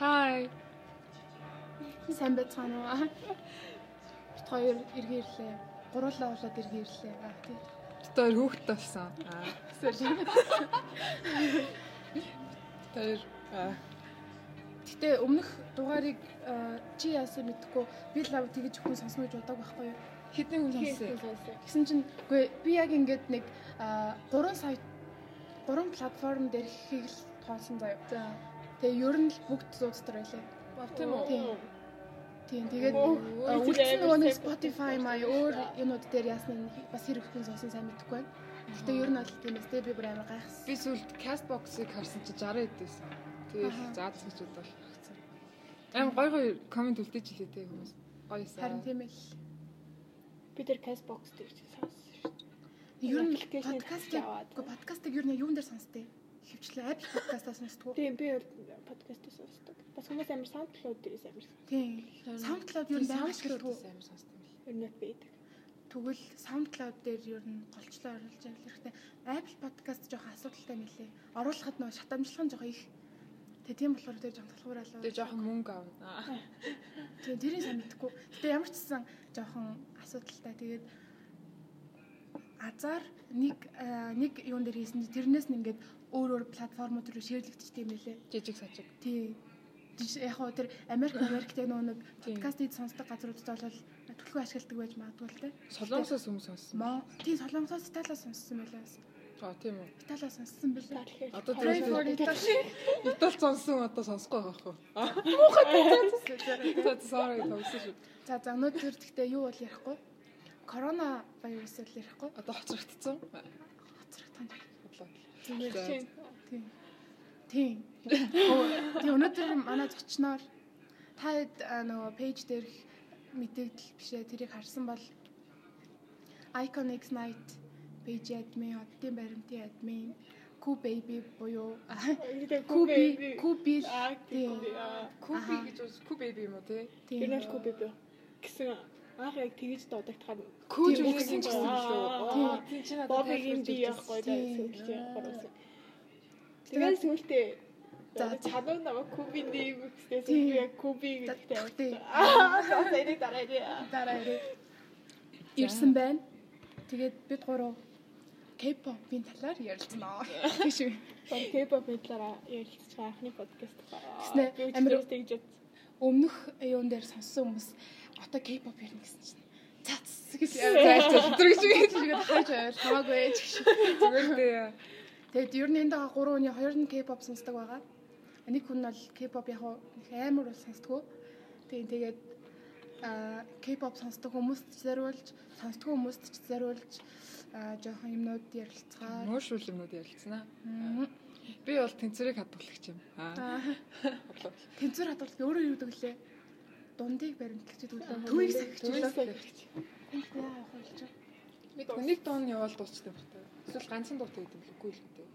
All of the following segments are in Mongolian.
Hi. Сайн байцгаана уу? Бид хоёр эргээрлээ. Гурлаа болоод эргээрлээ. Аа тий. Бид хоёр хүүхэд болсон. Аа. Тэр аа Гэтэ өмнөх дугаарыг аа, чи яасан мэдэхгүй би лав тэгэж хүн сонсно гэж бодог байхгүй юу? хэдэн хүн сонссон. Гэсэн чинь үгүй би яг ингээд нэг аа, гурван сайт гурван платформ дээр хийх тоосон заяа. Тэгээ ер нь л бүгд зуудтар байлаа. Тийм үү? Тийм. Тийм. Тэгээд үлдсэн нөгөө нэг Spotify маяг өөр юмуд дээр нь бас хэрэг хүн сонсон сайн мэдэхгүй байна. Гэтэ ер нь бол тийм эстэй би бүр амар гайхсан. Би сүлд Castbox-ыг харсан чи 60 эдсэн. Тэгээд Аха. заад гэж бодвол харцсан. Аим гой гой комент үлдээж илээ те хүмүүс. Гоё Харин тийм ээ. Би тэр Castbox дээр чи сонссон шүү дээ. Ер нь подкастыг аваад. үгүй подкастыг ер нь юун дээр сонсдээ? Хөвчлээ Apple подкастаас сонсдгоо. Тийм би подкастыг сонсдог. Бас хүмүүс амар SoundCloud дээрээс амар сонсдог. Тийм. SoundCloud нь байнга ашигладаг. амар сонсдог юм лээ. Ер нь байдаг. Тэгвэл SoundCloud дээр ер нь голчлоо оруулж байгаа хэрэгтэй. Apple podcast жоохон асуудалтай мөлий. Оруулахад нөө шатамжлах нь жоохон их. Тэгээ тийм болохоор тэр жоохон талхуур алуу. Тэгээ жоохон мөнгө авна. Тийм тэрийг сайн мэдэхгүй. Гэтэ ямар ч гэсэн жоохон асуудалтай. Тэгээд азар нэг аа, нэг юун дээр хийсэн чи тэрнээс нь ингээд өөр өөр платформуд руу шеэрлэгдчихтэй юм лээ. Жижиг сажиг. Тий. Яг хоо тэр Америк Америктэй нөө нэг Тийм. подкастыг сонсдог газруудад бол төлхөө ашигладаг байж магадгүй л те. Солонгосоос хүмүүс сонссон. Тий Солонгосоос Италиас сонссон байлаа. Аа тийм үү. Италиас сонссон байлаа. Одоо тэр. Итали сонсон одоо сонсохгүй байгаа хөө. За sorry шүү. За за өнөөдөр гэхдээ юу бол ярихгүй. Корона вирус л ярихгүй. Одоо хоцрогдсон. Хоцрох чинь Тийм. Тийм. Тийм өнөөдөр манай зочноор та нөгөө пэйж дээрх мэдээлэл бишээ тэрийг харсан бол Iconics Night пэйж админ, оддын баримтын админ, Cool Baby буюу аа Тийм. тийм аа Куби Аха. гэж куби бэби юм уу те? тийм. тэр нь Куби бөө гэсэн анх яг тэгэж дуудагдахад Тийм, үгсэн гэсэн Аа, лөө. аа. Тийм чи надад Бобигийн би өгсөн. явахгүй да Тийм. сүлжээ гаргасан. Тэгээд сүултээ За, чанаа намайг Куби нэм гэхээс Тийм. яг Куби тийм. Аа саяны дараа яа. дараа ирээ. Ирсэн байна. Тэгээд бид гурав K-pop-ийн талаар ярилцгаа. Тийш үү? K-pop талаараа ярилцж байгаа анхны подкаст. Гэснээ амар- амар тэгж Өмнөх юун дээр сонссон хүмүүс одоо K-pop ярина гэсэн чинь цац гэж зайлж өдрөж гэж хайж байвал хамаагүй ээ гэж. Зүгээр дээ. Тэгээд ер нь энд байгаа гурван хүний хоёр нь K-pop сонсдог байгаа. Нэг хүн бол K-pop яг амар бол сонсдгоо. Тэгээд тэгээд а K-pop сонсдог хүмүүст ч зориулж, сонсдгоо хүмүүст ч зориулж жоохон юмнууд ярилцгаа. Мөшүүл юмнууд ярилцсанаа. Би бол тэнцвэрийг хадгалагч юм. Аа. Тэнцвэр хадгалт өөрөө юу гэдэг лээ? Дундыг гэдэг? Төвийг сахигч Төвийг үү? сахигч. Яа явах болж байгаа. Бид нэг дон яваал дуусчдаг багтаа. Эсвэл ганцхан дуутай гэдэг юм үгүй л үү.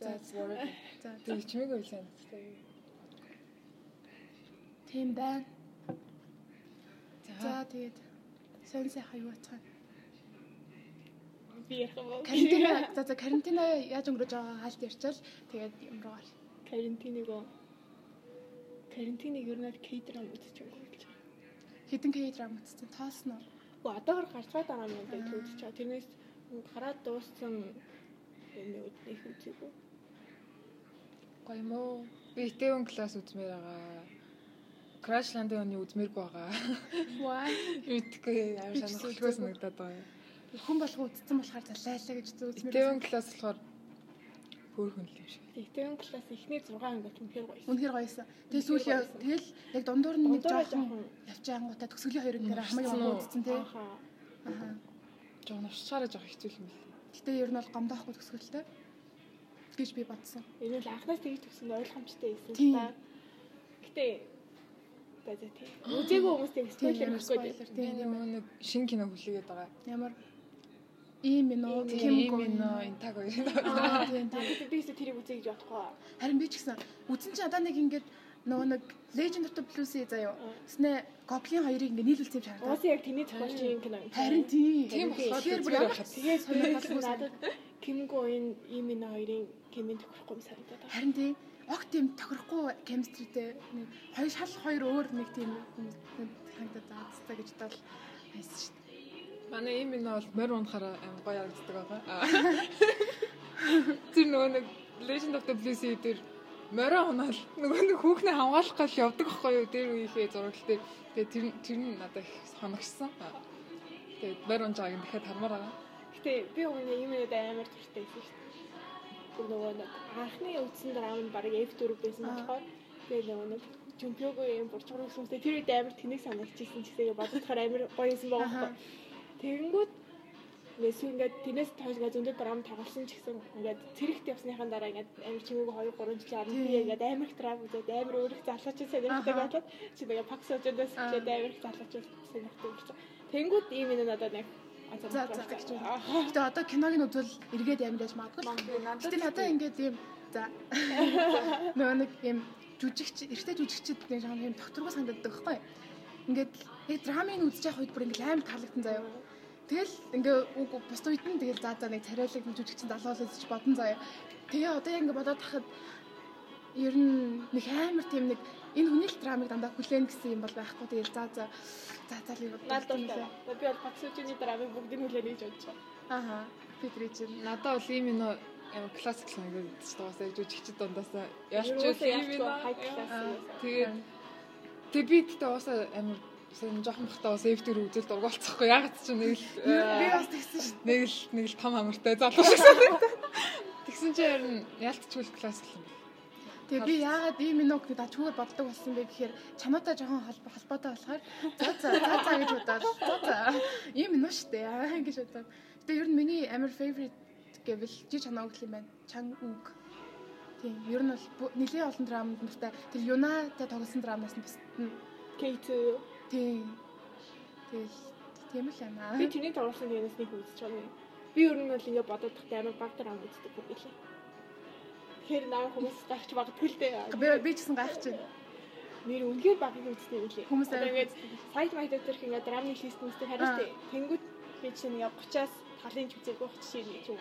За зүгээр. За Тэг чимээгүй сайн. тийм байна. За За тэгээд сонь сайхан юу бацгаа. би ярих юм бол Карантина за за карантина яаж өнгөрөж байгаа хаалт ярьчаал тэгээд юм руу гал. карантиныг карантиныг ер нь K-драм үзэж байгаа К драма үзсэн тоосно. Оо одоогор гарцгаа дараа нь байдаг үзэж байгаа. Тэрнээс гараад дууссан юм их үзээгүй. юм уу? Би Итевэн класс үзмээр байгаа. Crashland-ын оны үзмээргүй байгаа. Ваа. Би ч сонирхолтой санагдаад байгаа. Хүн болгоо үзсэн болохоор залайлаа гэж зүүзмэр. Итевэн класс болохоор хөөрхөн л юм шиг. Тэгтэн класс ихний 6 ангид үнэхээр гоё. Үнэхээр гоёсэн. Тэгээд сүүл яв тэгэл яг дундуур нь нэг жоохон явж ангуудаа төгсгөлийн хоёр дээр Нурцсан хамгийн гоо үзсэн тий. Аа. Жог навчаараа жог хэцүү юм байна. Гэтэ ер нь бол гомдоохгүй төгсгөлтэй гэж би бодсон. Энэ л анхнаас тэгж төгсөнд ойлгомжтой байсан л та. Гэтэ за за тий. Үзээгүй хүмүүстэй спойлер ямар хийхгүй. спойлер Би тийм нэг шинэ кино хүлээгээд байгаа. ямар ийм минь уу Ийм ким Ким гоо минь интаг хоёр. аа тийм тийм би ихтэй тэрийг үзье гэж бодохгүй. харин би ч гэсэн үзэн чи одоо нэг ингээд нөгөө нэг Legend of the Blues-ий заяа. Тэснэ Goblin хоёрыг ингээд нийлүүлсэн юм шаардаа. Уусаа яг тэний зохиолчийн кино юм. Харин тийм. Тийм болохоор бүр ямар. Тэгээд сонирхолтой надад Ким Гоин ийм энэ хоёрын кемийн тохирохгүй юм санагдаад байна. Харин тийм огт тийм тохирохгүй chemistryтэй нэг хоёр шал хоёр өөр нэг тийм хандаад заацтай гэж бодвол хайсан шүү дээ. Манай ийм энэ бол морь унахаараа аим гоё харагддаг байгаа. Аа. Тэр нөгөө нэг Legend of the Blue Sea дээр морио унаал нөгөө нэг хүүхнээ хамгаалах гал явдаг байхгүй юу? Тэр үеийнхээ зураг дээр. Тэгээ тэр тэр нь надад их. Аа. Тэгээ морь унж байгааг дахиад хармаар байгаа. Гэтэ би өмнө юм яриад амар туртай байсан шүү дээ. Нөгөө нэг анхны үдсэн драм нь баг F4 байсан болохоор тэгээ нөгөө нэг Жумпиого юм бурчгар хүмүүстэй тэр үед амар тэнэг санагдчихсэн гэсэн бодохоор амар гоё юм байгаа байхгүй. Тэгэнгүүт Нэс ингээд тэрнээс тоош ингээд зөндөө драм тоглосон ч гэсэн ингээд цэрэгт явсныхаа дараа ингээд амар чимээгүй 2 3 жил би ингээд амар их драм үзээд амар өөр их залууч сонирхдаг болоод чи тэгээ пакс өдөөс чихэд амар их залууч сонирхдаг болсон. Тэнгүүд ийм энэ надад нэг За за гэж байна. Гэтэ одоо киног нь үзвэл эргээд амар яаж магадгүй. Гэтэ надад ингээд ийм за нөгөө нэг ийм жүжигч эртээ жүжигчд нэг юм юм докторгоо санагддаг байхгүй. Ингээд яг драмын үзэж явах үед бүр ингээд амар таалагдсан заяа. Тэгэл ингээ үг бус үед нь тэгэл заа заа нэг царайлаг жүжигчин далуулж ч бодон заяа. Тэгээ одоо яг ингээ бодоод тахад ер нь нэг амар тийм нэг энэ хүний л драмыг дандаа хүлээн гэсэн юм бол байхгүй тэгэл заа заа заа заа л. Надад би бол Паксужины драмыг бүгдийг хүлээн гэж бодож байна. Ааха. Бидний чинь Надад бол ийм нөө амар классик санагдаж байгаа. Жүжигчд дундаасаа ялч юм. Тэгээд тэг би тэгтээ уусаа амар сэн жоохон бахтаа бас эвтэр үзэл дургуулцахгүй яг ч нэг л би бас тэгсэн шүү. нэг л нэг л том амартай залуу шиг санагдав. Тэгсэн чинь ер нь ялтчгүй классик юм. Тэгээ би яагаад ийм минут гэдэг ачуугаар боддог болсон бэ гэхээр чамаатай жоохон холбоо холбоотой болохоор за за за за гэж бодоод за за ийм минут штэ аа гэж бодоод. Гэтэ ер нь миний амар favorite гэвэл жи чанаа үг юм байна. Чан үг. Тийм ер нь бол нэлээд олон драманд нуртай. Тэр Юнатай тоглосон драмаас нь бас K2 тийм тэгэл тийм л байна. би тэрний тоглосон гэнэс нэг үзэж байгаа юм. Би ер нь бол ингээ бодоод тахтай амар баг драм үздэг бүр гэлээ. Тэгэхээр наа хүмүүс гайхч магадгүй л дээ. би би ч гэсэн гайхаж байна. Нэр үнгээр багыг үздэг юм лээ. Хүмүүс ингээд сайт майт дээр ингээ драмны лист үздэг харин тэ тэнгууд би чинь ингээ 30-аас талын ч үзээгүй хч шиг нэг юм.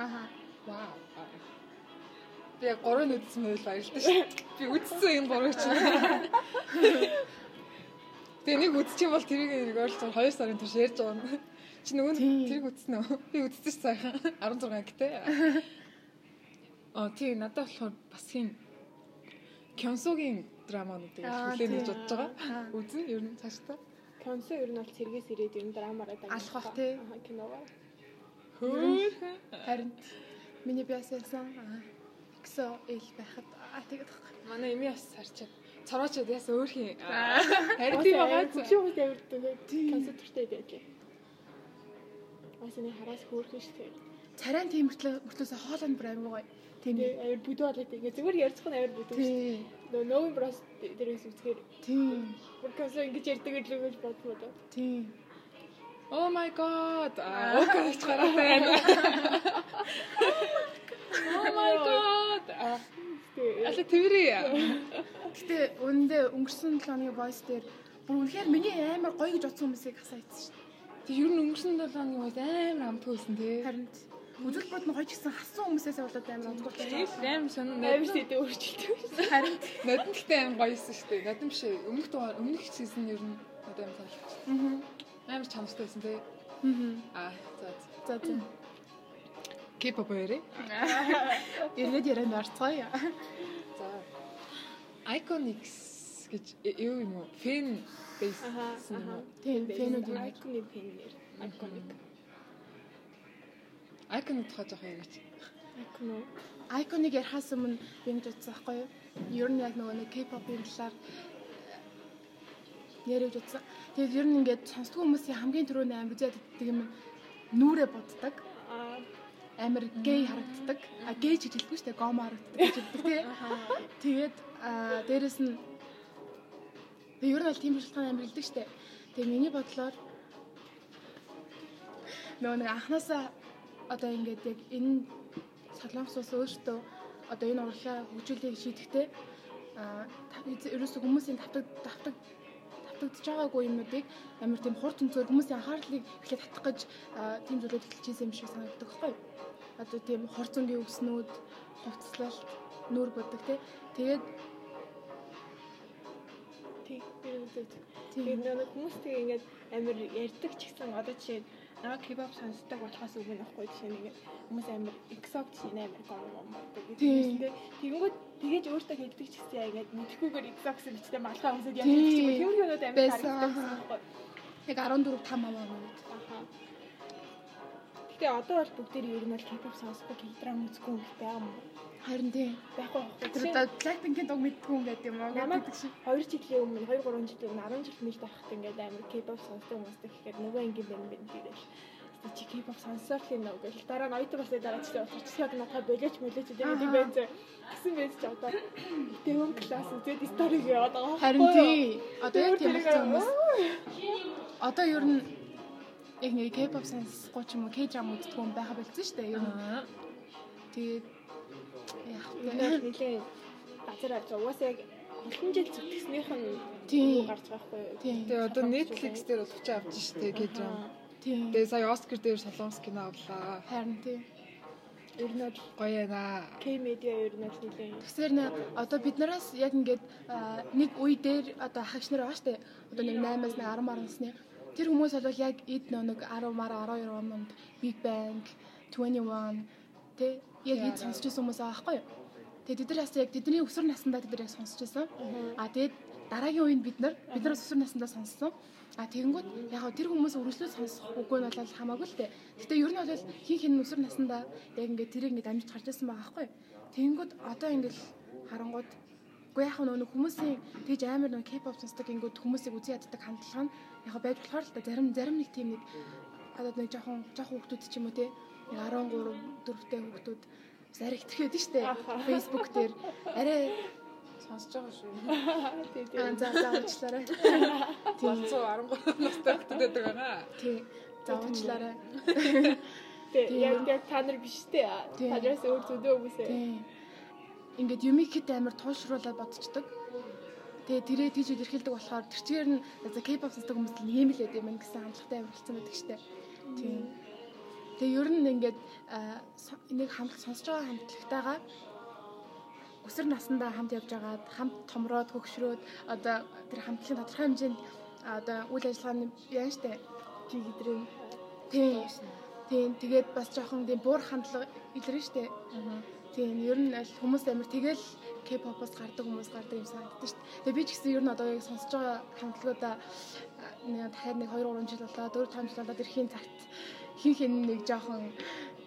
Ааха. Вау. Би яг гурыг үзсэн байл баярлалаа шүү. Би үзсэн энэ гурыг чинь. Тэгээ нэг үзчих юм бол тэрийг нэг ойлцоо 2 сарын турш ярьж байгаа юм. Чи нөгөө тэрийг үзсэн үү? Би үзсэн ш сайхан 16 гэдэг. Аа тийм надад болохоор бас хин Кёнсогийн драмануудыг Аа, хүлээн гэж бодож байгаа. Аа. Үзэн ер нь цаашдаа. Консо ер нь бол сэргээс ирээд юм драмаараа дагнах. Алах бах, тий. Аа киногоо. Хөөхөн. Харин миний биассан гсо ил байхад аа тэгээд Манай эми бас харчаад цороочод яасан өөр хин. Харин тийм байгаа. Хөшөө хүмүүс авирдаг. Консо төртэй байлээ. Асны хараас хөөрхөн штэ. царайн тийм мөртлөө мөртлөөсөө хоолойн бүр амин гоё. Тийм авир бүдүү болоод ингээ зүгээр ярьцх нь авир бүдүү. тий. Нөө новын брос дээрээс үзгээр Тийм. бүр консо ингэж ярьдаг гэж л бодмоо. Тийм. Oh my god. Аа, окей ч гараад байна. Oh my god. Тэгээ аль тэрий. Гэтэ үүндээ өнгөрсөн 7 оны voice дээр бүр үнэхээр миний амар гоё гэж бодсон хүмүүсийг хасаагдсан шүү. Тэг ер нь өнгөрсөн 7 оны үед амар амт хөөсөн тий. Харин үзэлбэрт нь гоё ч гэсэн хассан хүмүүсээс болоод амар онцгой болчихсон. амар сонир авир надад сэдэ өөрчлөлтөө. Харин гэхдээ амар гоёсэн шүү дээ. Надад биш өмнөх өмнөх сизон ер нь надад амар таалагдсан. аа. Амар чанартай байсан тий. Аа. Аа, за. За за. K-pop ярэ. Эргээд ярианд орцгоё. За. Iconics гэж юу юм уу? Fan base юм уу? Тийм, фэнүүд юм. Айконы пенээр. Айконик. Icon тухай жоох яриач. Айконо. Айконыг ярихаас өмнө ингэж бодсон байхгүй юу? Ер нь яг нөгөө нэг K-pop-ийн талаар яриад утсан. Тэгээд ер нь ингээд сонсдгоо хүмүүсийн хамгийн түрүүний үзээд иддэг юм нүрэ боддог. Аа Амар гей харагддаг. А гей ч хэлдэггүй шүү дээ. Гомо харагддаг гэж хэлдэг тий. Тэгээд дээрэс нь ер нь бол тийм шалтгаан амар хэлдэг шүү дээ. Тэгээ миний бодлоор нөгөө нэг анханасаа одоо ингээд яг энэ солонгос ус өөртөө одоо энэ урлагаа хөгжүүлэхийг шийдэхдээ аа ерөөсө хүмүүсийн тавтаг тавтаг батлагдж байгаагүй юмнуудыг амар тийм хурд өнцгөр хүмүүсийн анхаарлыг эхлээд татах гэж тийм зүйлүүд эхэлж ийсэн юм шиг санагддаг хгүй. Одоо тийм хорцонгийн үгснүүд, хувцлалт, нүур бодог тий. Тэгээд тийм би үзэж. Тэгээд нөгөө хүмүүс тийм ингээд амар ярьдаг ч гэсэн одоо чинь наа кебаб сонсдог болохоос өмнө ахгүй жишээ нэг хүмүүс амар exotic амар гом юм гэдэг. Тэгэнгүүт тэгэж өөртөө хэлдэг ч гэсэн яа ингээд мэдхгүйгээр exotic бичтэй малхаа хүмүүсэд яаж хэлчих юм бэ? Тэр юмнууд амар харагддаг. Яг 14 5 аваа минут. Аха. Гэтэ одоо бол бүгдээр ер нь бол кебаб сонсдог үзгүй юм байна юм. Харин тийм. Байхгүй Тэр одоо Blackpink-ийн дог мэдгүй юм гэдэг юм уу? Намайг 2 жилийн өмнө 2 3 жилийн өмнө 10 жил мэлд байхад ингээд амар кебаб сонсдог хүмүүстэй гэхээр нөгөө ангийн бэн бэн гэлээ. Чи кебаб сонсоор л нөө гэл дараа нь ойтог басаа дараа чи очисоод надад болооч мөлөөч гэдэг юм байна зэ. Гэсэн байж ч одоо дэвэн класс үзээд сториг яваад байгаа. Харин тийм. Одоо яг тийм хүмүүс. Одоо ер нь яг нэг кебаб сонсохгүй ч юм уу, кэжам үздэг хүн байха болсон шүү дээ. Ер нь. Тэгээд нэг нилийн газар авч угаасаа яг олон жил зүтгэснийх нь Тийм. гарч байгаа хгүй. Тэгээ одоо Netflix дээр бол хүч авч штэ гэж юм. Тийм. Тэгээ сая Оскар дээр солонгос кино авлаа. Харин тийм. Ер нь бол Гоё. K media ер нь бол нилийн Тэгэхээр нэ одоо биднээс яг ингээд нэг үе дээр одоо хагч нар байгаа штэ. Одоо нэг 8-аас нэг 10 марсны. Тэр хүмүүс бол яг эд нэг 10 мар 12 онд Big Bang 21 тэ яг эд сонсч байсан хүмүүс байгаа байхгүй юу? Тэгээ тэд нар бас яг тэдний өсвөр насндаа тэд нар яг сонсч байсан. А тэгээд дараагийн үеинд бид нар бид нар өсвөр наснда сонссон. А тэгэнгүүт яг тэр хүмүүс үргэлжлүүлж сонсох үгүй нь бол хамаагүй л дээ. Гэтэ ер нь бол хин хин өсвөр наснда яг ингээд тэрийг ингээд амжиж гарч ирсэн байгаа байхгүй? Тэгэнгүүт одоо ингээд харангууд Уу яг нөгөө хүмүүсийн тэгж амар нөгөө K-pop сонсдог ингээд хүмүүсийг үзий яддаг хандлага нь яг байж болохоор л да зарим зарим нэг тийм нэг одоо нэг жоохон жоохон хүмүүс ч юм уу те 13 4-тэй хүмүүс зарих итгэхэд нь штэ Facebook дээр арай Сонсож байгаа шүү. тий тий. аа за за уучлаарай. Болцоо 13 настай хүмүүс байдаг байгаа. Тий. За уучлаарай. Тий тий. яг яг та нар биш тий. Тий. Тараас өөр зөндөө хүмүүс ээ. Тий. Ингээд юмик хит амар туулшруулаад бодцдог. Тэгээ тэрээ тийж илэрхийлдэг болохоор тэр чигээр нь за K-pop сонсдог хүмүүс л ийм л байд юм гэсэн хандлагатай хэлсэн байдаг штэ. Тийм. Тэгээ ер нь ингээд нэг хамт сонсож байгаа хамтлагтайгаа өсөр насндаа хамт явж байгаад хамт томроод хөгшрөөд одоо тэр хамтлагийн тодорхой хэмжээнд одоо үйл ажиллагааны яа штэ. Чи гэдрээ. Тийм. Тийм. Тэгээд бас жоохон тийм буур хандлага илэрнэ штэ. Тийм ер нь аль хүмүүс амир тэгэл K-pop-оос гардаг хүмүүс гардаг юм санагддаг шүү дээ. Тэгээ би ч гэсэн ер нь одоо яг сонсож байгаа хамтлагуудаа дахиад нэг 2 3 жил болоод 4 5 жил болоод ирэхийн цагт хин хин нэг жоохон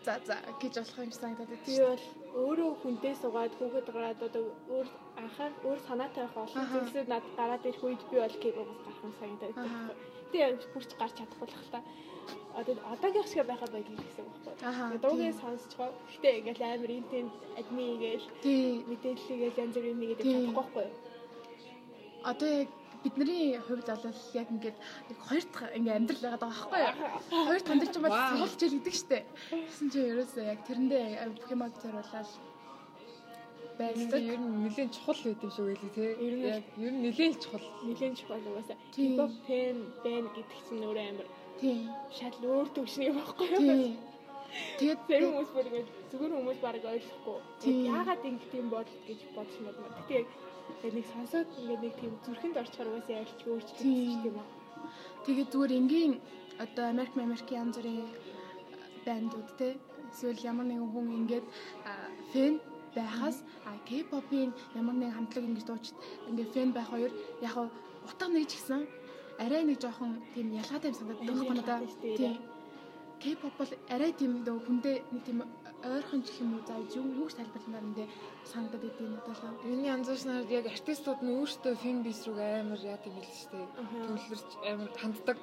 за за гэж болох юм санагдаад байдаг Би бол өөрөө хүнтэй суугаад хүүхэд гараад одоо өөр анхаар өөр санаатай байх олон зүйлсүүд над гараад ирэх үед би бол K-pop-оос гарах юм санагдаад байна. Тэгээ бүрч гарч чадахгүй л хата. Одоо одоогийн шиг байхад байдаг гэсэн үг байхгүй. Дуугийн тийм. сонсчгоо. Гэтэ ингээл амар интент адми ингээл Тий. мэдээллийгээл янз бүрийн Тийм. чадахгүй байхгүй. Одоо яг бидний хувьд бол яг ингээд нэг хоёр дахь ингээд амьдрал байгаад байгаа байхгүй юу? Хоёр тандж ч юм бол сургууль хичээл гэдэг шүү дээ. Гэсэн чинь ерөөсөө яг тэрэндээ бүх юмаг зориулаад Байдаг. байдаг. Ер нь нэлээд чухал байд юм шиг байлээ те. Ер нь Яг ер нь нэлээд чухал. Нилийн чухал угаасаа. Тийм. K-pop fan band гэдэг чинь өөрөө амар Тийм. шал өөр төвшний юм байхгүй юу? Тийм. Тэгээд Тэр хүмүүс бүр ингэ зүгээр хүмүүс баг ойлгохгүй. Яг яагаад ингэ тийм бодол гэж бодож мэдмэ. Гэтэ яг яг нэг сонсоод ингэ нэг тийм зүрхэнд орчхоор угаасаа ялч өөрчлөлт Тийм. үү. Тэгээд зүгээр энгийн одоо Америк Америк янз бүрийн бандууд те эсвэл ямар нэгэн хүн ингээд фэн байхаас K-pop-ийн ямар нэгэн хамтлаг ингэж дууч ингээд фэн байх хоёр яг утга нэг ч гэсэн арай нэг жоохон тийм ялгаатай юм ялгаатай шүү дээ. Тийм. K-pop бол арай тийм дөө хүндээ нэг тийм ойрхон ч юм уу за юу юу ч тайлбарламаар юм дээ санагдаад идэв надад л. Юуны анзаарснаар яг артистууд нь өөрсдөө фэн бис рүү амар яад юм ч те. Аха. Төвлөрч амар ханддаг.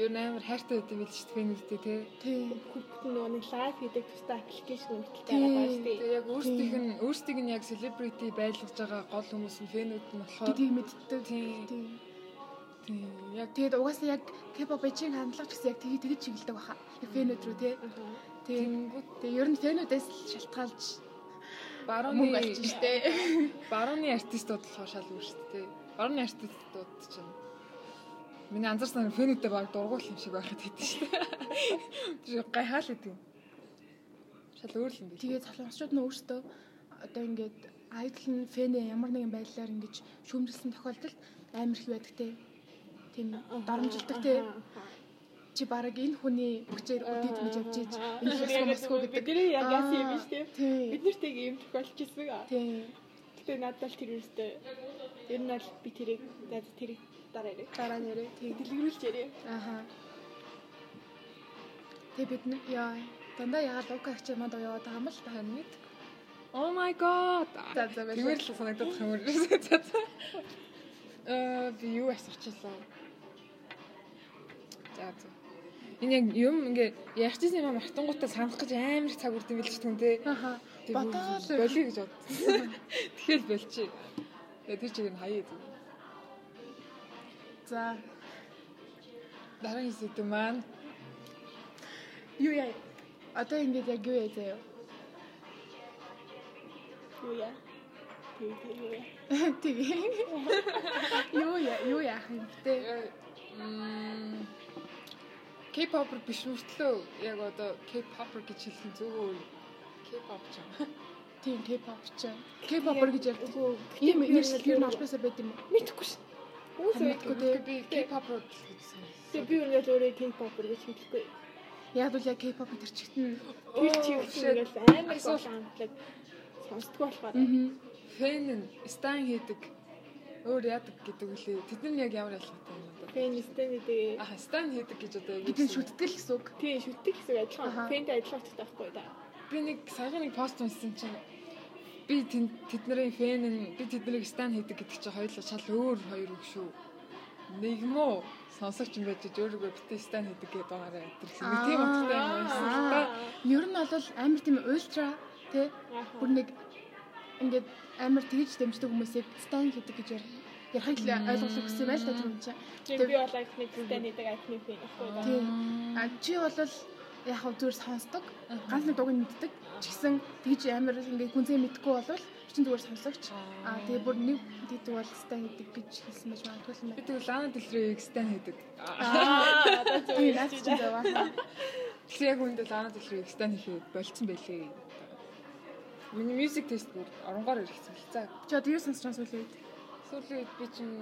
Нь амар хайртай байд юм бэл ч фэнүүдтэй те. Тийм. Хүүхдүүд нөгөө нэг лайв хийдэг тустай аппликейшн Тийм. байгаа шүү дээ. Тэгээ яг өөрсдийнх нь өөрсдийг нь яг селебрити байлгаж байгаа гол хүмүүс нь фэнүүд нь болохоор гэдгийг мэддэг. Тийм. Тийм. тийм яг Тэгээд угаасаа яг K-pop-ийн хандлага ч гэсэн яг тэгээ тэгж чиглэдэг баха. Фэнүүд рүү тий. Аха. Тийм. тэнгууд Тэгээ ер нь фэнүүдээс л шалтгаалж барууны мөнгө олчих штэ. барууны артистууд өөр шүү дээ. Барууны артистууд чинь Миний анзаарсан фэнүүдээ баг дургуул юм шиг байхад хэдэж дээ. Тэр гайхаал гэдэг юм. Шал өөр л юм биш. Тэгээд солонгосчууд нь өөрсдөө одоо ингээд айдол нь фэнэ ямар нэгэн байдлаар ингэж шүүмжилсэн тохиолдолд амар их байдаг те. тийм дарамжилдаг те чи бараг энэ хүний хүчээр өдөөд гэж явж ийж энэ яг хэсэг мэсгүү гэдэг. бидний яг яасан юм биш? Тийм. Бид нартэйг ийм тохиолдчихсэн. Тийм. Гэтэ надад л тэр үстэй ер нь л би тэрийг яг тэрийг дараа ярив. Дараа нэрээ тийм. Дэлгэрүүлж ярив. Аха. Тэг бид нэг яа дандаа ягаад лука ачаа манд яваад байгаа юм л та Харин мэд. Oh my god. Тэгмэр л санагдаад байгаа юм. За за. Э би юу асуучихлаа. За за. Энэ яг юм ингээ ярьчихсан юм мартангуудаа санах гэж амар цаг үрд юм билж түн тэ. Аха. Бодоол болиё гэж бодсон. Тэгэл болчих. Тэгээ тэр чигээр нь хаяа зү. За. Дараагийн сэдв маань Юу яа? Одоо ингэж яг юу яа заяа? Юу яа? Тэгээ. Юу яа? Юу яах юм бэ? Мм K-pop биш мөртлөө яг одоо K-pop гэж хэлсэн зүгээр K-pop ч юм. Тийм K-pop ч. K-popper гэж ярьдаг. Ийм нэрсэл юу нэрсэл байд юм уу? мэдхгүй ш. Үгүй дээ. би K-pop руу л гэж санасан. Тэг би л өөрөө K-pop гэж хэлэхгүй. Яг бол яг K-pop тэр чигтэн. Тэр чи үгүй ингээл амар олон амтлаг сонсдгоо болохоор. Фэн нь стан хийдэг өөр яадаг гэдэг үлээ. Тэд нар яг ямар ялгаатай юм бэ? Фэнистэй тэгээ Аа стан хийдэг гэж одоо яг Бидний шүтгэл гэсэн үг. тий шүтдэг хэсэг Аха. адилхан. Фэнтэй адилхан утгатай байхгүй да. би нэг саяхан нэг пост уншсан чинь би тэдний фэн нь би тэднийг стан хийдэг гэдэг чинь хоёулаа шал өөр хоёр үг шүү. Нэг мó сонсогч юм байж өөрийгөө битээ стан хийдэг гэдэг байгаараа нэг тийм утгатай юм та. Ер нь бол амар тийм ультра тий бүр нэг ингээд амар тэгж дэмждэг хүмүүсийг стан гэдэг гэж л ойлгох гэсэн байл та тийм чинь. Тэр би бол айхны фэнтэй нэдэг айхны фэн байхгүй да. Тийм. А чи бол яг хав зүгээр сонсдог. Ганц нэг дууг мэддэг. Ч гэсэн тэгж амар ингээд гүнзгий мэдгүй болвол чин зүгээр сонсогч. А тэгээ бүр нэг гэдэг бол стан гэдэг гэж хэлсэн байж магадгүй юм Би байна. тэгвэл Лана Дэлрийг стан хийдэг. Аа одоо зүгээр наад чинь заваа. Тэгэхээр яг үүндээ Лана Дэлрийг стан хийхэд болцсон байлээ. Миний music test бүр оронгоор ирэхсэн л цаа. Чи одоо юу сонсож байгаа сүүлийн үед? Сүүлийн үед би чинь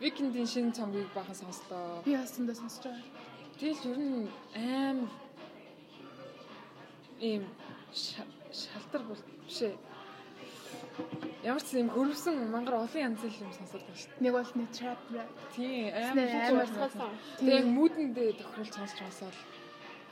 Weekend-ийн шинэ цомгийг бахан сонслоо. Би бас зөндөө сонсож байгаа. Тэгэл ер нь амар ийм ша- шалтар бол биш ээ. Ямар ч юм хөрвсөн мангар олон янзын юм сонсоод байна шүү Нэг бол нэг trap rap. дээ. Тийм амар сонсгосон. Тэгээ муудэндээ тохирол сонсч масаал.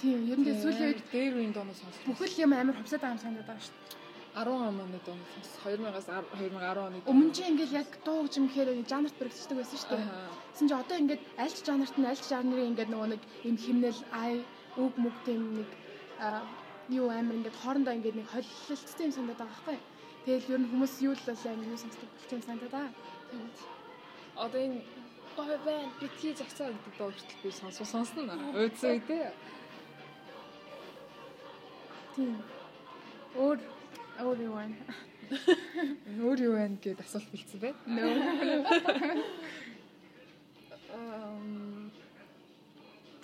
Тийм, ер нь сүүлийн үед дээр үеийн дооноо сонсч. бүхэл юм амар хувьсаад байгаа юм санагдаад байгаа шүү дээ. 10 оны сонс. 2000-аас 2010 оны. Өмнө чи ингээд яг дуу гэж юм гэхээр жанрт бүрэгддэг байсан шүү дээ. Тэсэн чи одоо ингээд аль ч жанрт нь аль ч жанрын ингээд нөгөө нэг юм химнэл ай үг мүг тийм нэг юу амар ингээд хоорондоо ингээд нэг холилттой юм санагдаад байгаа байхгүй. Тэгэл ер нь хүмүүс юу л бол амар юу сонсдог болчих юм санагдаад байгаа. Одоо энэ гой байн битгий загцаа гэдэг дуу хүртэл би сонсоо сонсно. Өөдсөн үедээ. Тийм. Өөр өөр юу байна? Өөр юу байна гэд асуулт бэлдсэн бай. Нөө. Ам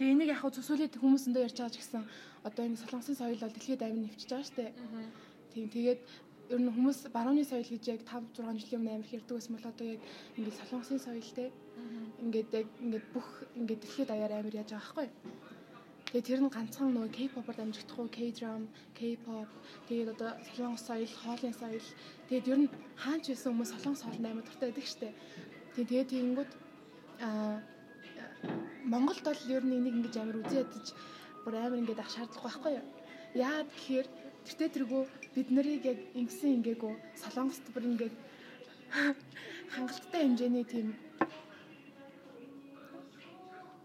Тэгээ энийг яг хөө сүүлийн хүмүүс өндөө ярьж байгаа ч гэсэн одоо энэ солонгосын соёл бол дэлхийд амин нэвчиж байгаа шүү дээ. Тийм тэгээд ер нь хүмүүс барууны соёл гэж яг 5 6 жилийн өмнө амир ярьдаг байсан бол одоо яг ингээд солонгосын соёл те ингээд яг ингээд бүх ингээд дэлхийд даяар амир яаж байгаа байхгүй. Тэгээд тэр нь ганцхан нөгөө K-pop-оор дамжигдахгүй K-drum, K-pop тэгээд одоо солонгос соёл, хоолын соёл тэгээд ер нь хаач байсан хүмүүс солонгос хоолнд амир дуртай байдаг дээ. Тэгээд тэгээд тэгэнгүүт аа Монголд бол ер нь энийг ингэж амар үзий ядаж бүр амар ингэж ах шаардлагагүй байхгүй юу? Яагаад гэхээр тэртээ тэргүү бид нарыг яг ингэсэн ингээгүй солонгост бүр ингээд хангалттай хэмжээний тийм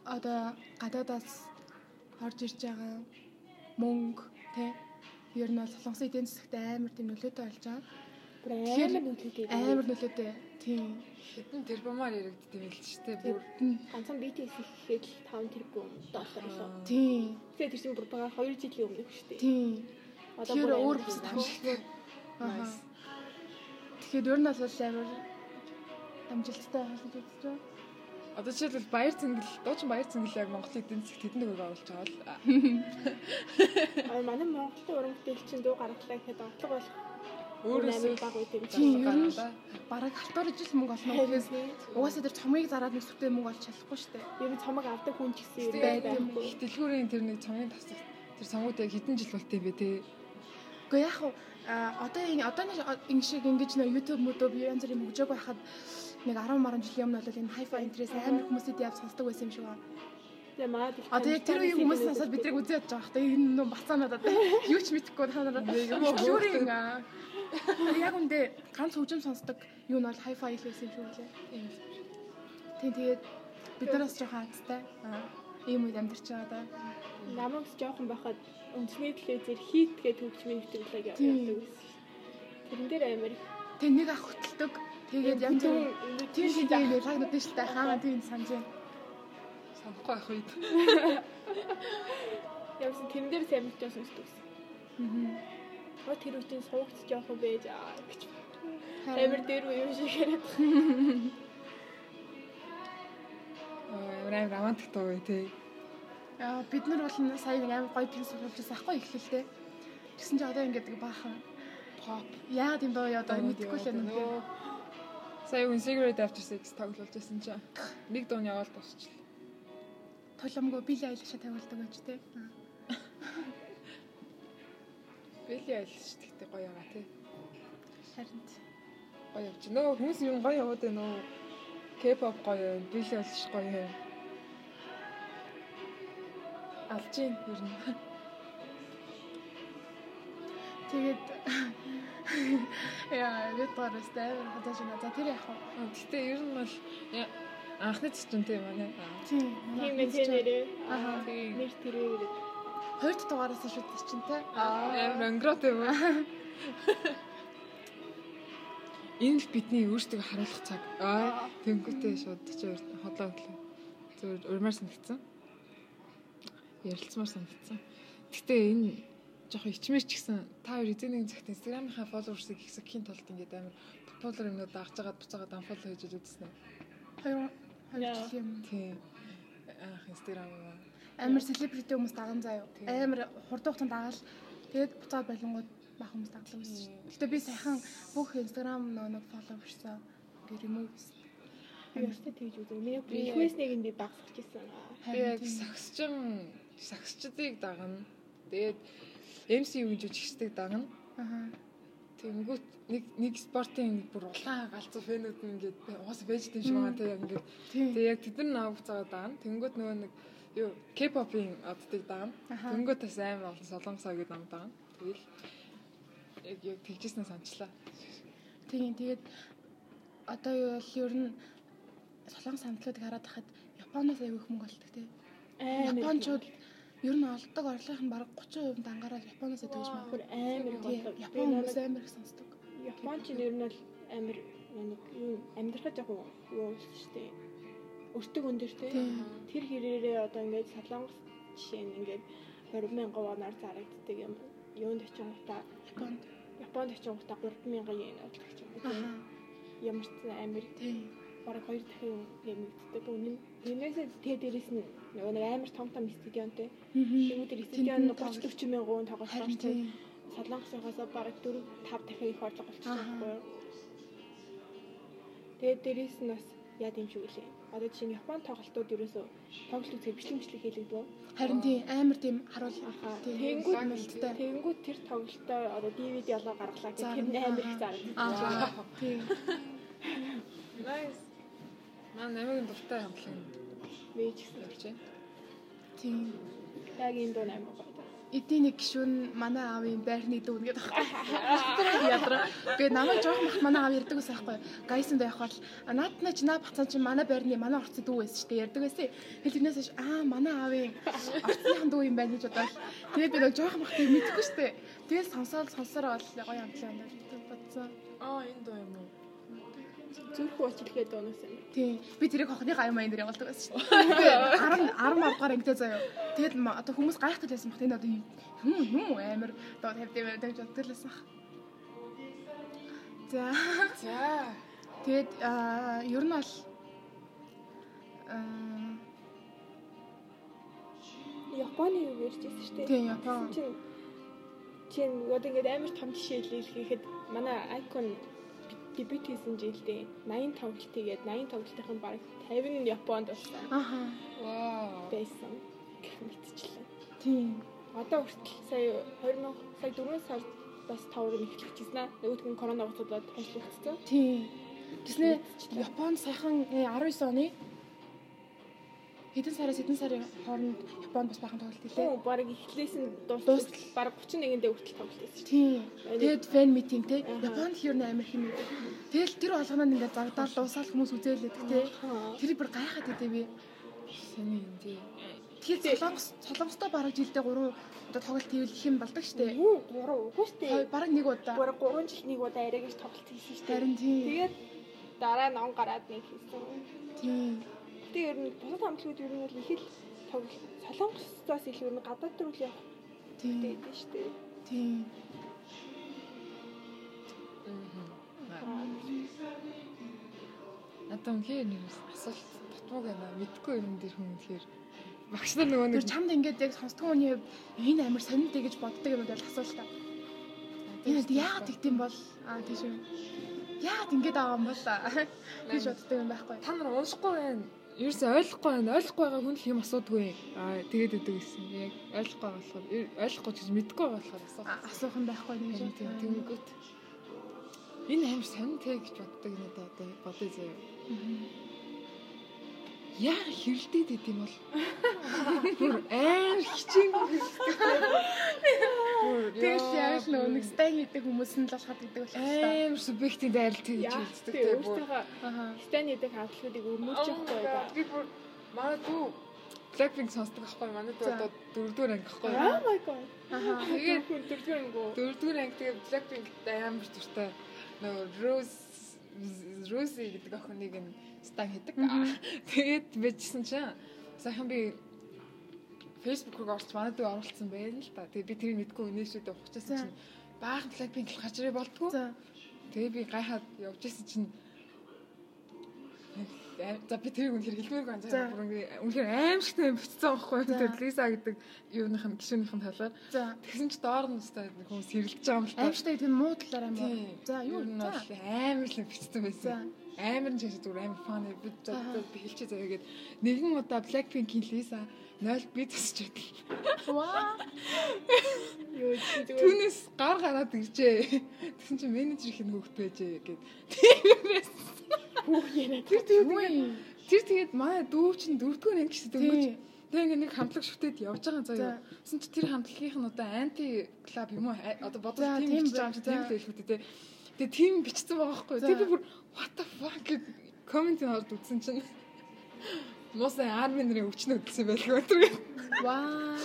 одоо гадаадаас орж ирж байгаа мөнгө тий ер нь бол солонгосын эдийн засагт амар тийм нөлөөтэй болж байгаа. Тэгэхээр амар нөлөөтэй. Амар нөлөөтэй. Тийм. хэдэн тэрбумаар яригддаг юм л ч тийм бүр ганцхан BTS л 5 тэрбум доллар илүү. Тийм. Тэгэхээр тэр чинь бүр бага 2 жилийн өмнөх шүү дээ. Тийм. Одоо бүр өөр илүү. хамшигтай. Аа. Тэгэхээр ер нь бол амар амжилттай хасаж үзэж байгаа. Одоо жишээлбэл баяр цэнгэл, дуучин баяр цэнгэл яг Монголын эдийн засагт хэдэн төгрөг оруулж байгаа бол а, Аа манай Монголын уран бүтээл чинь дуу гаргалаа гэхэд онцлог болох Өөрөөсөө баг байт юм л гаргала. бараг халтуурж ил мөнгө олно гэхээс угаасаа тэр цомыг зараад нэг сүртэй мөнгө олж чадахгүй шүү дээ. Ер нь цомог авдаг хүн ч гэсэн юм. байхгүй. Дэлгүүрийн тэр нэг цомгийн тасах тэр сонгууд яг хэдэн жил болтой бэ те. Гэхдээ яг хуу одоо энэ одоо нэг ингэ шиг ингэж нөө YouTube мөдөө янз бүрийн хөгжөөг байхад нэг 10 маран жилийн өмнө бол энэ hi-fi интерес амар хүмүүсэд яв сонсдог байсан юм шиг байна. Тэгээ маад Одоо яг тэр үеийн хүмүүс насаад бидрийг үзээд байгаа хэрэгтэй. Энэ нөө бацаанууд одоо юу ч мэдэхгүй та нараа. Юурийн яг үндэ ганц хөгжим сонсдог юу нь бол hi-fi л байсан юм шиг үлээ. Тийм тэгээд бид нараас жоохон хацтай. Аа ийм үед амьдарч байгаа да. намайг жоохон байхад үндэсний телевизээр хийт гэдэг хөгжмийн нэвтрүүлэг Тийм. байсан. Тэрэн дээр амар их Тэг нэг ах хөтэлдэг. Тэгээд бүр тийм тийм тийм лагнууд нь шилтэй хаана тийм санаж байна. Санахгүй ах үед. Ямсан тэрэн дээр сайн мэдээ сонсдог. Аа тэр үеийн жоохон байж аа гэж. Амар дээр үе юм шиг яриад. Амар амар романтик дуу бай те. Аа бид нар бол сая нэг амар гоё пинс суулжсан ахгүй ихлэлтэй. Тэгсэн чинь одоо ингээд нэг баахан pop. Яа тийм доо яа одоо мэдэхгүй л юм. Сая үн cigarette after sex тоглуулж байсан чинь нэг дууны яваал дуусчихлаа. Толомгүй били айлгшаа тавилдаг байж тээ. Бэли айлш тэгтээ гоё яваа те. Харин Гоё явж. Нөө хүмүүс юм гоё яваад байна нөө. K-pop гоё, бэли айлш гоё. Алжин ер нь. тэгээд яа бид гарстай амар хатаж байна. За тэр яах вэ? Гэтэ ер нь бол анхны цэцэнтэй манай. Тийм. Тийм ээ тэр нэрээ. Аа. Тийм. Нэр тэрээр Хоёр дахь дугаараас дээ чинь те. Амар онгротой юм. Энэ л бидний өөрсдөө харуулах цаг. Аа, тэнгуүтэй шууд чи хотлоо хөтлөө. Зөв урмаар санагдсан. Ярилцмаар санагдсан. Гэтэ энэ жоохон ичмэр ч гэсэн та хоёр эзэн нэг цагт Instagram-ийнхаа followers-ыг ихсэхийн тулд ингээд амар популяр юмнууд дагж байгаа буцаагаад unfollow хийж үзсэн? Хоёр хоёр жил юм. Тийм. Аах юм. Амар селебрити хүмүүс даган заяа. Амар хурдан хугацаанд дагаал тэгээд буцаад болонгууд бах хүмүүс байсан шүү. дээ. Гэтэ би сайхан бүх нөө нэг follow-ерсоо гэ remove хийсэн. би өстэй тэгж үзэн. Миний ихнээс нэг нь би багсах гэсэн. Би яг сагсчин сагсчдыг дагна. Тэгээд MC юу гэж ихсдэг дагна. Аа. Тэнгүүт нэг нэг спортын бүр улаан галзуу фэнүүд нь ингээд уус байж тийм шиг байгаа тийм ингээд Тийм. тэгээ яг тэд нар наав цаагаа даана. Тэнгүүт нөгөө нэг юу K-pop-ын оддыг даана. Аха. Тэнгүүт бас амар олон солонгосоо гэдэг нам даана. Тэгэл яг яг тэгжсэн санчлаа. Тийм тэгээд одоо юу бол ер нь солонгос хамтлагуудыг хараад хахад Японоос аягүй их мөнгө олдог тий. Японочууд ер нь олдог орлогын нь бараг 30% дангараад Японоос тэгж маа. бүр амар болдог. Япон хүмүүс амар их сонсдог. Япон ч нэр нь бол амар нэг юу амьдрахад яг юу шүү дээ. Өртөг өндөр те. Тийм. Тэр хэрээрээ одоо ингээд солонгос жишээ нь ингээд 20 мянган воноор зарагддаг юм. Юунд очин гутаа Японд. Японд очин гутаа 3 мянган йен болдог ч юм уу. Ямар ч амар Тийм. бараг хоёр дахин нэмэгддэг. Үнэн тэрнээсээ тэгээ дээрэс нь нөгөө нэг амар том том стадионтэй. Тэгмүүд тэр стадион Тэнд нь 30 40 мянган тоглож тийм. Солонгосоос бараг 4 5 дахин их орлого болчихсон байхгүй юу? Тэгээд дээрээс нь бас яа юм шиг үлээ. Одоо жишээ нь Японы тоглолтууд ерөөсөө тоглолт үзэх бичлэг бичлэг хийлэгдв. Харин тийм амар тийм харуул. Тийм. Тэнгүүд амжилттай. тэнгүүд тэр тоглолтоо одоо DVD олоо гаргалаа гэх тэр амар их зарагдсан. Аа. Тийм. Nice. Маа намайг дуртай хамтлаг Мэж гэсэн. явж байна. Тийм. Яг энэ дуу амар гоё. Эдийн нэг гişүн манай аавын байрны дүү гэдэг байна. Ядраа. Би намайг жоох мах манай аав ярьдаг байсан байхгүй. Гайсанд байх бол наадна чи наа бацаа чи манай байрны манай орцны дүү байсан шүү дээ ярьдаг байсан. Тэгэл тэрнээс хойш аа манай аавын орцныхан дүү юм байна гэж бодоод тэгээд би нэг жоох мах тийм мэдэхгүй шүү дээ. Тэгэл сонсоод сонсороо бол гоё амтлаа байна. Бодсон. Аа энэ дуу юм уу? Зүрх уучлахээ дуунаас юм. Тийм. Би тэрийг хохны гай маян дээр явуулдаг байсан шүү дээ. 10 10 авгаар ингэдэ заяа. Тэгэд одоо хүмүүс гайхдаг байсан бах. Энэ одоо юм юм амар доо тавьд юм гэж боддог лсэн бах. За. За. Тэгэд аа ер нь бол аа Японы юу ярьж байсан шүү дээ. Тийм, Япон. Чинь чинь одоо ингээд амар том жишээ хэлэхэд манай icon дебют хийсэн жилдээ 80 тоглолт хийгээд 80 тоглолтын баг 50 нь Японд болсон Аха. Вау. байсан гэх мэтчлээ. Тийм. Одоо хүртэл сая 2000 сая 4 сард бас таврын эхлэчихсэн аа. Нөгөөх нь корона уцаад ажиллагдсан. Тийм. Тэснэ Японд сайхан э, 19 оны хэдэн сараас хэдэн сарын хооронд Японд бас бахан тоглолт хийлээ. Оо баг эхлээс нь Дуустал. баг 31-нд хүртэл тоглолт хийсэн шүү. Тийм. Тэгээд фэн митинг те. Японд хэр нэ амар хэм. Тэгэл тэр болгоно ингээд загдаад дуусаад хүмүүс үзээлээд те. Тэр бүр гайхаад идэв би. Сэний юм тий. Тэгэхээр солонгос солонгостой бараг жилдээ 3 удаа тоглолт хийвэл их юм болдог штэ. Юу гурав үгүй шүү дээ. Бараг нэг удаа. Бараг 3 жил нэг удаа арай гэж тоглолт хийсэн шүү дээ. Харин тийм. Тэгээд дараа нь он гараад нэг хийсэн. Тийм. Гэтэ ер нь бусад хамтлагууд ер нь бол их л солонгосоос илүү ер нь гадаад руу л явах Тийм. гэдэг шүү дээ. Тийм. Аа. Надаа үнхээр нэг асуулт татваг байна. Мэдгүй юм дээр хүн үнэхээр багш нар нөгөө нэг чамд ингээд яг сонсдгоо хүний энэ амар сонирхдаг гэж боддог юм бол асуулт та. Энэ яагаад тэгдэм бол аа тийш үү. Яагаад ингэж байгаа юм бол гэж боддог юм байхгүй. та нар уншихгүй байна. Ерөөс ойлгохгүй байна. Ойлгохгүй байгаа хүн л юм асуудгүй. Аа тэгээд өгдөг гэсэн. Яг ойлгохгүй болохоор ойлгохгүй гэж мэдгүй болохоор асуух. Асуух юм байхгүй Тийм тийм тэнгүүт. Энэ амар сонь тэг гэж боддог надад одоо бодъё заяа. Яа хэрэлдээд идэм бол. Бүр амар хичээн Тэгэл яаж нөгөө нэг стан хийдэг хүмүүс нь л болоход гэдэг болох шээ. амар субъектийн дайрал тэгж Яа, хэлдэг тэгээ те бүр. өөртөө Аха. станидаг хамтлагуудыг өрнүүлж явахгүй ба. Би бүр манай дүү Blackpink сонсдог аахгүй манай дүү За. одоо дөрөвдүгээр анги аахгүй. Oh my god. Аха. Тэгээд дөрөвдүгээр ангуу. дөрөвдүгээр анги тэгээд Blackpink амар дуртай. Нөгөө Rose Rose гэдэг охиныг нь стан хийдэг. Тэгээд бичсэн чинь сайхан би Facebook руу орч манай дүү оруулсан байна л та. Тэгээд би тэрийг мэдгүй өнөөшөд ухчихсан чинь баахан Blackpink л гарч ирээ болтгоо. За. Тэгээ би гайхаад явж исэн чинь за би тэрийг үнэхээр хэлмээргүй За. анзаарсан. Бүр үнэхээр аимшигтай бичсэн байхгүй юу. Тэгээд Лиса гэдэг юуных нь гişүнийх нь талаар. Тэгсэн чи доор нь өстой хүмүүс сэрэлдэж байгаа юм л та. Аимштай тийм муу талаар юм уу? За юу нь бол бичсэн За. байсан. Амар нь чишээ зүгээр амар фан би хэлчихээ заяа гээд нэгэн удаа Blackpink-ийн Lisa 0 би тасч байдаг. Ваа. Юу чи зүгээр. Түүнээс гар гараад иржээ. Тэгсэн чи менежер их хөөхт байжээ гээд. Тиймээс Бүх яриа. тэр тэгээд. Тэр тэгээд манай дүү чинь дөрөвдүгээр анги гэсэн дөнгөж. Тэгээ ингээ нэг хамтлаг шүтээд явж байгаа За. заяа. Гэсэн чи тэр хамтлагийнх нь одоо анти клуб юм уу? Одоо бодвол За, тийм байгаа юм чи тийм л хэлэх үү те. Тэгээ тийм бичсэн байгаа байхгүй. Тэгээ би бүр what the fuck гэд комментиг орд үзсэн чинь Мосын арми нарын өвчнө өдсөн байлгүй өтер. Ваа.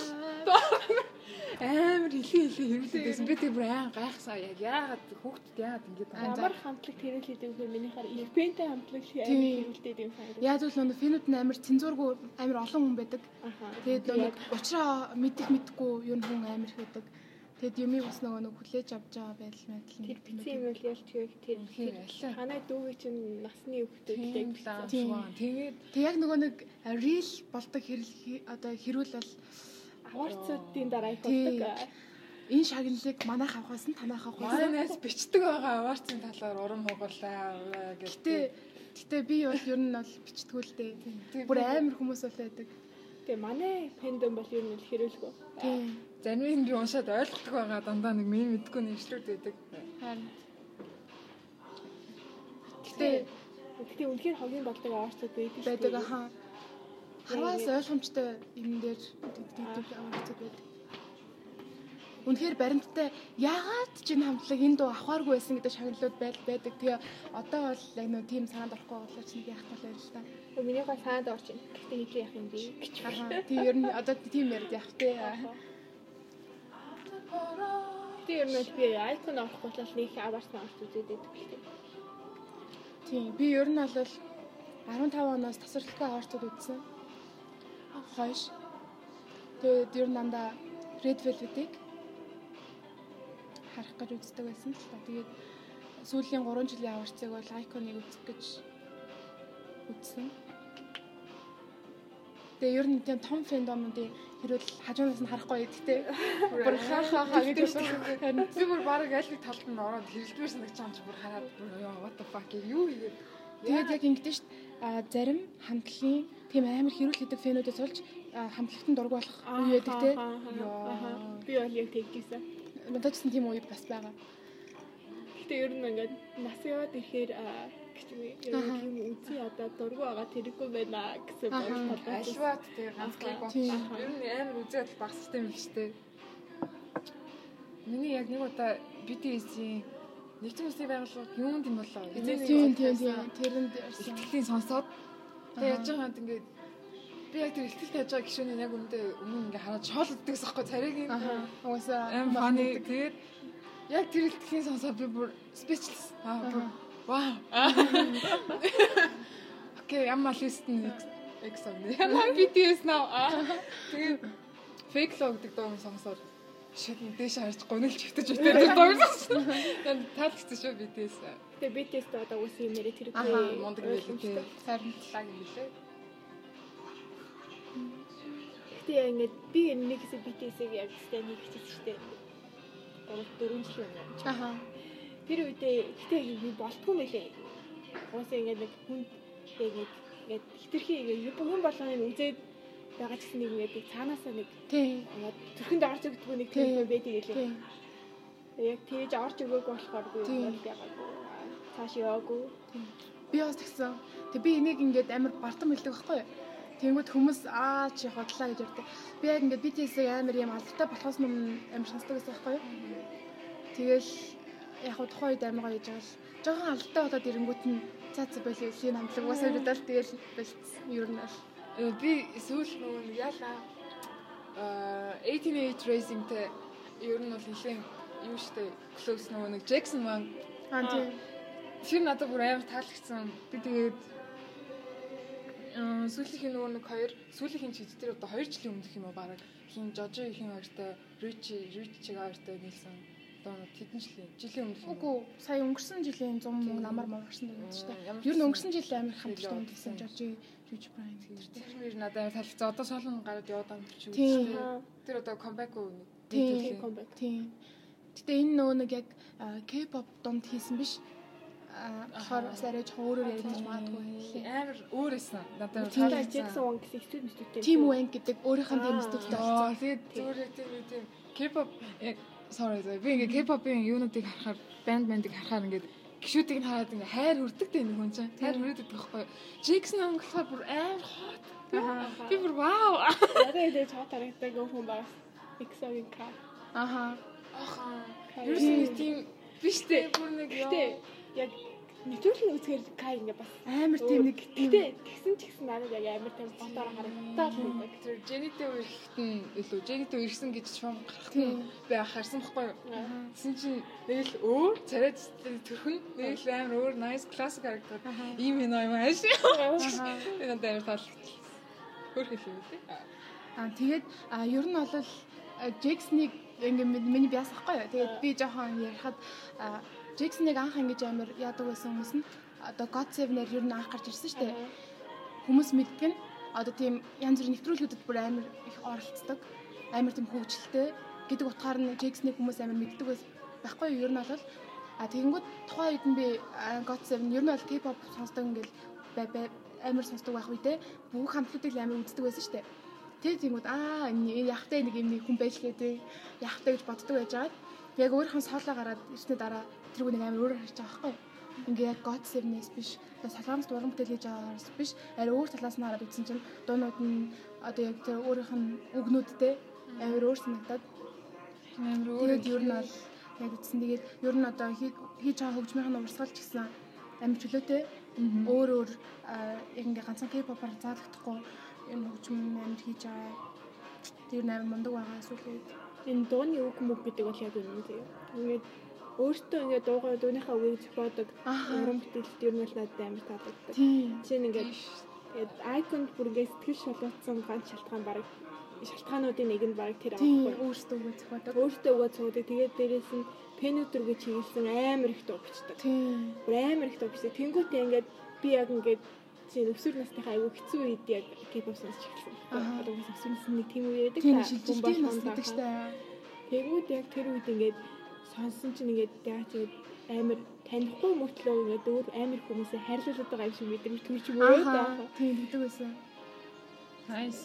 Амар хилээ хилээ хэрүүлээдсэн. Би тэг бүр аа гайхсаа яг яагаад хүүхдэд яагаад ингэж А, за. Амар хамтлаг тэрэл хийдэг үхээр миний хараа Европентэй хамтлаг амар хэрүүлдээд юм санагдав. Яаж үл нөгөө финууд нь амар цензуургүй амар олон хүн байдаг. Тэгээд нөгөө уучраа мэдих мэдгүй юу н хүн амар байдаг. Тэгэд юмыг бас нөгөө нэг хүлээж авч байгаа байдал мэдл тэр бицэн юм бол ялч яг тэр. Танай дүүгээ чинь насны гэдэг. лаа. Тийм. Тэгээд Тэг яг нөгөө нэг рил болдог хэрэг одоо хэрүүл бол Аварцуудын дараа их болдог. энэ шагналыг манайх авахаас нь танайх авахаас манайнаас бичдэг байгаа аваарцын талаар урам хугарлаа гэж. Гэтэ би бол ер нь бол бичтгүү л дээ. Бүр амар хүмүүс бол байдаг. Тэгээ манай фэндом бол ер нь л хэрүүлгүй. Тийм. Зарим нь би уншаад ойлгохгүй байгаа дандаа нэг миний мэдгүй нэвшлүүд байдаг. Харин. Гэтэ Гэтэ үнэхээр хогийн болдог аварцууд байдаг байдаг аха. Харваас ойлгомжтой юм дээр дэгдэгдэг аварцууд байдаг. Үнэхээр баримттай яагаад ч энэ хамтлаг энэ дуу авахааргүй байсан гэдэг шагналууд байл байдаг. Тэгээ одоо бол яг нөө тийм санаанд орохгүй болоо ч нэг яах талаар л та. Миний гол санаад орж байна. Гэтэ хэдий яах юм бэ гэж. Аха. Тийм ер нь одоо тийм яриад явах те. Гэтэ нь бол би айкон орохгүй бол нэг аварц аварц үзээд байдаг гэхдээ. Тийм би ер нь бол 15 оноос тасралтгүй аварцууд үзсэн. Хойш. Тэгээд ер нь дандаа Red Velvet-ийг харах гэж үздэг байсан л та. Тэгээд сүүлийн 3 жилийн аварцыг бол Icon-ыг үзэх гэж үзсэн. Тэгээ ер нь тийм том фэндомуудын хэрүүл хажуунаас нь харахгүй гэдэгтэй. Бүр хаа хаа хаа гэдэг дээ. Би бүр баг аль нэг талд нь ороод хэрэлдмээр санагч байгаа юм чи бүр хараад what the fuck юу хийгээд Тэгээд яг ингэдэж. А зарим хамтлагийн тийм амар хэрүүл хийдэг фэнүүдээс болж а, хамтлагтан дург болох үе байдаг те. Би бол яг ч гэсэн тийм үе бас байгаа. Гэтэ ер нь ингээд нас яваад ирэхээр нь юм үзий одоо дургу байгаа тэрэггүй байна гэсэн бодлоо альваад тэгээ ганцхан бот. Ер нь амар үзээд багсчтай юм дээ. Миний яг нэг удаа BTS-ийн нэгэн улсын байгууллага юунд юм болоо? Тийм тийм тийм тэрэнд ирсэн. Ихтгэлийн сонсоод тэгээ яж байгаад ингээд би яг тэр ихтгэл тааж байгаа гişүүний яг үндэ өмнө ингээ хараад шоол өгдөгс аахгүй царайгийн. Аа. Угаасаа аим фаны тэгээд яг тэр ихтгэлийн сонсоод би бүр speechless. Аа вау. Окей, ямар листэн эксам. Ямар BTS наа. Тэгээд fake log гэдэг дуу сонсоод шид дээш харж гонолж хөвтөж өтөө дуурсан. Таалагдсан шүү BTS. Тэгээ BTS та одоо үс юм нэрэ тэр Аа мундаг байлээ тий. Сарн талаг юм лээ. Тэгээ ингээд би нэг хэсэг BTS-ийг яг хэсэг штэ. Гурав дөрөв жил юм. Аха. Тэр үедээ гэтээ би болтгүй мэлээ. Уусаа ингээд нэг хүн тэгээд ингээд хитрхи ингээд хүн болгоныг үзээд байгаа ч гэсэн нэг ингээд цаанаасаа нэг ингээд төрхөнд орж өгдөггүй нэг тийм байдаг гэлээ. Яг тэгж орж өгөөгүй болохоор би бол ягаагүй. Цааш яваагүй. Би бас тэгсэн. Тэг би энийг ингээд амар бартам хэлдэг байхгүй юу? Тэнгүүд хүмүүс аа чи хотлаа гэж ярьдаг. Би яг ингээд BTS-ийг амар юм алдартай болохоос өмнө амар сонсдог гэсэн байхгүй юу? Тэгэл яг хуу тухайн үед амар гоё гэж байгаа л жоохон алдартай болоод ирэнгүүт нь цаац байл юм хамтлаг уусаа бидэл тэгэл болцсон ер нь бол. Э, би сүүл нөгөө яалаа аа 88 Racing-тэй ер нь бол нэлээд юу штэ close нөгөө нэг Jackson Wang Аа тийм. Тэр надад бүр амар таалагдсан. Би тэгээд аа сүүлийн нөгөө нэг хоёр сүүлийн чиг дээр одоо 2 жилийн өмнөх юм уу баг хин Жожо хин хоёртой Ричи Ричиг хоёртой нийлсэн одоо хэдэн жилийн жилийн өмнөх юм. Үгүй сая өнгөрсөн жилийн 100 мөнгө намар морсон гэдэг шүү дээ. Ер нь өнгөрсөн жилийн амар хамттай унтсан Жожи Рич Брайан Тэр тэр мөр надад амар таалагдсан. Одоо солон гараад яваад байгаа юм чи Тийм. үү. Тэр одоо comeback үү нэг. Тийм. Comeback. Тийм. Гэтэ энэ нөгөө нэг яг K-pop донд хийсэн биш. Аа болохоор бас арай жоохон өөрөөр яригдчих магадгүй. Амар өөр эсэн. Надад Тэр Jackson Wang гэсэн студент студент. Team Wank гэдэг өөрийнх нь Аа болсон. тэгээд зүгээр тийм үү тийм K-pop яг sorry sorry би ингээ K-pop-ын юунуудыг харахаар банд бандыг харахаар ингээд гişүүдийг нь хараад ингээ хайр хүрдэг дээ нэг хүн чинь. Хайр хүрээд идэх байхгүй. Jackson ам болохоор бүр амар хот. Би бүр вау. Надад энэ цаа тарахтай хүн бас Exoгийн ка. Аха. Ахаа. Юу нэг тийм биш дээ. Бүр нэг Гэтэ яг нэвтрүүлгийн үзгээр ка ингээ бас Амар тийм нэг Гэтэ тэгсэн ч гэсэн надад яг амар тийм ботоор харагдтал байдаг. тэр Jenny-тэй үерхт нь илүү Jenny-тэй үерхсэн гэж шум гарах Тийм. би харсан байхгүй юу? Тэсэн чинь нэг л өөр царайд төрхөн нэг л амар өөр nice classic character. Ийм юм юм ааш. Надад амар таалагдсан. Хөрх хэлээ үү? Аа тэгээд ер нь бол Jackson-ыг ингээ миний биас ахгүй юу. Тэгээд би жоохон ярихад Jackson-ыг анх ингэж амар яадаг байсан хүмүүс нь одоо God Seven-ээр ер нь анх гарч ирсэн шүү дээ. Хүмүүс мэддэг нь одоо тийм янз бүрийн нэвтрүүлгүүдэд бүр амар их оролцдог. Амар тийм хөгжилтэй гэдэг утгаар нь Jackson-ыг хүмүүс амар мэддэг байхгүй юу. Ер нь бол а тэгэнгүүт тухайн үед нь би God Seven ер нь бол K-pop сонсдог ингээл амар сонсдог байх үедээ бүх хамтлагуудыг л амар үздэг байсан шүү дээ. Тэгээ тиймүүд аа яхтай нэг юм нэг хүн байж лээ тий. Яхтай гэж боддог байж байгаад яг өөрийнхөө соолоо гараад ирсний дараа тэргүй нэг амар өөр харж байгаа байхгүй. Ингээ яг God Seven-ээс биш. Солонгос уран бүтээл хийж байгаагаас биш. Арай өөр талаас нь хараад үзсэн чинь дуунууд нь одоо яг тэр өөрийнх нь үгнүүдтэй амар өөр санагдаад Амар өөр. ер нь бол яг үзсэн. Тэгээд ер нь одоо хий- хийж байгаа хөгжмийн урсгал ч гэсэн амар чөлөөтэй. Өөр өөр яг ингээ ганцхан K-pop-аар заалагдахгүй энэ хөгжим амар хийж байгаа. Тэр амар мундаг байгаа сүүлийн үед. Энэ дууны үг мүг гэдэг бол яг юм тийм. Ингээд өөртөө ингээд дуугаа дууныхаа үгийг зохиодог уран бүтээлд ер нь бол надад амар таалагддаг. Тийм. Жишээ нь ингээд айконд бүр ингээд сэтгэл шалгуулсан ганц шалтгаан баг шалтгаануудын нэг нь баг тэр аахгүй. өөрсдөө үгүй зохиодог. Өөртөө өгөө цуудаг. Тэгээд дээрэс нь пенүтер гэж чиглэсэн амар их дуу бичдэг. Бүр амар их дуу бичдэг. Тэнгүүтээ ингээд би яг ингээд чинь өсвөр насныхаа аюу хэцүү үед яг K-pop сонсч эхэлсэн. Одоо өсвөр насны нэг тийм үе байдаг. Тийм шилжилтийн нас бомбол гэдэг хондоо. штэ. Тэгвэл яг тэр үед ингээд сонсон чинь ингээд яг тэгээд амар танихгүй мөртлөө ингээд өөр амар хүмүүсээ хайрлуулдаг байгаа юм шиг мэдрэмж төрж өгөөд Аха. байгаа. Тийм гэдэг байсан. Nice.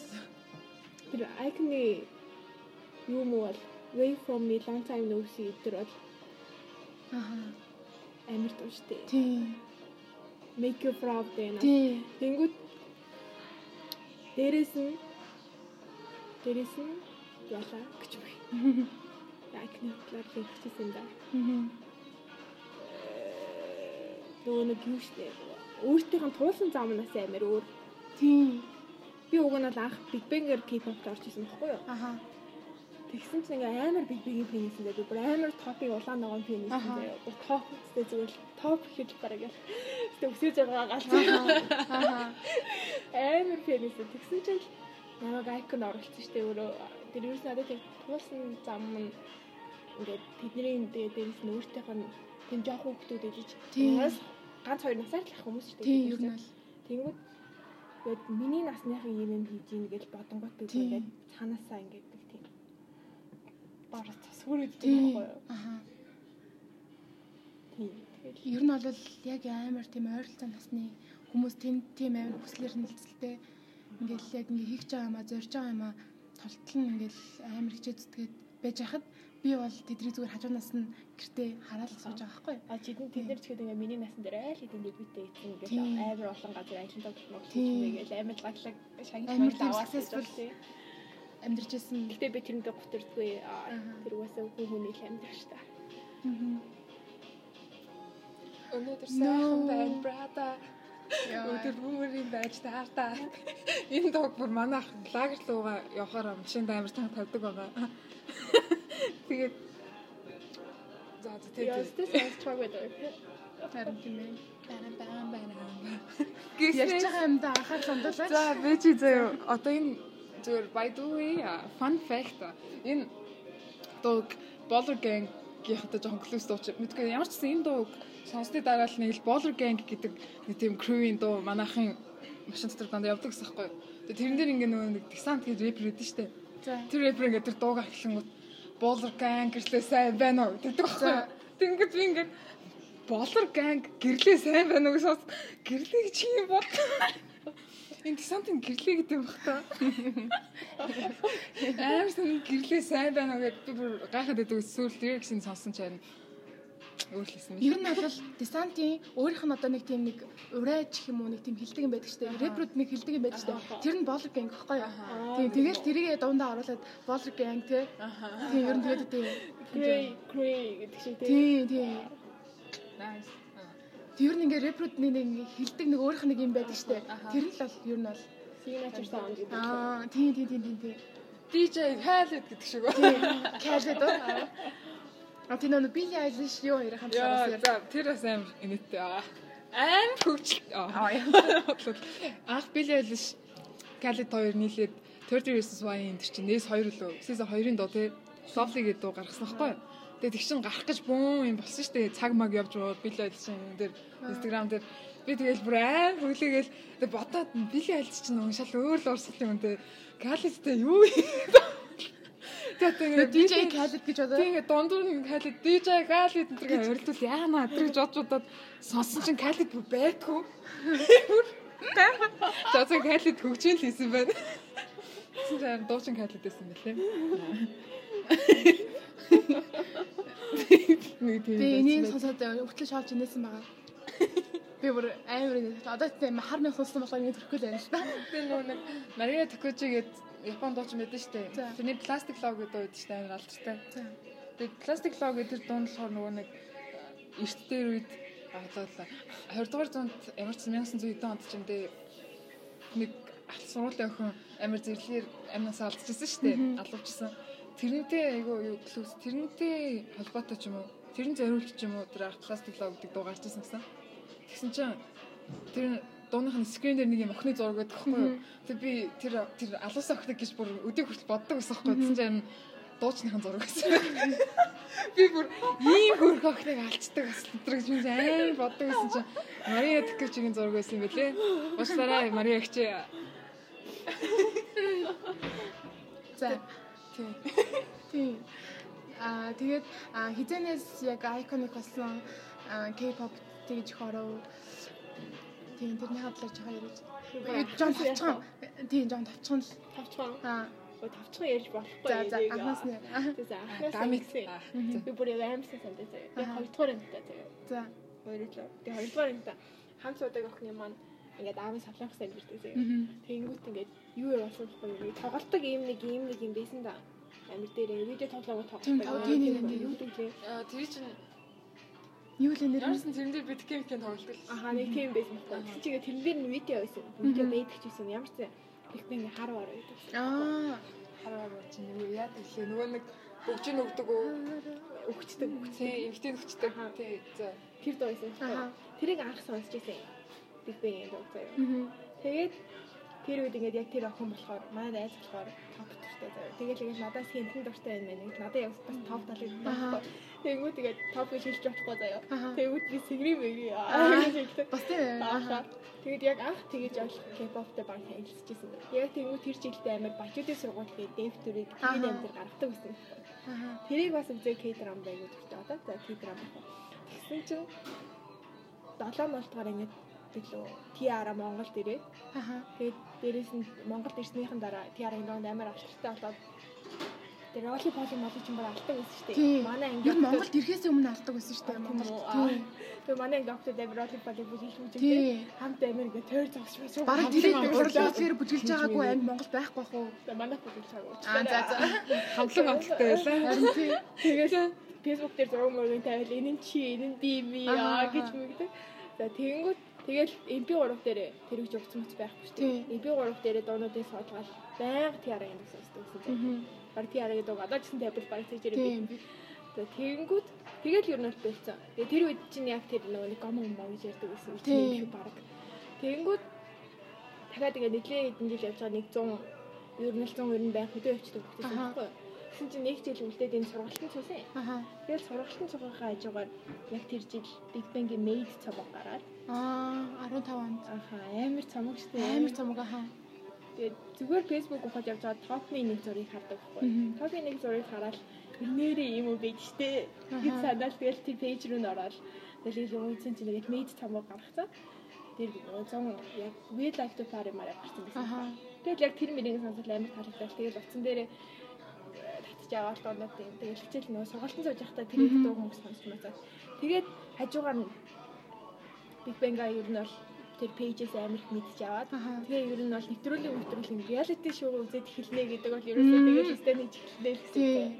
Тэр icon-ы юм уу бол Way from me long time no see тэр бол Аха. амар тууштай. Тийм. Make you proud гэнэ. Тийм. Тэнгүүд дээрэс нь дээрэс нь яла гэж бай. Icon-ы талаар хэлчихсэн да. Нөгөө нэг юу штэ. Өөртөөх нь туулсан замнаас амар өөр. Тийм. Би уг нь бол анх Big Bang-ээр K-pop орж исэн байхгүй юу? Аха. Тэгсэн чинь ингээ амар Big Bang-ийн фэнийсэн дээр би бүр амар топыг улаан ногоон фэнийсэн Аха. дээр бүр топ үстэй зүгээр топ хийж бараг яа. Тэгтээ өсөж байгаа галз. Аха. Амар фэнийсэн. Тэгсэн чинь намайг icon оруулсан штэ өөрөө. Тэр юу надад тэр туулсан зам нь ингээ тэдний дээр дээрс нь өөртөөх нь тэм жоох хүүхдүүд ээлж. Тийм. Яас ганц хоёр насаар л ах хүмүүс штэ. Тийм ер нь бол. Тэнгүүд тэгээд миний насныхын юм юм хийж ийн гэж бодонгот би ингээд цаанаасаа ингээд тийм бара засвар өгдөг Тийм. байхгүй юу? Аха. Тийм. Ер нь бол яг амар тийм ойролцоо насны хүмүүс тийм тийм амар хүслэр нэлцэлтэй ингээл яг ингээ хийх байгаа юмаа зорж байгаа юмаа толтол нь ингээл амар хичээ зүтгээд байж хахад би бол тэдний зүгээр хажуунаас нь гэртээ хараад л сууж байгаа байхгүй. а жидэн тэд нар ч гэдэг ингээ миний насан дээр айл хэдэн дебюттэй ийсэн ингээд Тийм. амар олон газар аялалдаа болмог Тийм. хийгээл амар лаглаг шагнал Амар маяг тийм аваад тийм. Амьдарч исэн. Гэтэ би тэрэндээ гутардгүй Аха. тэр угаасаа хүн хүний л амьдрах та. Мгм. Өнөөдөр сайхан байна, брата. Өдөр бүрийн байж таартаа. Энэ дог бүр манайх лагер руугаа явахаар машинд амар танк тавьдаг байгаа. Тэгээд за за тэгээд сте сонсч байгаа. Харин тийм ээ. бана бана бана. Ярьж байгаа юмдаа анхаар сандуулаач. За би чи заяа одоо энэ зүгээр by the way а, fun fact энэ дуу Baller Gang гихтэй жоохон клус дуу чи мэдгүй ямар ч гэсэн энэ дуу сонсны дараа л нэг л Baller Gang гэдэг нэг тийм crew-ийн дуу манайхын машин дотор дандаа явдаг гэсэн хэрэг. Тэгээ тэрэн дээр ингээ нөгөө нэг десант гэж рэпер өгдөн штэ. Тэр рэпер ингээ тэр дуугаа эхлэнгүүт Baller Gang гэрлээ сайн байна уу гэдэг. Тэг ингээд би ингээ Baller Gang гэрлээ сайн байна уу гэж сонс гэрлээ чи юм бод. Энэ десантын гэрлээ гэдэг бах та. Амар сан гэрлээ сайн байна уу гэдэг би бүр гайхаад байдаг сүүл гэсэн сонсон ч харин өөрчлөсөн Ер нь бол десантын өөрийнх нь одоо нэг тийм нэг урайж гэх юм уу нэг тийм хилдэг юм байдаг дээ. Рэпрүүд нэг хилдэг юм байдаг дээ. Тэр нь болер гэнг гэхгүй юу? Тийм тэгэл тэрийгээ дундаа оруулаад болер гэнг тий. Тийм ер нь тэгээд тийм. Грей, грей гэдэг шиг тийм. Тийм тийм. Nice. Тэр нь ингээ рэпрүүд нэг нэг хилдэг нэг өөрийнх нэг юм байдаг. Аха. Тэр нь л бол ер нь бол Signature sound гэдэг. аа тийм тийм тийм тийм. DJ Khaled гэдэг шиг? Тийм. Кайлед уу? А тийм нэг Билли Айлиш юу хоёр хамтлагаас Яа, яа. за тэр бас амар инээдтэй аа. Аим хөвчл. Аа. Анх Билли Айлиш Khaled хоёр нийлээд 30 Reasons Why энэ чинь нээс хоёр лөө. Season 2-ын дуу те. Lovely гэдэг дуу гаргасан байхгүй юу? Тэгээ тэг чин гарах гэж бүүн юм болсон шүү дээ. Цаг маг явж байгаа Билли Айлиш энэ дээр Instagram дээр би тэгэл бүр аим тэг бодоод Билли Айлиш чинь уншаал өөр л урсгал юм те. Khaled-тэй юу юм? Тэгээд Тэгээ DJ Khaled гэж бодоо. Тэгээ дундуур нь Khaled DJ Khaled энэ төргээ ойртол яана тэр гэж бодож удаад сонсон чинь Khaled бүр байдгүй. За зөв Khaled хөгжин л хийсэн байна. Чинь дуучин Khaled байсан. Нэг тийм. Би энийг сонсоод хүртэл шоолж инээсэн байгаа. Би бүр амар инээ. Одоо тийм хар мянга сонссон болохоор ингэ төрөхгүй л байна л да. би нөө нэг Мария Токучи гэдэг Япон шүү дээ. За. Тэрний пластик лог гэдэг үед дээ амар алдартай. Тэгээд пластик лог гэдэг дунд болохоор нөгөө нэг эрт дээр үед аглуулаа. 20 дугаар зуунд ямар ч 1900 онд ч юм дээ нэг сургуулийн охин амар зэрлэгээр амнасаа алдчихсан шүү дээ. Алуучсан. Тэрнтэй айгу юу клус тэрнтэй холбоотой ч юм уу? Тэрэн зориулж ч юм уу тэр пластик лог гэдэг дуу гарчсан гэсэн. Тэгсэн чинь тэр дууных нь скрин дээр нэг юм охины зураг байдаг хгүй юу? Тэг би тэр тэр алуус охиныг гэж бүр өдөө хүртэл боддог байсан хгүй юу? Тэгсэн чинь дуучныхан зураг байсан. Би бүр ийм хөрх охиныг алцдаг бас өдрөг гэж минь амар боддог байсан чинь Мария Ткевчгийн зураг байсан юм билээ. Уучлаарай Мария гч. За Тийм. тийм. Аа тэгээд хизэнээс яг iconic болсон K-pop тэгж хоров. Тийм тэрний хадлаа жоо яриад. Жон тавчхан. Тийм жон тавчхан л. тавчхан. Аа тавчхан ярьж болохгүй. за за анхаас нь. За анхаас нь би бүр амарсан сандаа заяа. Би хоёрдугаар ангитай заяа. За. Хоёрлоо. Тэгээ хоёрдугаар ангитай хамт суудаг охины маань ингээд аавын солонгос амьдэрдэг заяа. Мгм. Тэнгүүт ингээд юу яа болсон болохгүй. Тоглолтог ийм нэг ийм нэг юм байсан да. Амир дээр видео тоглоом тоглолт. Тийм, тийм тийм. юу гэдэг тэр чинь Юу л нэр нь? Ямарсан тэрэн дээр бид кемикийн тоглолт л. Аха нэг тийм байсан байхгүй. Чигээ тэрэн дээр нь видео байсан. Видео байдаг ч байсан. Ямар ч би ингээ хар вар байдаг. Аа. хараа бод чинь нөгөө яа гэхлээ нөгөө нэг бүгжин өгдөг үү? Өгчдөг. Тий, эмгтэн өгчдөг. Тий. За. Тэр доо байсан. Аха. Тэрийг анх сонсч байсан. Биг бэнг юм доо заяа. Тэгээд тэр үед ингээд яг тэр охин болохоор манай найз болохоор топ дуртай заяа. Тэгээд тэгээд надаас хинтэн дуртай байна мэн. Надад яг бас топ талыг байхгүй. Тэнгүү тэгээд топ гэж хэлж чадахгүй заяа. Тэнгүүд би сэгрим хэлдэг. Бас тийм. Тэгээд яг анх тэгэж бол K-pop-тэй баг танилцчихсан. Яг тэнгүү тэр жилдээ амар бачуудын сургууль гээд дэвтүрийг Аха. тийм амир гаргадаг. Аа. Тэрийг бас үзээ K-drama байгаад дуртай одоо. За K-drama. Тэгсэн чинь 7 болтгоор ингээд билүү TR Монголд ирээд Аха. тэгээд дээрэс нь Монголд ирснийхэн дараа TR-ын донд амар авчиртай болоод тэр поли моли ч юм бол алдаг байсан шүү дээ. Манай анги Монголд ирэхээс өмнө алдаг байсан шүү дээ Монголд. Тийм. Тэгээ манай доктор дээр роли поли бүжиглэж юм чинь хамт ингээд тойр зогсож байсан. Бараг тэрийг урлаа тэгэхээр бүжгэлж байгаагүй амь Монгол байхгүй бах уу? манай бүжиглэж байгаа. Аа за за. Хамтлаг хамтлагтай байлаа. Тэгээд Facebook дээр зураг мөрөнд тавил энэ нь чи энэ нь би яа Аха. гэж мэгдэг. За тэгэнгүүт тэгэл MP3 дээр тэр гэж өгсөн мэт байхгүй шүү дээ. MP3 дээр дуунуудыг соолгоод байнга TR ингэ сонсдог гэсэн. Баг TR гэдэг үг одоо ч гэсэн тавил баг Тийм. би. Тэгэнгүүт тэгэл ер нь бол бэлцэн. Тэгээ тэр үед чинь яг тэр нөгөө нэг гом юм гэж ярьдаг гэсэн үг Тийм. баг. Тэгэнгүүт дахиад тэгээ нэглээ хэдэн жил явж байгаа нэг 100 ер нь л 190 байх хөдөө явчихдаг гэсэн Аха. байхгүй. Тэгсэн чинь нэг жил үлдээд энэ сургалтын цусан. Аха. Тэгэл сургалтын цугийнхаа хажуугаар яг тэр жил Big Bang-ийн Made цомог гараад Аа 15 онд. аха амар цомог штэ Амар цомог аха. Тэгээд зүгээр Facebook ухаад явж байгаа топны нэг зургийг хардаг байхгүй. Топны нэг зургийг хараад нэрээ юм уу байж штэ. гэж Аха. санаад тэгэл тэр пэйж рүү н ороод тэгэл юм үзсэн чинь тэгээд Made цомог гаргацсан. Тэр нөгөө 100 яг We Like to Party мараа гарсан. Аха. Тэгэл яг тэр мөрийг сонсол амар таалагдал. Тэгэл утсан дээрээ аваад донод тийм. Тэгэл хичээл нөгөө сургалтын сууж байхдаа тэр их дуу хүмүүс сонсч мацаа. Тэгээд хажуугаар нь Big Bang-а ер нь бол тэр пэйжээс амар их мэдж аваад тэгээ ер нь бол нэвтрүүлэг нэвтрүүлэг реалити шоу үзээд эхэлнэ гэдэг бол ерөөсөө тэгээд өстэй нэг эхэлнэ гэсэн.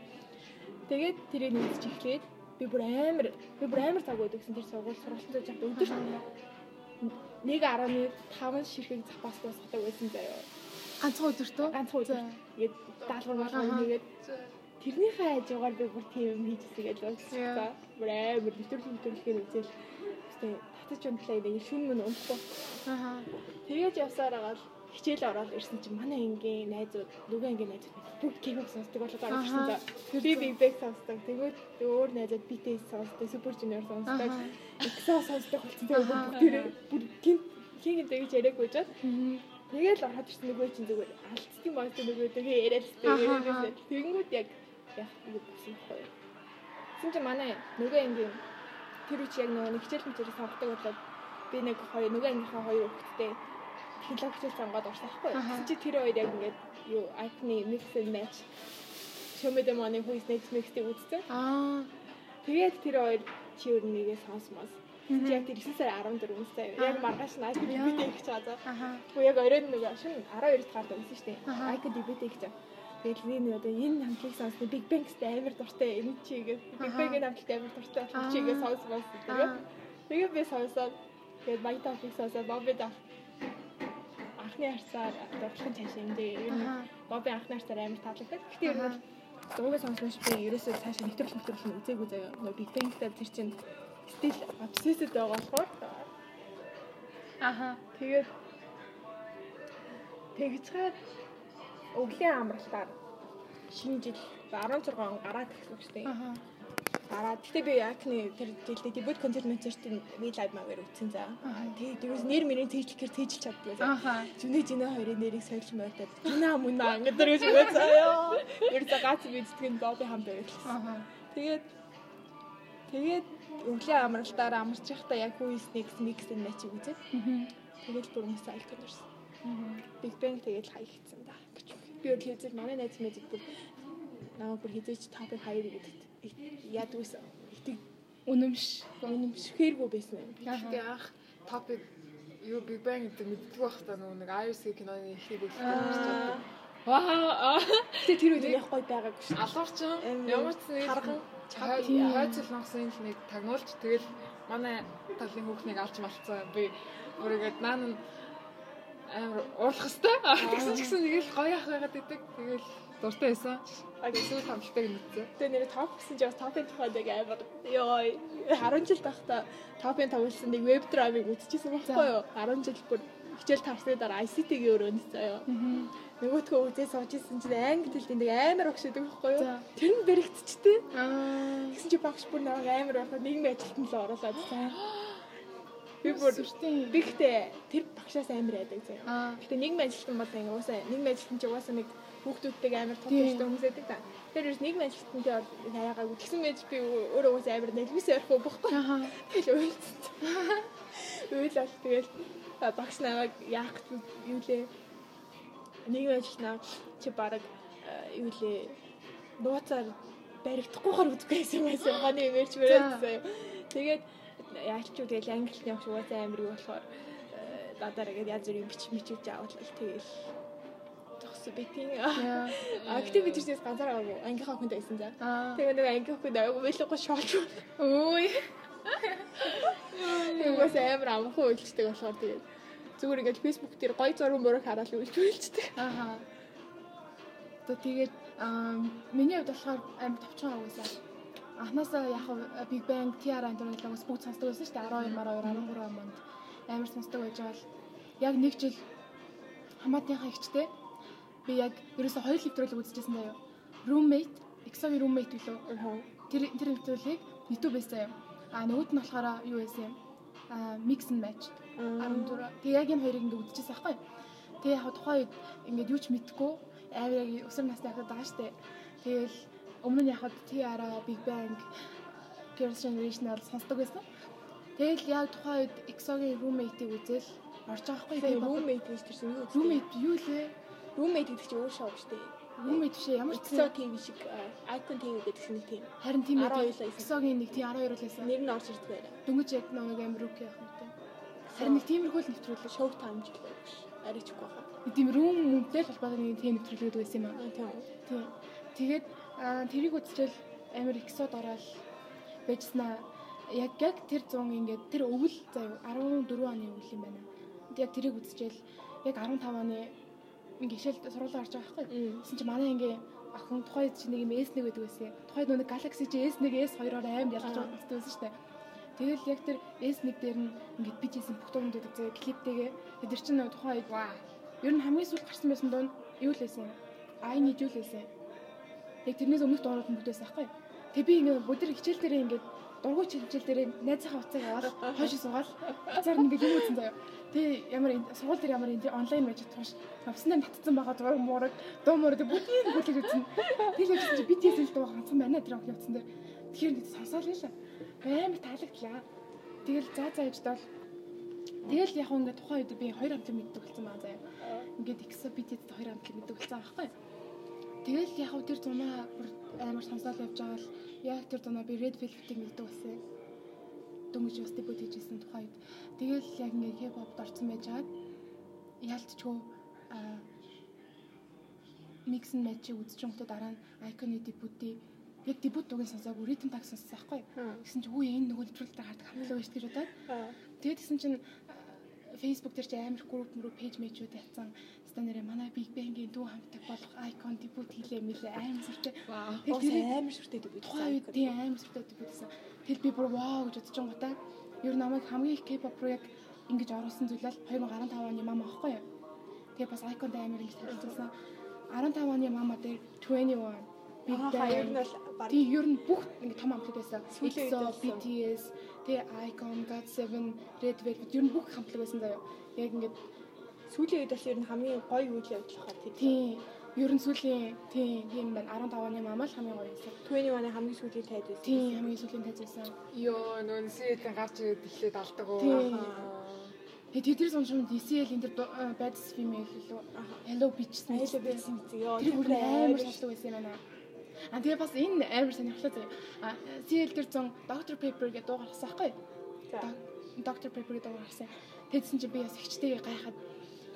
Тэгээд тэрийг үзэж эхлээд би бүр амар би бүр амар цаг өгдөг гэсэн тэр сургууль сургалтын сууж байхдаа өдөрт 1.5 ширхэг запас дуусгадаг байсан заяа. Ганцхан өдөртөө. ганцхан өдөр. Тэгээд даалгавар болгоо нэгээд тэрнийхээ хажуугаар би бүр тийм юм хийжсэн гэж бодсон. Бүр амар нэвтрүүлэг нэвтрүүлгийг үзэл. Тэгтээ татаж унтлаа нэг шүн мөн унтахгүй. Аха. Тэгээд явсаар агаад хичээл ороод ирсэн чинь манай ангийн найзууд нөгөө ангийн найзууд бүгд кимик сонсдог болоод Аха. за. Би биг бэг сонсдог. Тэгээд өөр найзууд BTS сонсдог, Super Junior сонсдог. EXO сонсдог болсон. Тэгээд бүгд тэр бүр гин хин гэдэг жаа. Мгм. Тэгэл ороод ирсэн нөгөө чинь зүгээр алдсан баг нөгөө тэгээ яриад тэгээ аха. тэгэнгүүт яг яг ингэ болсон байхгүй. Тэгсэн чинь манай нөгөө ангийн тэр үчи яг нөгөө нэг хичээл мэтэр сонгодог болоод би нэг хоёр нөгөө ангийнхаа хоёр хүүхэдтэй технологи хичээл сонгоод орсон байхгүй. Аха. Тэгсэн чинь тэр хоёр яг ингээд юу icon mix and match Шомэдэ манай хүйс next mix-ийг үзсэн. Аа. Тэгээд тэр хоёр чи өөр нэгээ сонсмоос. Яг тэр 9 сар 14 үнэстэй. Яг маргааш наад би Яа. бид их чагаа. Аха. Уу яг оройн нөгөө шин 12 дахь гард өгсөн шүү дээ. Аха. Айка дебют гэж. Тэгэл би одоо энэ хамтлагийг сонссон Big Bang-тэй амар дуртай энэ чигээ Big. Bang-ийн хамтлагт амар дуртай Аа. чигээ сонссон тэгээ. Тэгээ би сонсоод тэгээд Майтафик сонсоод Бобби да анхны харцаар дурдлын цааш юм дээ. Ер нь Аха. Бобби анхны харцаар амар таалагддаг. Гэхдээ ер нь дуугаа сонснош би ерөөсөө цаашаа нэвтрүүлэх нэвтрүүлэх үзээгүй заяа. Нөгөө Big Bang-тай тэр чинь стил обсессэд байгаа болохоор Аха. Тэгээд тэгж хаад өвлийн амралтаар шинэ жил 16 он гараад ирсэн шүү дээ. Аха. Гараад гэтээ би Акны тэр жилдээ дебют концерт концертын би лайв магаар үзсэн за. Аха. Тэгээ дээрээс нэр мэрийн тэжлэхээр тэжлж чаддгүй за. Аха. Жүнэ жинэ хоёрын нэрийг сольж мөрдөд. Жүнэ мөнө ингээд дэрэж үзээё. Ер нь гац бидтгэн доби хам байрлаа. Аха. Тэгээд тэгээд өглөө амралтаараа амарч явахдаа яг хүү снэкс микс энэ мачиг үзээд тэгээд бүр айлтгаж ирсэн. Мгм. Big Bang тэгээд хаягдсан да гэж. Би өөр хийzэл манай найз мэдээ бүр намайг бүр хизээч топыг хаяр гэдэгт ядгүйсэн. Итэг Үнэмш. үнэмшхээргүй байсан юм. Гэхдээ анх топик юу Big Bang гэдэг мэддэг байх та нэг IRC киноны ихийг үзсэн. Аа. Ваа. Гэтэ тэр үед яг гоё байгаагүй шүү. Алуурчин ямар ч нэг харган, хойцол л нэг тагнуулж тэгэл манай талын хүүхнийг алж малцсан. Би бүр ингээд наа нь амар уурлах хэвээр. Тэгсэн ч гэсэн нэг л гоё ах байгаад идэг. Тэгэл дуртай байсан. Эсвэл хамтлагтайг мэдсэн. Тэгээ нэр топ гэсэн чинь бас топын тухайд яг амар ёо 10 жил тахта топын тавьсан нэг веб драмыг үзчихсэн байхгүй юу? 10 жил бүр хичээл тавсны дараа ICT-гийн өрөөнд заяа. Нөгөөдхөө үзээ сууж исэн чинь англи хэлтэй нэг амар огшдаг байхгүй юу? Тэр нь бэрэгдчихдээ. Тэгсэн чи багш бүр нэг амар болоод нийгмийн ажилтан л оруулаад заа. Би бүр би гэхдээ тэр багшаас амар байдаг заяа. Гэтэ нийгмийн ажилтан бол ингэ уусаа нийгмийн ажилтан чи уусаа нэг хүүхдүүдтэйг амар том Тийм. төстэй хүмүүс байдаг та. Тэр ерөөс нийгмийн ажилтантай бол хаяагаа тэгсэн мэж би өөрөө уусаа амар нэлгээс ярихгүй бохгүй. Аха. Тэгэл уйлцсан. Уйлал тэгэл а, багш намайг яах гэж юу лээ. Нийгмийн ажилтнаа чи баг юу лээ нууцаар баригдахгүйгээр үзэхгүйсэн байсан. Ханы имэж мөрөөдсөн. Тэгээд яач ч тэгэл англиний явах уусаа амар юу болохоор дадаар ингээд янз бүрийн бич мичүүж аваад л тэгэл гэтээ би тэрээс ганцаараа ангийнхаа хүнд байсан за. Тэгээ нэг ангийнхаа хүнд аягүй мэлэхгүй шоолж. Ой. Тэгээс амар амхан үйлчдэг болохоор тэгээд зүгээр ингээд фэйсбુક дээр гоё зураг мөрөг хараад үйлч үйлчдэг. Аха. Тэ тэгээд аа миний хувьд болохоор амар товчхон агуулсан. Анхнаасаа яг Big Bang TR интернетлогоос бүгд сонсдог байсан шүү дээ 12 мараа 13 онд амар сонсдог байж байгаа л яг нэг жил хамаатныхаа ихчтэй би яг ерөөсө хоёр нэвтрүүлэг үзчихсэн заяа. Roommate, Exo-гийн roommate билүү? Тэр тэр нэвтрүүлгийг YouTube-ээс заяа. А нөгөөд нь болохоор юу байсан юм? А mix and match 14. Тэгээ яг энэ хоёрыг ингээд үзчихсэн байхгүй. Тэгээ яг тухайн үед ингээд юу ч мэдгүй амар яг өсвөр насны ахад байгаа штэ. Тэгэл өмнө нь яг TR, Big Bang, Girls' Generation бол сонсдог байсан. Тэгэл яг тухайн үед EXO-гийн roommate-ийг үзэл орж байгаа байхгүй. Тэгээ roommate гэж тэрсэн юу? roommate юу лээ? roommate гэдэг чинь өөр шоу шүү дээ. Roommate биш ямар ч Exo TV шиг Icon TV гэдэг нэг тийм. харин тийм 12 л байсан. EXO-гийн нэг тийм 12 байсан. Нэр нь орж ирдэг байна. Дөнгөж яг нэг амар рүүк яах юм те. Харин нэг тиймэрхүү л нэвтрүүлэг. Show time ч гэх юм. Аричгүй хаа. Нэг тийм рүүм мөнтэй л холбоотой нэг тийм нэвтрүүлэг байсан юм аа. Тийм. Тийм. Тэгээд тэрийг үзчихэл амар эксод ороод байжснаа. Яг яг тэр 100 ингээд тэр өвөл заяа 14 оны өвөл юм байна. Яг тэрийг үзчихэл яг 15 оны гişэл сургуулаа орж байгаа байхгүй. Тэсэн чи манай ингээ охин тухайд чи нэг юм S1 гэдэг байсан. Тухайд нэг Galaxy чи S1 S2-оор амар ялгаж байсан шүү дээ. Тэгэл яг тэр S1 дээр нь ингээд бич хийсэн бүх дуунууд байдаг заяа клиптэйгээ. Тэр нэг тухайд ваа. Ер нь хамгийн сүүлд гарсан байсан дунд юу л байсан? I need you л байсан. Яг тэрнээс өмнөх дуунууд нь бүтээсэн байхгүй. Тэг би ингээ бүдэр хичээл дээрээ ингээ дургуй хичээл дээрээ найзынхаа уцыг аваад хойш суугаад цаар ингээ юм үзэн заяа. Тэг ямар сургууль дээр ямар онлайн байж туш авснаа татсан байгаа зураг муураг дуу муураг бүгдийг бүлэг үзэн. Тэг л чи BTS л дуу ганцхан байна тэр охин утсан дээр. Тэгэхээр нэг сонсоол л амар таалагдлаа. Тэгэл заа заа гэж дол Тэгэл яг ингээ тухайн үед би хоёр хамтлаг мэддэг болсон байгаа заяа. Ингээд ихсэ BTS хоёр хамтлаг мэддэг болсон байгаа байхгүй. Тэгэл яг хөө тэр зунаа бүр амар сонсоол явж байгаа л яг тэр зунаа би Red Velvet-ийг мэддэг болсон. Дөнгөж бас дебют хийжсэн тухайн үед. Тэгэл яг ингээ K-pop-д орсон байж хаад яалтчгүй аа микс н матчийг үзчихэнгүүтээ дараа нь Icon-ы дебютий яг дебют дугийн сонсоог ритм таг сонссон байхгүй. Гэсэн чинь үе энэ нөгөө нэвтрүүлэлт гардаг хамтлаг байж гэж бодоод. Тэгээд гэсэн чинь Facebook дээр чи амар групп мөрөө пэйж мэйжүүд яцсан. Станараа манай Big Bang-ийн дүү хамтдаг болох icon debut хийлээ мэлээ амар сүртэй. Вау. Тэгээд амар шүртэй дебют. тухайн үед тийм амар сүртэй debut хийсэн. Тэгэл би бүр вау гэж бодож байгаа. Ер нь намайг хамгийн их K-pop руу яг ингэж оруулсан зүйл бол 2015 оны мама аахгүй юу? Тэгээ бас icon амар ингэж танилцсан. 15 оны мама дээр 21 Big Аа ер нь Bang. бол Тийм ер нь бүх ингээ том хамтлаг байсан. EXO. BTS, тэгээ Icon, GOT7, Red Velvet ер нь бүх хамтлаг байсан заяа. Яг ингээд сүүлийн үед бас ер нь хамгийн гоё үйл явдал хаа тийм. ер нь сүүлийн тийм тийм байна. 15 оны мама л хамгийн гоё байсан. 21 оны хамгийн сүүлийн тайд байсан. Тийм хамгийн сүүлийн тайз байсан. Йоо нөө сэтэн гарч ирээд эхлээд алдаг уу. Тэгээ тэдний сонсом DCL энэ төр bad female лөө. Hello bitch Айло байсан зү ёо. Тэр бүр амар шалдаг байсан юм аа. А тэгээ бас энэ амар сонирхолтой заяа. А CL дээр зон Dr Pepper гэдэг дуу гаргасан байхгүй. Dr Pepper гэдэг дуу гаргасан. Тэдсэн чи би бас ихчтэйгээ гайхаад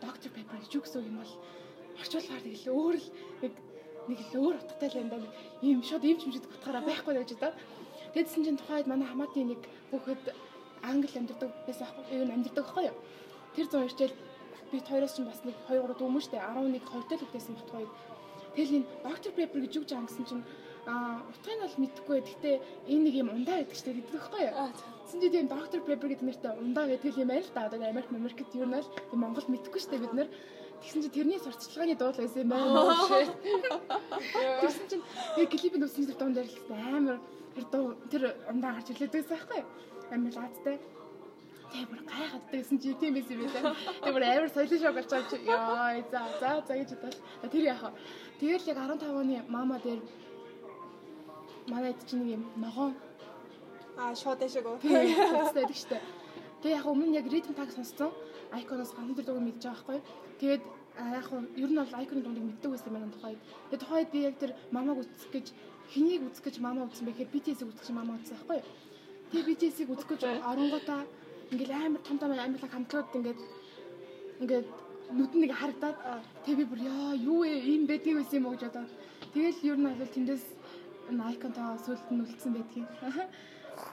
Dr Pepper гэж юу гэсэн юм бол орчуулгаар тэгэл өөр л нэг нэг л өөр утгатай л юм даа. Ийм шууд ийм ч юм шиг утгаараа байхгүй гэж даа. Тэдсэн чин тухайд манай хамаатын нэг хүүхэд англи амьдардаг байсан аахгүй юу? Амьдардаг байхгүй юу? Тэр зун ирчээл бид хоёроос ч бас нэг 2 3 дүүмэн штэ 11 2 тэл үдээсэн бат хоёр. Тэгэл энэ Dr Pepper гэж юу гэж ангасан чинь утгыг нь бол мэдэхгүй. Гэхдээ энэ нэг юм ундаа гэдэг штэ гэдэг байхгүй юу? Тэгсэн чинь тийм Dr Pepper гэдэг нэртэй ундаа гэдэг юм байл да. Одоо Америк Америкт юу нэр тийм Монгол мэдэхгүй штэ бид нэр. Тэгсэн чинь тэрний сурталчилгааны дуу л байсан юм байна. Тэгсэн чинь яг клипэнд үсэн дуун дээр л амар тэр дуу тэр ундаа гарч ирлээд байсан байхгүй юу? Амар лаадтай. Тэгээ бүр гайхаад гэсэн чи тийм байсан юм байна. Тэгээ бүр амар соёлын шок гарч байгаа чи яа за за за гэж бодвол тэр яах вэ? Тэгэл яг 15 оны мама дээр манай чинь нэг юм ногоон аа шууд шиг үү. тийм хөцтэй байдаг штэ. Тэгээ яг өмнө яг ритм таг сонссон. Айконоос ганц тэр дууг мэдж байгаа байхгүй. Тэгээд яг ер нь бол айконы дундыг мэддэг байсан юм байна тухайд. Тэгээд тухайд би яг тэр мамаг үзэх гэж хэнийг үзэх гэж мама үзсэн бэ гэхээр BTS-ийг үзэх гэж мама үзсэн байхгүй. Тэгээ BTS-ийг үзэх гэж оронгота ингээл амар том том амьдлаг хамтлууд ингээд ингээд нүд нэг харагдаад тэгээ би бүр яа юу вэ ийм байдгийг байсан юм уу гэж бодоо. Тэгэл ер нь бол тэндээс айконтоо сүлд нь үлдсэн байдгийг.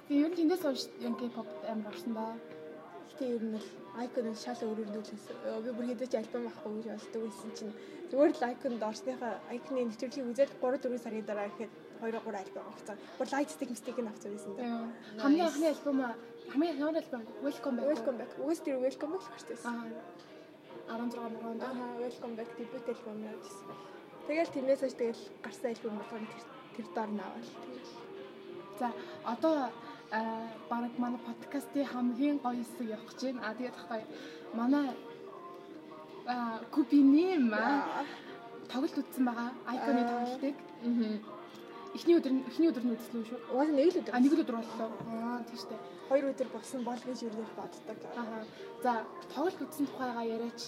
Тэгээ ер нь тэндээс хойш юм K-pop амар орсон да. Гэтэ ер нь бол Icon шал өөрөндүүлээс би бүр хэдэж альбом авахгүй гэж боддог байсан чинь зүгээр л Icon-д орсныхаа Icon-ы нэвтрүүлгийг үзээд 3 4 сарын дараа ихэд 2 3 альбом авсан. Бүр Light Stick Mystic нь авсан байсан даа. Хамгийн анхны альбом хамгийн анхны альбом Welcome Back. Welcome back. Үс тэр Welcome back гарсан. Аа 16 мөрөнд. Аа Welcome back debut альбом явуулсан. Тэгэл тэрнээс хойш тэгэл гарсан альбом болгоно тэр тэр доор навал. Тэгэл За одоо аа баг манай подкастын хамгийн гоё хэсэг явах гэж байна. Аа тэгээд тахтай манай аа купиним аа тоглолт үзсэн байгаа. Аа. тоглолтыг Мгм. эхний өдөр эхний өдөр нь үзлээ шүү. уус нэг л өдөр. А нэг л өдөр боллоо. Аа дээ. хоёр өдөр болсон бол гэж юу боддог. Аа. За тоглолт үзсэн тухайгаа яриач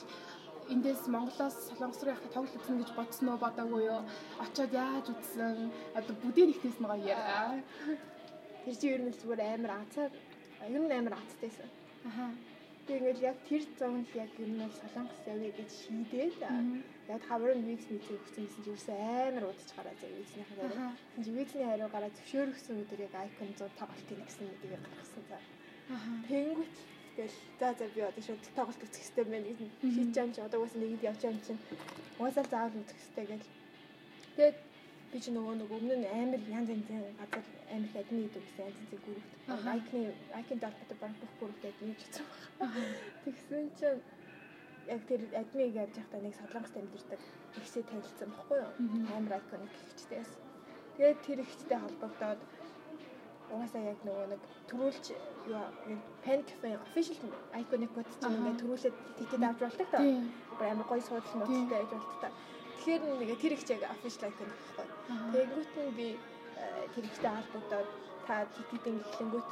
эндээс Монголоос Солонгос руу явах тоглолт үзэн гэж бодсон уу бодоогүй юу? Очоод яаж үзсэн? Одоо бүдээ нэгтээс нэг яриа. Тэр чинь ер нь зүгээр амар анцаар ер нь амар анцтайсэн. Аха. Би ингээл яг тэр зонд яг ер нь солонгос явъя гэж шийдээд яг хаврын виз мэдээ өгсөн гэсэн чинь ерөөсөө амар удаж гараа зав визний хараа. Аха. Визний хариу гараа зөвшөөрөгсөн өдөр яг 100 тоглолт хийнэ гэсэн мэдээ гаргасан за. Аха. Тэнгүүт тэгэл за за би одоо шууд тоглолт үзэх хэрэгтэй байна гэж шийдэж юм чи одоо угаасаа нэгэд явж юм чинь угаасаа заавал үзэх хэрэгтэй гэл. Тэгээд би чи нөгөө нэг өмнө нь амар янз янзын газар амар админ идэв гэсэн янз янзын гүрэгт. Аха. Айкны айкны даалбар баг бүх гүрэгт админ хийж байгаа. Аха. Тэгсэн чинь яг тэр адмиг явж байхдаа нэг солонгост амьдэрдэг ихсээ танилцсан баггүй юу? Амар айконик ихчдээс. Тэгээд тэр ихчтэй холбогдоод угаасаа яг нөгөө нэг төрүүлж юу Pen Cafe official iconic код чинь ингээд төрүүлээд тэтэд авч болдог та. Бүр амар гоё суудлын ноттой байж болдог та. Тэгэхээр нэг тэр их яг official iconic байхгүй. Тэгэнгүүт нь би э, тэр ихтэй холбогдоод та тэтэд ингэлэнгүүт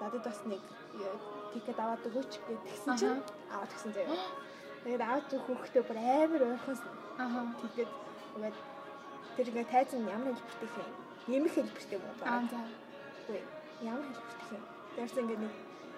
надад бас нэг э, тикет аваад өгөөч гэдгсэн чинь аваад өгсөн заяа. Тэгээд аваад өгөх хүүхдээ бүр амар ойрхон Аха. тэгээд ингээд тэр ингээд тайзан ямар хэлбэртэй юм. Нэмэх хэлбэртэй юм уу? Аа за. Үгүй ямар хэлбэртэй юм. Тэрс ингээд нэг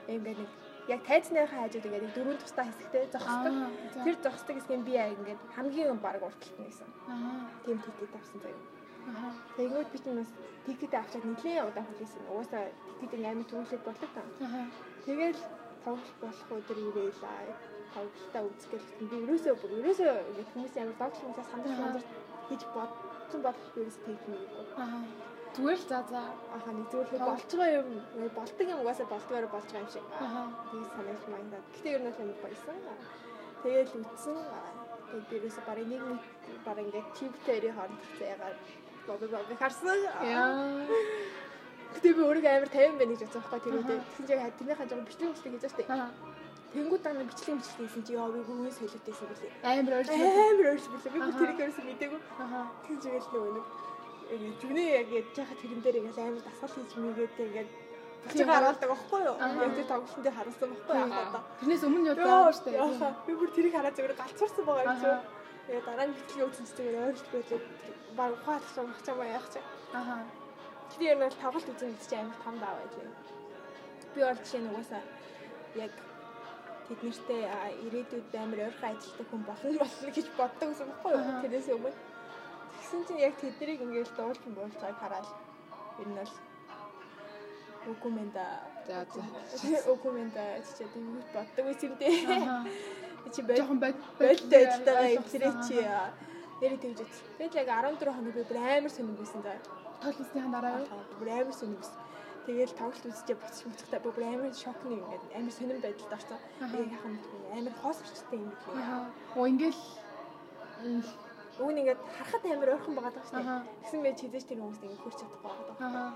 ингээд нэг яг тайзныхаа хажууд ингээд дөрөв тустай хэсэгтэй зогсдог. Аа. Тэр зогсдог хэсгийн би яг ингээд хамгийн баг урталт нь гэсэн. Аа. Тим тикет авсан заяа. Аха. Тэгвэл би чинь бас тикет авчаад нэлээд удаа хүлээсэн. Угаасаа тикет амар түрүүлээд болдог та. Аха. Тэгэл тоглох болох өдөр ирээлээ. Тоглолтоо үзгээл би ерөөсөө бүр ерөөсөө ингээд хүмүүс амар догч хүмүүсээс хандаж хандаж гэж бодсон болох ерөөс техник. Аха. Зүгээр л за за. Аха нэг зөвлөг болж байгаа юм болдог юм угаасаа болдгоор болж байгаа юм шиг. Аха. Тэгж санаж маяндаа. Гэтэ ер нь л амар баясан. Тэгээд үтсэн. Тэгээд бирээс барыг нэг баг ингээд чиптерийн хооронд заяагаад боб боб харсан. Яа. Гэтэ би өөрөө амар 50 байна гэж бодсон байхгүй тэр үедээ. Тэгсэн чинь тэрнийхээ жоо бичлэг бичлэг хийж штэ. Тэнгүүд даа бичлэг бичлэг хийсэн чи яа би гүнс хэлээдсэн билээ. Амар ойр. Амар ойрс билээ. Би тэрийг ерөөсөө мэдээгүй. Аа. Тэгж игээл нөгөө нэг жүгнээ яг яаж яхад тэрэн дээр ингээд амар дасгал хийж мэгээд ингээд Чигээ харуулдаг байхгүй юу? Аха. Яг тэр тоглолтын дээр харуулсан байхгүй юу? Одоо. Тэрнээс өмнө юу дээ. яаха. Би бүр тэрийг хараад зүгээр галцуурсан байгаа юм чи. Аха. Тэгээ дараа нь бичлэг үзсэн чинь зүгээр ойрч байлаа. Баг ухаалах юм ах чамаа яах чи. Аа. Тэр юм бол тоглолт үзэн чи амар том даа байлаа. Би бол жишээ нь угаасаа яг тэд нэртэй ирээдүйд амар ойрхон ажилтдаг хүн болно болно гэж боддог гэсэн байхгүй юу? Аха. Тэрээс өмнө. Тэгсэн чинь яг тэднийг ингээд дуулж буулж байгааг хараад ер нь бол да. За за. Үгүй мэн да чи тийм юу боддог байсан дээ. Чи бод болтой ажиллагаа эвлэрээ чи нэр тэгж үз. Тэгэл яг 14 хоног би бүр амар сонирн байсан да. Тоглосныхаа дараа юу? Бүр амар сонирн байсан. Тэгэл тоглолт үзчихээ буцчих муцхтай бүр амар шокны ингээд амар сонирн байдалд орсон. Яхаа мэдгүй амар хоосорчтой юм билээ. Аа. Оо ингээл Уг нь ингээд харахад амар ойрхон байгаа даа шүү. Тэгсэн байж хизээч тэр хүмүүст ингээд хурц чадахгүй байгаа даа. аа.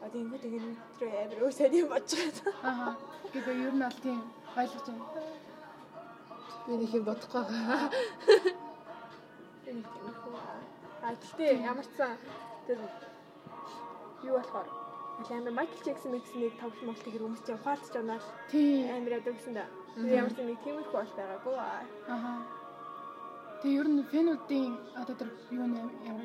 А тэгэнгүүт ингээд тэр амар өөсөд юм бодож байгаа. Аа. Гэхдээ ер нь аль тийм ойлгож байна. Би нэг юм бодохгүй байгаа. Энэ тиймэрхүү. А гэхдээ ямар ч сан тэр юу болохоор амар Майкл Джексон микснийг тоглолт молт гэр хүмүүс чинь ухаалцж оноо Тийм. амар ядаг гэсэн да. Мгм. Ямар ч нэг тиймэрхүү бол байгаагүй. Аа. Тэгээ ер нь фэнүүдийн одоо тэр юу нэ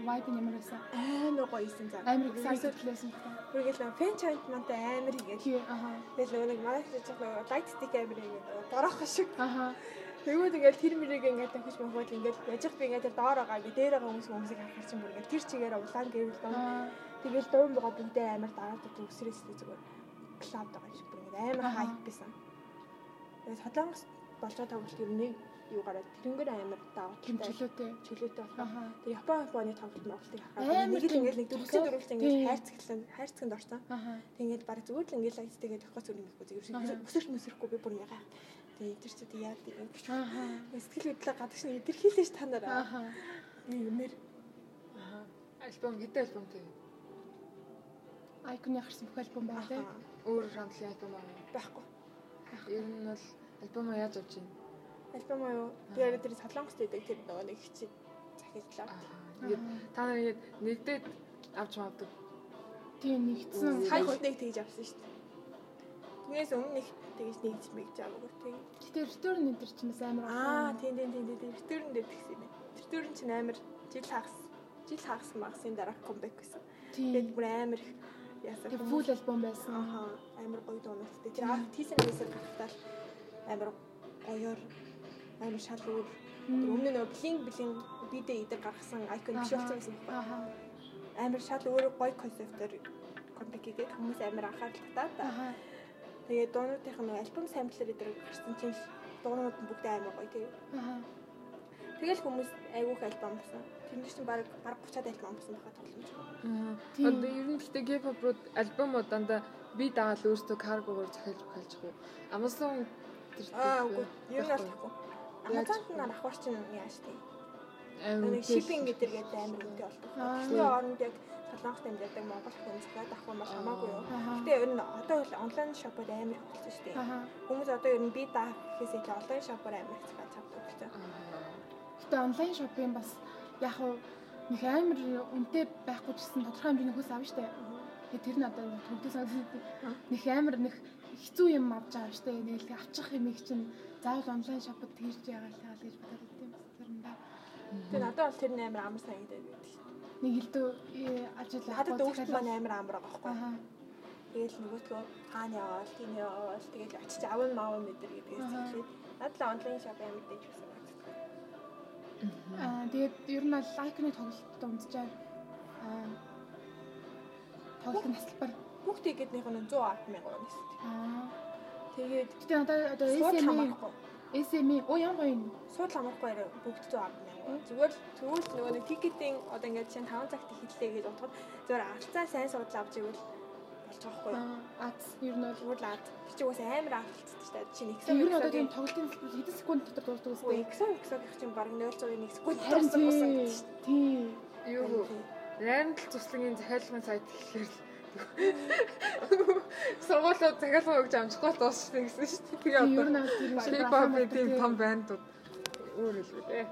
vibe нь ямар байсан? Амар гоё исэн за. Амар excited байсан байна. Үргэлж фэн чант мантай амар хийгээл. Тий. Аа. Тэгэл нөгөө нэг манай ч яг нөгөө light stick амар хийгээд борох шиг. Аа. Тэгвэл ингээд тэр мөрийг ингээд дахиж мөхөд ингээд яжих би ингээд тэр доор байгаа ингээд дээр байгаа хүмүүс хүмүүсийг харахаар чинь бүр ингээд тэр чигээр улаан гэвэл доо. Тэгэл дуун байгаа бүгдээ амар дараад өгч өсрөөс зүгээр клауд байгаа юм шиг бүр ингээд амар Аха. хайп байсан. Тэгээд Солонгос болж байгаа тоглолт ер нь нэг юу гараад тэрнгээр амар Хэмжлүүтэй. чөлөөтэй байна. Аа. Тэр Япон Японы тоглолт тоглолтыг харахад Амар нэг л тийм ингээд нэг дөрвөлтэй Тийм. ингээд хайрцаглан хайрцагт орсон. Тэгээд баг зүгээр л ингээд лайцтэйгээ тохиос зүр ингэхгүй Аха. зүгээр өсөрч mëсрэхгүй би бүр гай. Тэгээд тэр чинь яа тийм Аа. сэтгэл хөдлөө гадагш нь илэрхийлж та нараа. Аа. Юмэр Аа. Альбом хэдэн альбом тий? Айконы харсан бүх альбом байна те. Өөр шаналлын альбом аа. байхгүй. Ер нь бол альбомоо яаж авч ийн? Альбом аа юу? Тэр солонгост идэг тэр нөгөө нэг хичээл захирлаа. Аа. Ингээд та нар ингээд нэгдээд авч мавдаг. Тийм нэгдсэн. Хайх нэг тэгж авсан шүү дээ. Түүнээс өмнө нэг тэгж нэгж мэгж аваагүй тийм. Гэтэ return энэ төр чинь амар Аа тийм тийм тийм тийм рэтүрэн дээр тэгсэн юм. Рэтүрэн чинь амар жил хагас жил хагас магасын дараа комбек гэсэн. Тэгээд бүр амар их яасан. Тэг full альбом байсан. Аа амар гоё дуунуудтай. Тэр тийсэн хийсэн гарахтаа амар гоёор амар шал өөр. Өмнө нөгөө блинг блинг бидээ идэг гаргасан айкон биш болсон байсан байхгүй. Амар шал өөр гоё концептээр комбек хийгээд хүмүүс амар анхаарал татаад. Аа. Тэгээд дуунуудынх нь альбом самплер эдрэг гарсан чинь дуунууд нь бүгд амар гоё. Аа. Тэгэл хүмүүс айгүйх альбом басан. Тэр чинь баг баг 30-аад альбом басан байхад тоглоомж. Аа. Тийм. Одоо ер нь гэхдээ K-pop руу альбомоо дандаа би дагаад өөртөө каргогоор захиалж байгаа. Amazon тэр Аа үгүй. Ер нь болохгүй. Яаж? Амазонд нь авахар чинь яаж тийм. Амар Нэг шипинг гэдэг гэдэг амар үнэтэй болдог. Тэсний оронд яг солонгост амьдардаг монгол хүн захиад авах юм бол хамаагүй юу. Гэтэ ер нь одоо бол онлайн шопод амар их болсон шүү дээ. Хүмүүс одоо ер нь би даах гэхээс илүү онлайн шопоор амар их захиад авдаг гэсэн. Гэтэ онлайн шопинг бас яг уу нэг амар үнэтэй байхгүй ч гэсэн тодорхой хэмжээний хөөс авна штэ. Тэгээ тэр нь одоо төгтөө санагдав. Нэг амар нэг хэцүү юм авч байгаа штэ. Нэг л авчих юм их чинь заавал онлайн шопод тэгж яагаад л гэж бодоод байт юм заримдаа. Тэгээ надад бол тэр нь амар санагдаад байдаг шүү. Нэг илдөө ажил Надад өөртөө маань амар амар байгаа байхгүй. Аа. Тэгэл нөгөөдгөө хаана яваал, тийм яваал, тэгэл очиж аван маав мэдэр гэдгээс хэлээд надад л онлайн шоп амар дэж гэсэн байна. Аа тэгээд ер нь бол лайкны тоглолтод унцчаа аа тоглолт нь тасалбар. Бүх тикетнийх нь 110 мянга байна шүү дээ. Аа. Тэгээд надад одоо сууд SM хамаарахгүй. SM оо ямар гоё юм. Сууд хамаарахгүй арай бүгд 110 мянга. Зүгээр л тэгвэл нөгөө нэг тикетийн одоо ингээд чинь 5 цагт эхэллээ гэж бодоход зүгээр арцаа сайн суудлаа авч ивэл болчиход байгаа байхгүй юу? Аз ер нь бол Зүгээр л ад. Чи уус амар аалтцдаг шүү дээ. Чи нэг ер нь одоо тийм тоглолтын хэдэн секунд дотор дуусдаг Үгүй үстэй. эксо эксо гэх чинь баг 0.1 секунд дууссан болсон тийм. Юу дээ. Рандл цуслагын захиалгын сайт гэхэлэр сургуулиуд захиалга өгч амжихгүй бол дуусчихсан гэсэн шүү дээ. Тэгээ одоо бол K-pop-ийн тийм том бандууд өөр хэлбэ дээ.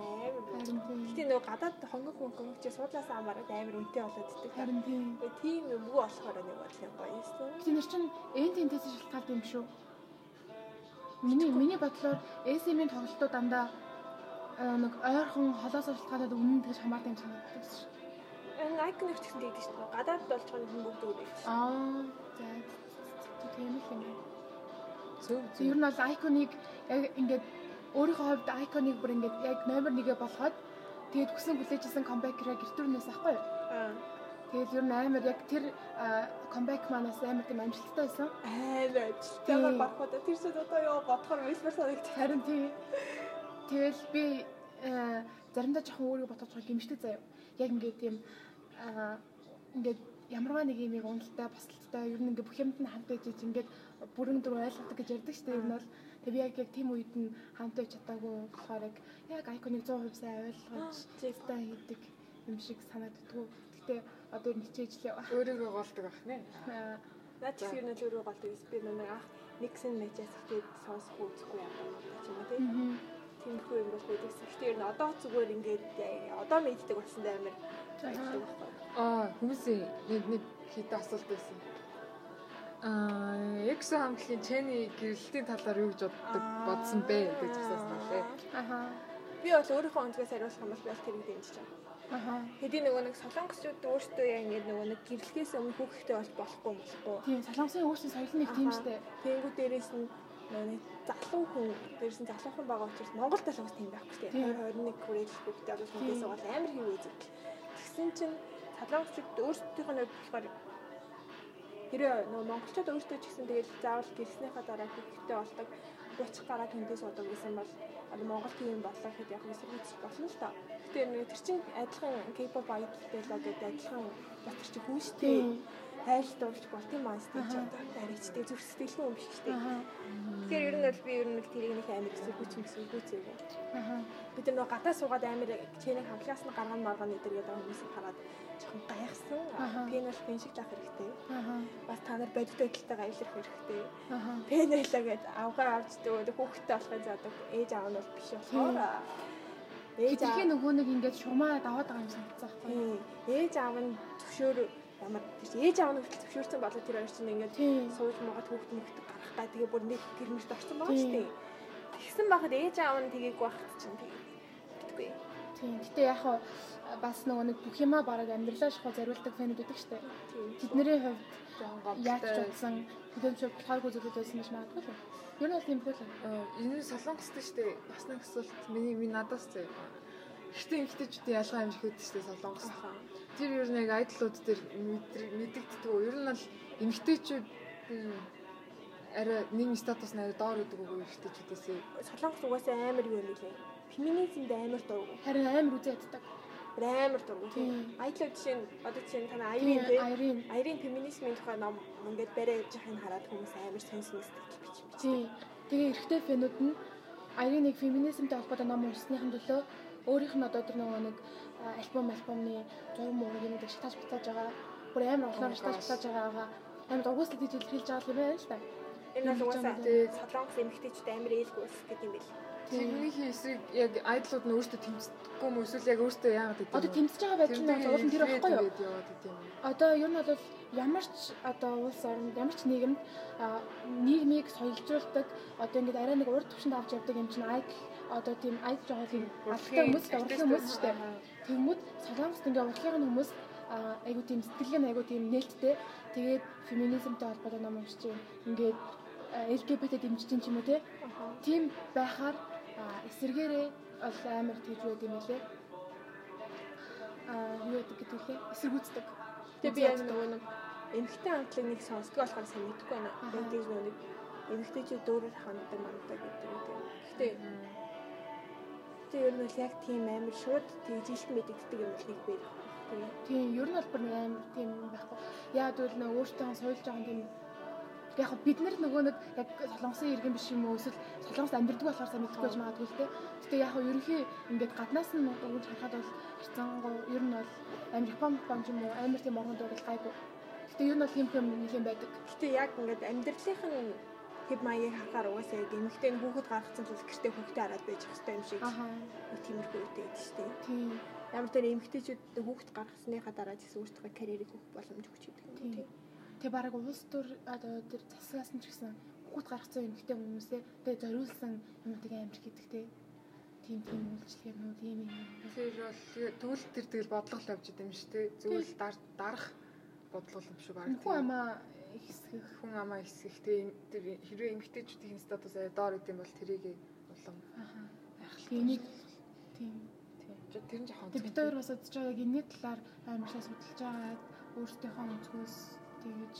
Амар. Харин тийм. Гэтэ нөгөө гадаад хонгог хонгог чи суудлаас амаараад амар үнэтэй болоод иддэг. Харин тийм. Тэгээ тийм юм уу болохоор нэг бодлоо гоё юм. Тийм нэр чинь энэ тентээс шалтгаалт юм шүү. Миний миний бодлоор SM-ийн тоглолтууд дандаа аа, нэг ойрхон холоос шалтгаалаад үнэн тэгж хамаатай юм санагддаг шүү. Энэ айкон их гэсэн тэгдэг шүү дээ. Гадаад болж байгаа хүн бүгд юм. Аа. За. Тийм л юм. Зөв Тэг ер нь бол айконыг яг ингээд өөрийнхөө хувьд айконыг бүр ингээд яг номер 1-ээ болгоод тэгээд хүсэн хүлээжсэн камбэкраа гэртүүрнээс ахгүй юу? Аа. Тэгээд ер нь амар яг тэр камбэк манаас амар тийм амжилттай байсан. Амар. Тэгэхээр барахад тэр шиг одоо ёо бодохоор висбер санагдчих. Харин тийм. Тэгэл би заримдаа жоохон өөрийгөө бодож байгаа гимшдэг заяа. Яг ингээд тийм аа ингээд ямарваа нэг юм уналттай басалттай ер нь ингээд бүх юмд нь хамт байж ингээд бүрэн дүр ойлгодог гэж ярьдаг шүү дээ. Ер нь бол тэг би яг яг тийм үед нь хамт байж чадаагүй болохоор яг яг айконыг 100% сайн ойлгож зэвтэй хийдэг юм шиг санагддаг. Гэхдээ одоо хичээж л яваа. өөрийгөө голдог ах нэ. Аа, Наад чи юу нэг өөрөө голдог би нэг ах миксэн мэжээс ихэд сонсох үзэхгүй юм байна ч юм уу тийм. Тиймэрхүү юм бол байдаг. Гэхдээ ер нь одоо зүгээр ингээд одоо мэддэг болсон амар байдаг байхгүй. Аа хүмүүсийн нэг нэг хит асуулт байсан. Аа, Эксо хамтлагийн Чэни гэрэлтийн талаар юу гэж боддог бодсон бэ гэж асуусан лээ. Аха. Би бол өөрийнхөө өнцгөөс хариулах юм бол би тэрийг дэмжиж байгаа. Аха. Хэдий нөгөө нэг солонгосчууд өөрсдөө яг ингэ нөгөө нэг гэрлэхээс өмнө хүүхэдтэй болж болохгүй юм болохгүй. Тийм, солонгосын өөрсдийн соёл нэг тийм штэ. Тэнгүү дээрээс нь нөгөө нэг залуу хүн дээрээс нь залуухан байгаа учраас Монгол талаас тийм байхгүй Тийм. дээ. 20 21 хүрээд хүүхдээ бол хүнээс бол амар хэв үзэг. Тэгсэн чинь солонгосчууд өөрсдийнх нь болохоор хэрэг нөгөө монголчууд өөрсдөө ч гэсэн тэгэл заавал гэрснийхаа дараа хүүхдтэй болдог буцах гараа тэндээс бодог гэсэн бол одоо Монгол тийм боллоо гэхэд яг эсэргүүцэх болно л та. Гэтэ нэг тэр чин адилхан K-pop idol л гэдэг адилхан чи хүн шүү дээ. Тийм. Дурж болт юм аа шүү дээ. Аричтэй зүрх сэтгэлгүй юм дээ. Аха. Тэгэхээр ер нь бол би ер нь нэг тэрийг нэг амар эсэргүүц юм эсэргүүцээг. Аха. Бид нар нөгөө гадаа суугаад амар чэнэг хамхлаас нь гарган марган эдэргээд байгаа хүмүүсийг хараад жоохон гайхсан. Аха. Пен шиг таах хэрэгтэй. Бас та нар бодит байдалтайгаа аялах хэрэгтэй. Аха. Пен байлаа гэд авгаа авч дөө хүүхдтэй болохын заадаг ээж аав нь бол биш болохоор ээж аав нөгөө нэг ингээд шурмаа даваад байгаа юм санагдсан байхгүй? Тийм. ээж аав нь зөвшөөр ямар тийч ээж аав нь хүртэл зөвшөөрсөн болоо тэр хоёр чинь ингээд Тийм. сууж магаад хүүхд мөхдөг гарах гай тэгээ бүр нэг гэрмэрт орсон байгаа Тийм. шүү дээ. Тэгсэн байхад ээж аав нь тгийг байхад чинь тийм. Битгүй. Тийм. Гэтэ яг хаа бас нөгөө нэг бүх юмаа бараг амьдралаа шахуу зориулдаг фэнүүд байдаг штэ. Тийм. Тэдний хувьд яаж утсан хөдөлмөрөөр болохгүй зүйлүүд байсан гэж магадгүй л. Ер нь бол тийм хөл. энэ солонгостой шүү дээ. Бас нэг асуулт миний минь надаас зөө. Ихтэй ихтэйчүүдийн ялгаа юм шиг үүдтэй шүү дээ солонгос. Тэр ер нь яг айдлууд дээр мэдэгддэг. Ер нь бол эмэгтэйчүүд м, арай нийгэм статус арай доор өгдөг үгүй эмэгтэйчүүдээс. Солонгос угаасаа амар юу юм лээ. Феминизмд амар дургу. Харин амар үзээ яддаг. Амар дургу. Тийм. Айдлууд жишээ нь одоо жишээ нь танаа Тийм, Айрин тий. Айрин. Айрин феминизмын тухай ном ингээд барай явж байхыг хараад хүмүүс амар сонсон сэтгэл бич бич. Тийм. Тэгээ эрэгтэй фэнүүд нь Айриныг феминизмтэй холбоотой ном уншсныхан төлөө өөрийнх нь одоо тэр нөгөө нэг альбом альбомны зураг мураг юм дээр шатаж битаж байгаа. Бүр амар углаар шатаж битаж байгаагаа амар дургуус гэж илэрхийлж байгаа юм байна л да. Энэ бол угаасаа Тэгээд- солонгос эмэгтэйчүүд амар ээлгүй ус гэдэг юм бэл. Тэрнийхээ эсрэг яг айдлууд нь өөртөө тэмцдэггүй юм уу эсвэл яг өөртөө яагаад гэдэг Одоо тэмцэж байгаа байдал нь уул нь тэр байхгүй юу? Одоо ер нь бол ямар ч одоо улс оронд ямар ч нийгэмд нийгмийг соёлжуулдаг одоо ингээд арай нэг урд төвшөнд авч явдаг юм чинь айдл одоо тийм айдл жоохон алтай хүмүүс урлагийн хүмүүс шүү дээ. Тэгмүүд солонгост ингээ урлагийн хүмүүс айгуу тийм сэтгэлгээ айгуу тийм нээлттэй тэгээд феминизмтэй холбоотой ном уншиж ингээд LGBT дэмжиж юм уу те. Тийм байхаар эсэргээрээ бол амар тэгж байд юм лээ. Аа юу гэдэг лээ? Эсэргүүцдэг. Тэгээ би яг нөгөө нэг эмэгтэй хамтлаг нэг сонсдог болохоор сайн мэдэхгүй байна. Яг тийм нөгөө нэг эмэгтэйчүүд дөөрөөр ханддаг манддаг гэдэг юм. Гэхдээ тэгээ ер нь бол яг тийм амар шууд тэгж илт мэдэгддэг юм бол нэг. Тэгээ. Тийм, ер нь бол бүр нэг амар тийм байхгүй. Яа гэвэл нөө өөртөө соёлж байгаа тийм яг бид нар нөгөө нэг яг солонгосын иргэн биш юм уу эсвэл солонгост амьдардаг болохоор сайн мэдгүй байж магадгүй л те. Гэтэ яг ерөнхий ингээд гаднаас нь өгж харахад бол хэрцангуй ер нь бол амар Япон Япон юм уу амар тийм орнууд бол гайгүй. Гэтэ ер нь бол тийм юм нэг юм байдаг. Гэтэ яг ингээд амьдралынх нь хэд маягийг харахаар угаасаа яг эмэгтэй хүүхэд гаргацсан л гэртээ хүүхдээ хараад байж хэвээр юм шиг. Ахаа. Нэг тиймэрхүү үедээ гэдэг шүү дээ. Тийм. Ямар тэр эмэгтэйчүүд хүүхэд гаргасныхаа дараа ч гэсэн өөрсдөө карьерийг хөөх боломж өгч идэг юм Тийм. тийм. Тэгээ баг улс төр одоо тэр засгаас нь ч гэсэн хүүхд гаргацсан эмэгтэй хүмүүсээ тэгээ зориулсан юм тэгээ амир гэдэг те. Тийм тийм үйлчлэгээнүүд ийм юм. Тэр бол тэгвэл тэр тэгэл бодлого л авч идэм юм шүү дээ. Зүгээр дарах бодлого юм шүү баг. Хүн амаа хэсгэх хүн амаа хэсгэх тийм тэр хэрвээ эмгтээчүүдийн статус аяа доор идэм бол тэрийг улам Энийг тийм. тийм. Тэр нь жоохон бид хоёр бас удаж байгаа яг энэний талаар амарсаа судалж байгаа өөртөөхөө өнцгөөс тэгэж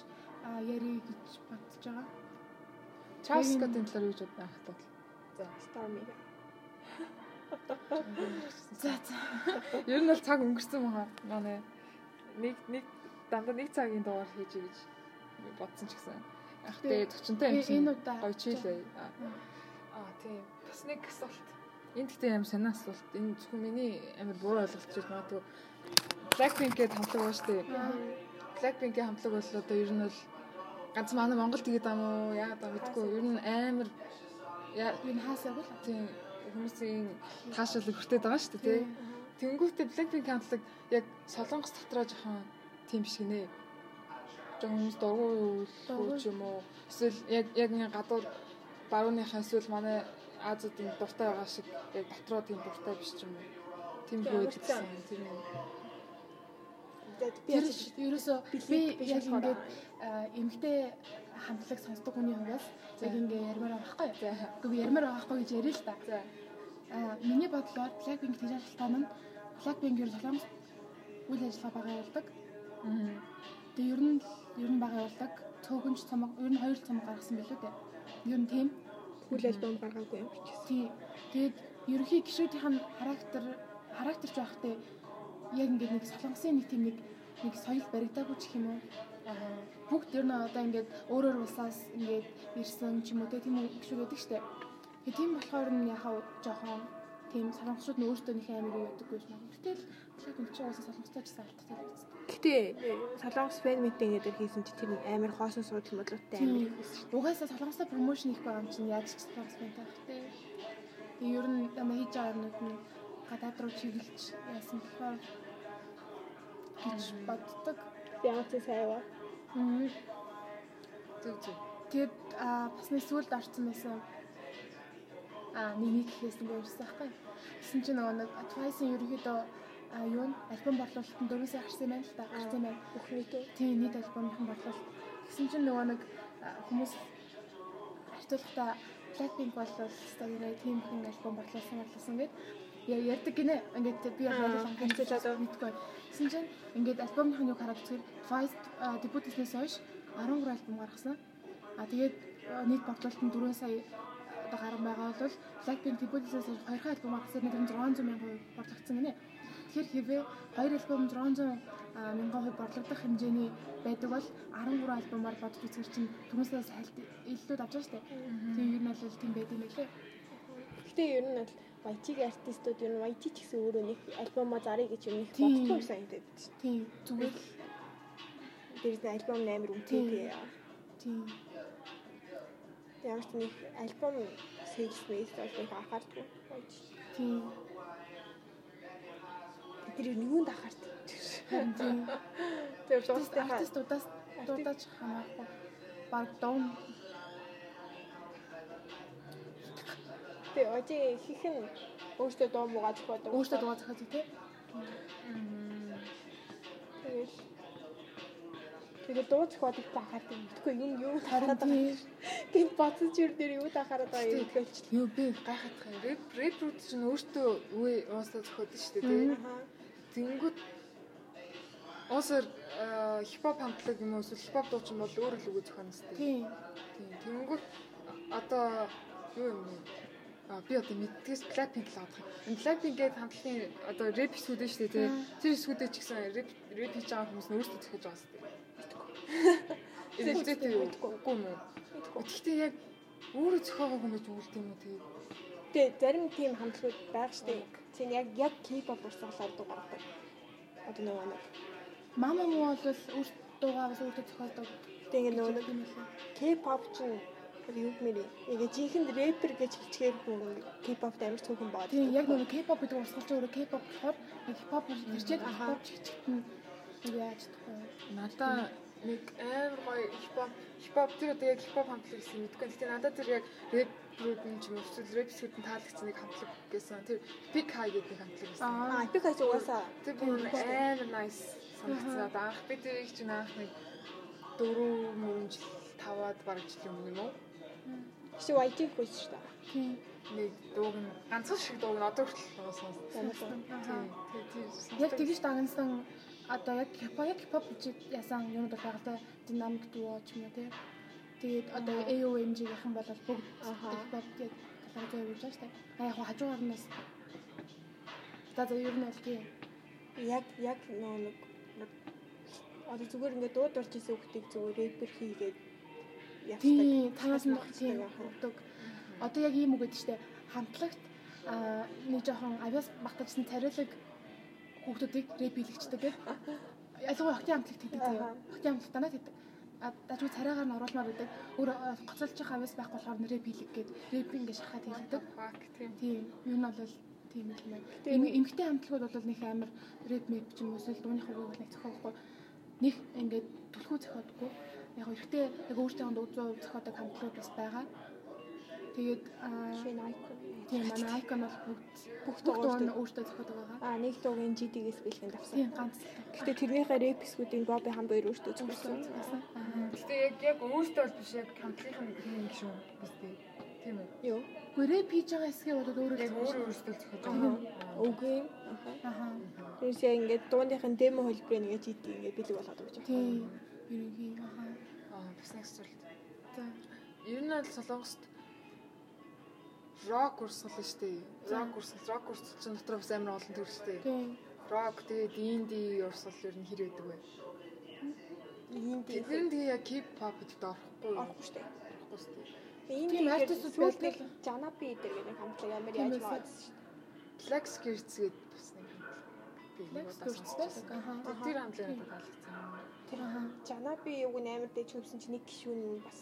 а яри гэж бодож байгаа. Энэ- Скоттын талаар юу гэж анх тал. За. Stormy. За за. Ер нь бол цаг өнгөрсөн байгаа. Манай нэг нэг дандаа нэг цагийн дугаар хийж гэж бодсон ч гэсэн. Ах тэгээ зочинтой юм чинь удаа гоё чийлээ. Аа тийм. Бас нэг асуулт. Энд гэхдээ юм санаа асуулт. Энэ зөвхөн миний амар буруу ойлголт гэж магадгүй. Blackpink-ийн хамтлаг шүү дээ. Blackpink-ийн хамтлаг бол одоо ер нь бол ганц манай Монгол тэгээд ам уу яагаад аа мэдгүй. Ер нь амар яа Энэ хаасаг л. тийм хүмүүсийн таашаал өрхтөд байгаа шүү дээ тий. Тэнгүүтээ Blackpink хамтлаг яг солонгос дотроо жоохон тийм биш гинэ. Жон хүмүүс дургуй Дургуй. юу ч юм уу. Эсвэл яг яг нэг гадуур барууныхаа эсвэл манай Азиудын дуртай байгаа шиг яг дотроо тийм дуртай биш ч юм уу. Тийм Тийм, хөөд урьдчилан. гэсэн тийм юм. Тэгээд би ерөөсөө би яг ингээд эмгтэй хамтлаг сонсдог хүний хувьд яг ингээ ярмаар байгаа байхгүй. За. Гэхдээ би ярмаар байгаа байхгүй гэж ярил л та. За. А миний бодлоор Blackpink тэр шалтгаан нь Blackpink ер солонгос үйл ажиллагаа байгаа явуулдаг. Мм. Тэгээ ер нь ер нь байгаа явуулдаг. Цөөхөнч цомог ер нь хоёр цомог гаргасан билүү дээ. Ер нь тийм. үйл альбом гаргаагүй юм чи. Тий. Тэгээд ерөнхий гişүүдийн характер характер ч байхтай яг ингээд нэг солонгосын нэг тийм нэг нэг соёл баригдаагүй ч юм уу. Аа бүгд ер нь одоо ингээд өөрөөр улсаас ингээд ирсэн ч юм уу тийм гişүүд байдаг штэ. Тэгээ тийм болохоор нь яхаа жоохон тийм солонгосчууд нь өөртөө нэг амар юу ядаггүй юм байна. Гэтэл энэ чинь уусаа солонгостой ч гэсэн алдтай байсан. Гэтэ солонгос фэн митинг гэдэг хийсэн чи тэр амар хоосон суудл модлоотой амар байсан шүү. Угаасаа солонгостой промошн их байгаа юм чинь яаж ч солонгос байна таахтай. Тэгээ ер нь ямар хийж байгаа юмнууд нь гадаад руу чиглэж яасан болохоор гэж боддог. Ямар ч сайва. Мм. Зүг зүг. Тэгээд аа бас нэг сүлд орсон байсан. Аа нэг нэг нэг ярьсан байхгүй. Гэсэн чинь нөгөө нэг Twice-ийн ерөнхийдөө аа юу н альбом борлуулалтанд дөрөвсөө гарсан юм байна л да. Гарсан байна. Бүх нийтөө. Тийм нийт альбомын борлуулалт. Гэсэн чинь нөгөө нэг хүмүүс артуулахта Blackpink болвол стадиорой тийм хүн альбом борлуулсан борлуулсан гэд яа ярьдаг гинэ. Ингээд би бол ханцуулаад ханцуулаад мэдгүй. Гэсэн чинь ингээд альбомын юу хараад үзэхээр Twice аа, дебютнээс хойш 13 альбом гаргасан. А тэгээд нийт борлуулалтанд 4 сая одоо гарсан байгаа бол Blackpink дебютнээс хойш 2 альбом гаргасан нэг 600 мянган борлогдсон гинэ. Тэгэхээр хэвээ 2 альбом 600 а, мянган хувь борлогдох хэмжээний байдаг бол 13 альбомоор бодож үзэх чинь түрүүсээс хальт илүүд авч байгаа шүү дээ. Тэгээ ер нь бол тийм байд юм байлээ. Гэтэ ер нь бол YG-ийн артистууд ер нь YG ч гэсэн өөрөө нэг альбомоо зарыг гэж юм их боддоггүй санагдаад байна шүү. Тийм зүгээр л нь альбом амар үнэтэй Тийм. тий. тийм Ямар ч нэг альбом sales base бол их анхаардгүй. YG. тийм Тэр нэгүнд Тэр артист дуустайхаа артистуудаас дуудаж хамаахгүй баг дом тэр YG хийх нь өөртөө дуу муугаа зохиодог. өөртөө дуугаа зохиодог тийм Тэгэл Тэгээ дуу зохиодог анхаардаг. Тэгэхгүй юм юу хараад байгаа. тийм Тэнд боцож ир дээр юу анхаарад байгаа юм гэлч. Юу би гайхаад байгаа. Red Root чинь өөртөө үе уусаа зөхөд нь шүү дээ тий. Аа. Тэнгүүд Уусаар хипхоп хамтлаг юм уу эсвэл хипхоп дуучин бол өөр л үгүй зохионо сте. тийм Тийм. Тэнгүүд одоо юу юм бэ? А би одоо мэддгээс Blackpink л авах Blackpink гэдэг хамтлагийн одоо рэп хэсгүүд шүү дээ тий. Тэр хэсгүүдээ ч гэсэн рэп рэп хийж байгаа хүмүүс нь өөрсдөө зохиож байгаа шүү дээ. Энэ үзээтэй юу? Үгүй юм уу? Гэхдээ яг өөрөө зохиогоо хүмүүс үлд юм уу тий. Тэгээ зарим тийм хамтлагууд байгаа штэ. Цэн яг яг K-pop урсгалаар дуу гаргадаг. Одоо нөгөө нэг Мама муу бол өөртөө бас өөртөө зохиолдог. тэгээ нөгөө нэг K-pop чинь юу гэмээр яг жинхэнэ рэпер гэж хэлчихээр хүн K-pop-д амар цөөхөн бод. Тийм яг нөгөө K-pop гэдэг урсгал чинь өөрөө K-pop болохоор хип-хоп ирчээд хип-хоп яг яаж тахгүй. Надаа нэг амар гоё хипхоп хипхоп тэр одоо яг хипхоп хамтлаг гэсэн мэдгүй. Гэтэ надад тэр яг рэп рүүд нь ч юм уу эсвэл рэп нь таалагдсан нэг хамтлаг гэсэн. Тэр Big High гэдэг нэг хамтлаг байсан. Аа, би хаяж угаасаа Тэр бүр амар nice санагдсан. Одоо анх би тэрийг чинь анх нэг 4 мөрөн жил таваад бараг жил юм юм уу? чи YG хөөс шүү дээ. Тийм. Нэг дууг нь ганцхан шиг дууг нь одоо хүртэл сонссон. Яг тэгж дагнасан одоо яг хипхоп яг хипхоп гэж ясан юмуд те динамик дуу ч юм уу те. Тэгээд одоо AOMG-ийнхэн бол бүгд хипхоп яг талаар явж байгаа шүү дээ. А яг хажуугаар нь бас за ер нь бол тийм. Яг яг нөө нэг одоо зүгээр ингээд дууд орж исэн хүүхдийг зүгээр рэпер хийгээд явдаг. Тийм танаас нь тийм өгдөг. Одоо яг ийм үг гэдэг чинь хамтлагт аа нэг жоохон авяас багтажсан царилэг хүүхдүүдийг рэп хийлэгчдэг гэдэг. Ялангуяа хотын хамтлагт хийдэг. Аха. Хотын хамтлагт танаа хийдэг. Дажгүй царайгаар нь оруулмаар байдаг. Өөр э, гоцолчих авяас байхгүй болохоор рэп хийлэг гээд рэп ингэ шахаад хийдэг. Fuck тийм. Юу нь бол тийм юм байна. Эмэгтэй хамтлагууд бол нэг амар рэп мэп ч юм уу эсвэл дууныхаа үг нэг зохиохгүй. Нэг ингээд түлхүү зохиодгүй. Яг эртээ яг өөртөө 100% зохиодог хамтлагууд бас байгаа. Тэгээд аа Шинэ icon. Тийм манай айкон бол бүгд Бүх дуу нь өөртөө зохиодог байгаа. Аа нэг дуугийн GD-гээс бэлгэнд авсан. Тийм ганц. Гэтэ тэрнийхээ рэп хэсгүүдийн Бобби хам баяр өөртөө. Аа. Гэтэ яг яг өөртөө бол биш яг хамтлагийн юм шүү. Биш тийм. Үү? Юу? Гүрэ пиж байгаа хэсгээ бол өөрөө Яг өөрөө өөртөө зохиож байгаа. Үгүй. Аха. Тэрс яг ингээд дууныхын демо хөлбөрийг ингээд GD ингээд бэлэг болгоод өгч байгаа. Тийм. Ерөнхий. Аха. Аа бас нэг зүйл. За. Ер нь бол солонгост рок урсгал нь штэ. Рок урсгал, рок урсгал чинь дотор бас амар олон төр штэ. Тийм. Рок тэгээд инди урсгал ер нь хэр байдаг вэ? Тийм Тэдгээр нь тэгээ яг K-pop гэдэгт орохгүй. орохгүй шүү дээ. Орохгүй штэ. Ийм Тийм, артистууд байдаг. Жанапи гэдэг нэг хамтлаг амар яаж маад шүү дээ. Flex Gears гэдэг бас нэг хамтлаг. Тэр хамтлаг надад таалагдсан. Тэр. Жанапи юг нь амар дэж хөвсөн чи нэг гişүүн бас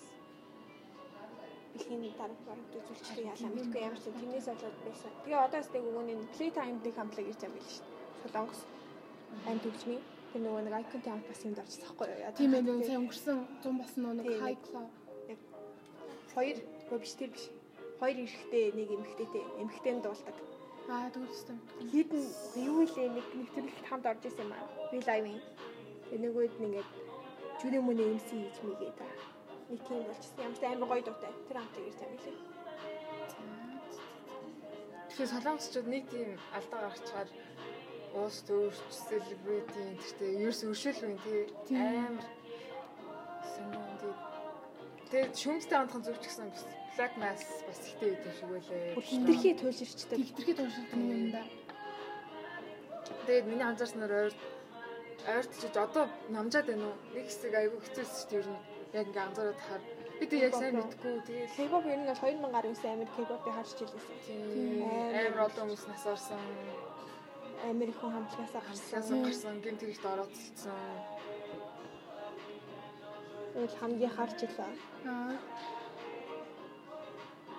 бэлгийн дарга бараг үзүүлчихлээ яалаа мэдгүй ямар ч юм тэрнээс болоод байсан. Тэгээ одоо бас нэг өгөөний Playtime-ийн хамтлаг ирж байгаа юм биш дээ. Солонгос айн төгчмийн тэр нөгөө нэг icon-тэй хамт бас юмд орчихсон байхгүй юу? Тийм ээ нэг сайн өнгөрсөн 100 бас нөө нэг Тийм, high нэг- club. Хоёр гоо биш тэр биш. Хоёр эрэхтэй нэг эмэгтэйтэй эмэгтэйн дуулдаг. Аа дүүстэй. Хідэн юу илээ нэг нэг төрөлт хамт орж исэн юм аа. Би лайвын. Тэгээ нөгөөд нь ингээд жүрэ мөний MC хийж мэгээд аа. Нэг тийм болчихсон. Ямар ч амар гоё дуутай. Тэр хамтыг ирж байгаа юм лээ. Тэгэхээр солонгосчууд нэг тийм алдаа гаргачаар уус төрч celebrity гэхдээ ерөөс өршөөл үн тий Тийм. амар сонион тий Тэгээд шүмжтэй хандхан зүгч гэсэн бас Black Mass бас ихтэй байдаг шиг. Бүр хитрхи туйлширчдаг. Тэгтрхи туушилдаг юм да. Тэгээд миний анзаарснаар ойр ойртолж одоо намжаад байна уу? Нэг хэсэг айгүй хэцүүс шүү дээ ер нь. Яг ингээ анзаараад тахаар. Би тэг яг сайн мэдгүй. Тэгээд K-pop ер нь бол 2019 амар K-pop-ыг харж илээсэн. тийм амар олон хүмүүс насаарсан Амар их хүн хамтлагаасаа гарсан. гарсан гинт хэрэгт орооцолцсон. Тэгэл хамгийн харж илээ. Аа.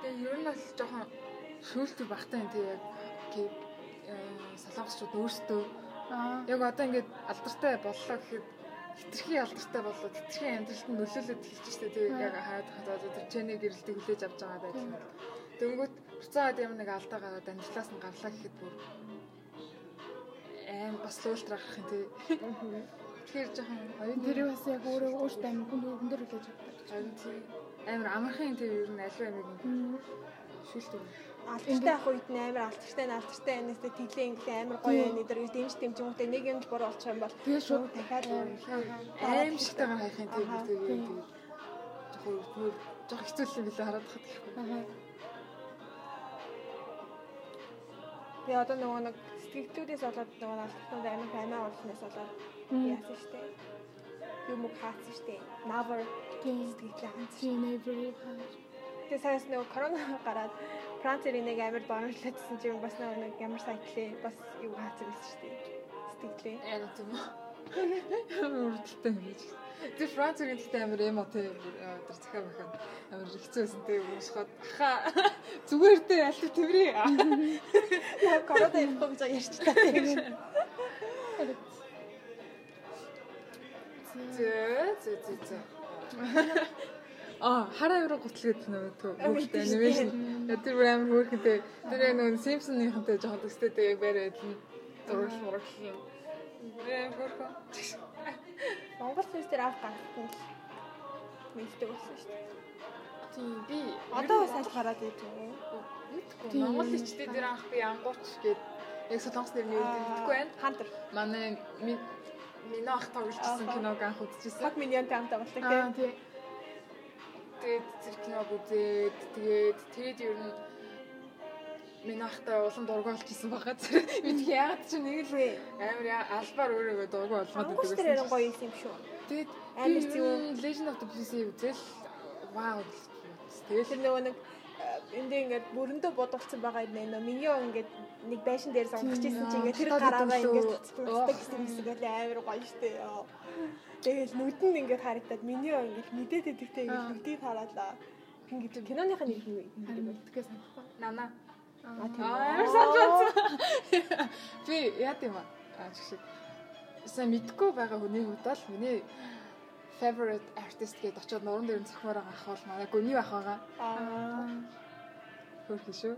Тэгээ ер нь бол жоохон шүүлтүү багтаа юм тий яг э, солонгосчууд өөрсдөө. Яг одоо ингээд алдартай боллоо гэхэд хитрхи алдартай болоод хитрхи амьдралд нь нөлөөлөд эхэлж штэ тий яг хаад тэр чэний гэрэлтийг хүлээж авч байгаа байх юм. Дөнгөт хуцаад юм нэг алдаа гараад амьдралаас нь гарлаа гэхэд бүр аим бас луултрах юм тий. Тэгэхээр жоохон оюун тэр бас яг өөрөө өөртөө амин хүн хүн дээр үлээж авдаг. оюун тий амар амархан тий ер нь аливаа нэг шүүлтүү. Алдартай ах үед нь амар алдартай нь алдартай анаас тэглээ ингээ амар гоё байна. Эдгээр дэмж дэмжмөтэй нэг юм л буруу болчих юм бол Тэгээ шууд дахиад аим шигтэйгээр хайх юм тий Аха. би тэгээ жоохон жоохон хэцүү юм билээ хараад хат гэхгүй. Тэгээ одоо нөгөө нэг сэтгэлдүүдээс болоод нөгөө албатнууд амин амиа болсноос болоод яасан штэ. Юм уу хаацсан штэ. Never Тийм. сэтгэлээ. Тийм neighbor хаа. Тэгээ саяас нөгөө корона гараад Францэр энийг амар боомжлаадсэн чинь бас нэг ямар сайтлээ бас юу хаацсан байсан штэ. Сэтгэлээ. Яа гэх юм? Үрдэлтэй гэж. Тэр Франц гэхдээ амар эмо тэ тэр захаа бахан амар хэцүүсэн тэ уусгаад ха зүгээр дээ аль тэврээ. Яа корона ирэхгүй гэж ярьж та тийм. Зөө зөө зөө зөө. А хараа евро гутлгээд нөгөө хөөхтэй анимашн. Тэр амар хөөхтэй. Тэр нөгөө Симпсонынхантай жоохон төстэй тэг яг бариад нь зураг мураг юм. Ээ хөөхөө. Монгол хүмүүс тэр авах гарахгүй мэддэг болсон шүү дээ. Тийм би Одоо бас аль гараад ирж байгаа юм. мэдгүй Монгол ичтэй дээр анх би ангууч гээд яг солонгос нэр нь мэдгүй байна. Хантер. Манай ми- миний ах тоглолцсон киног анх үзчихсэн. Хаг миньонтэй хамтаа болтой Аа гэх. Тэгээд тэр киног үзээд тэгээд тэгээд ер нь миний ахтай улам дург олчихсан байгаа. Тэр мэдх яагаад ч нэг л амар албаар өөрөөгөө дург олгоод Монгол дээр ярин гоё юм шүү. Тэгээд амар зүү. Legend of the Blue-ийг үзэл вау. Тэр нөгөө нэг эндээ ингээд бүрэндөө бодолцсон байгаа юм нэ. Миньон ингээд нэг байшин дээр сонгож ирсэн чинь ингээд тэр гараараа ингээд цэцдэг гэсэн хэсэг амар гоё штэ. ёо. Тэгэл нүд нь ингээд харагдаад миньон ингээд мэдээд идэвтэй ингээд нүдийг хараалаа. Ингээд киноныхаа нэр нь юу юм? Мэддгээс санахгүй. Нана. Аа тийм. Аа санаж байна. Би яа тийм аа. Аа чиг. Сайн мэдгүй байгаа хүний хувьд бол миний favorite artist гэдээ очиод нуран дээр нь цохимоор байгаа ах бол манай гүний ах байгаа. Аа. Хөрх шүү.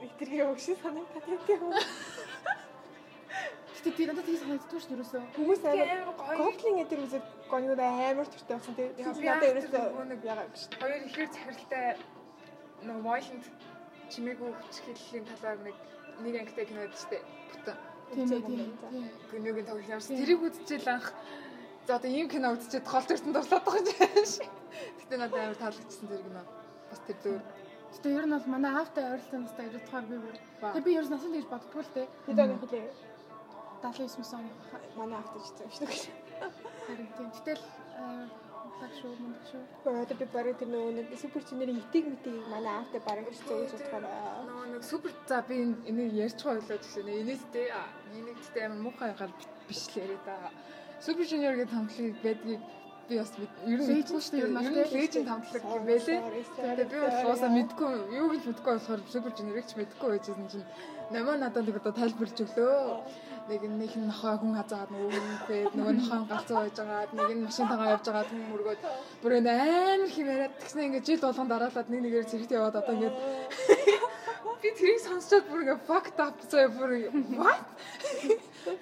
Викторийн өгшин санагдаад тийм. Гэтэ тий надад тийс санагддгүй шүү ерөөсөө. Хүмүүс амар. Гоблин гэдэг үзээд гоньуд амар төртэй болсон тийм. Би Надад ерөөсөө нэг яагаад гэж. Хоёр ихэр захиралтай нөгөө violent чимээгүй хүчгэллийн талаар нэг нэг ангитай кино байдаг шүү дээ. Бүтэн. Тийм тийм. тийм. Гүнөгийн тоглох юмсан. Тэрийг үзчихэл анх за одоо ийм кино үзчихээд гол төртөнд дурлаад байгаа юм шиг. Гэтэ надад амар таалагдсан тэр кино. Бас тэр зүгээр. Гэтэ ер нь бол манай аавтай ойролцоо настай тухайг би бүр. Тэгээ би ер нь насанд гэж боддгоо л дээ. Хэд оны хөлөө 79 оны манай автаж ирсэн шүү дээ. харин тийм. Гэтэл мундаг шүү, мундаг шүү. Одоо би барыг тэр нөгөө нэг супер чинэрийн итэг митийг манай автаа барыг ирсэн гэж бодохоор аа. Нөгөө нэг супер за би энэ- энийг байгаа байлаа гэсэн. Энэстэй энийг гэдэг амар муухай гал биш л яриа да. Супер жуниор гэдэг хамтлагийг байдгийг би бас ер нь мэдгүй шүү дээ. ер нь леженд хамтлаг юм байлээ. Тэгээ би бол уусаа мэдгүй юу гэж мэдгүй болохоор супер жуниорыг ч мэдгүй байжсэн чинь намаа надад нэг одоо тайлбарлаж өглөө. Нэг нэг нь нохоо хүн хазаад нөгөө хүүхэд нөгөө нохоо галзуу байж байгаад нэг нь машин тагаа явж байгаа хүн мөргөөд бүр энэ амар хэмээрээд тэгснэ ингээд жил болгон дараалаад нэг нэгээр зэрэгт яваад одоо ингээд би тэрийг сонсчод бүр ингээд fucked up зөө бүр what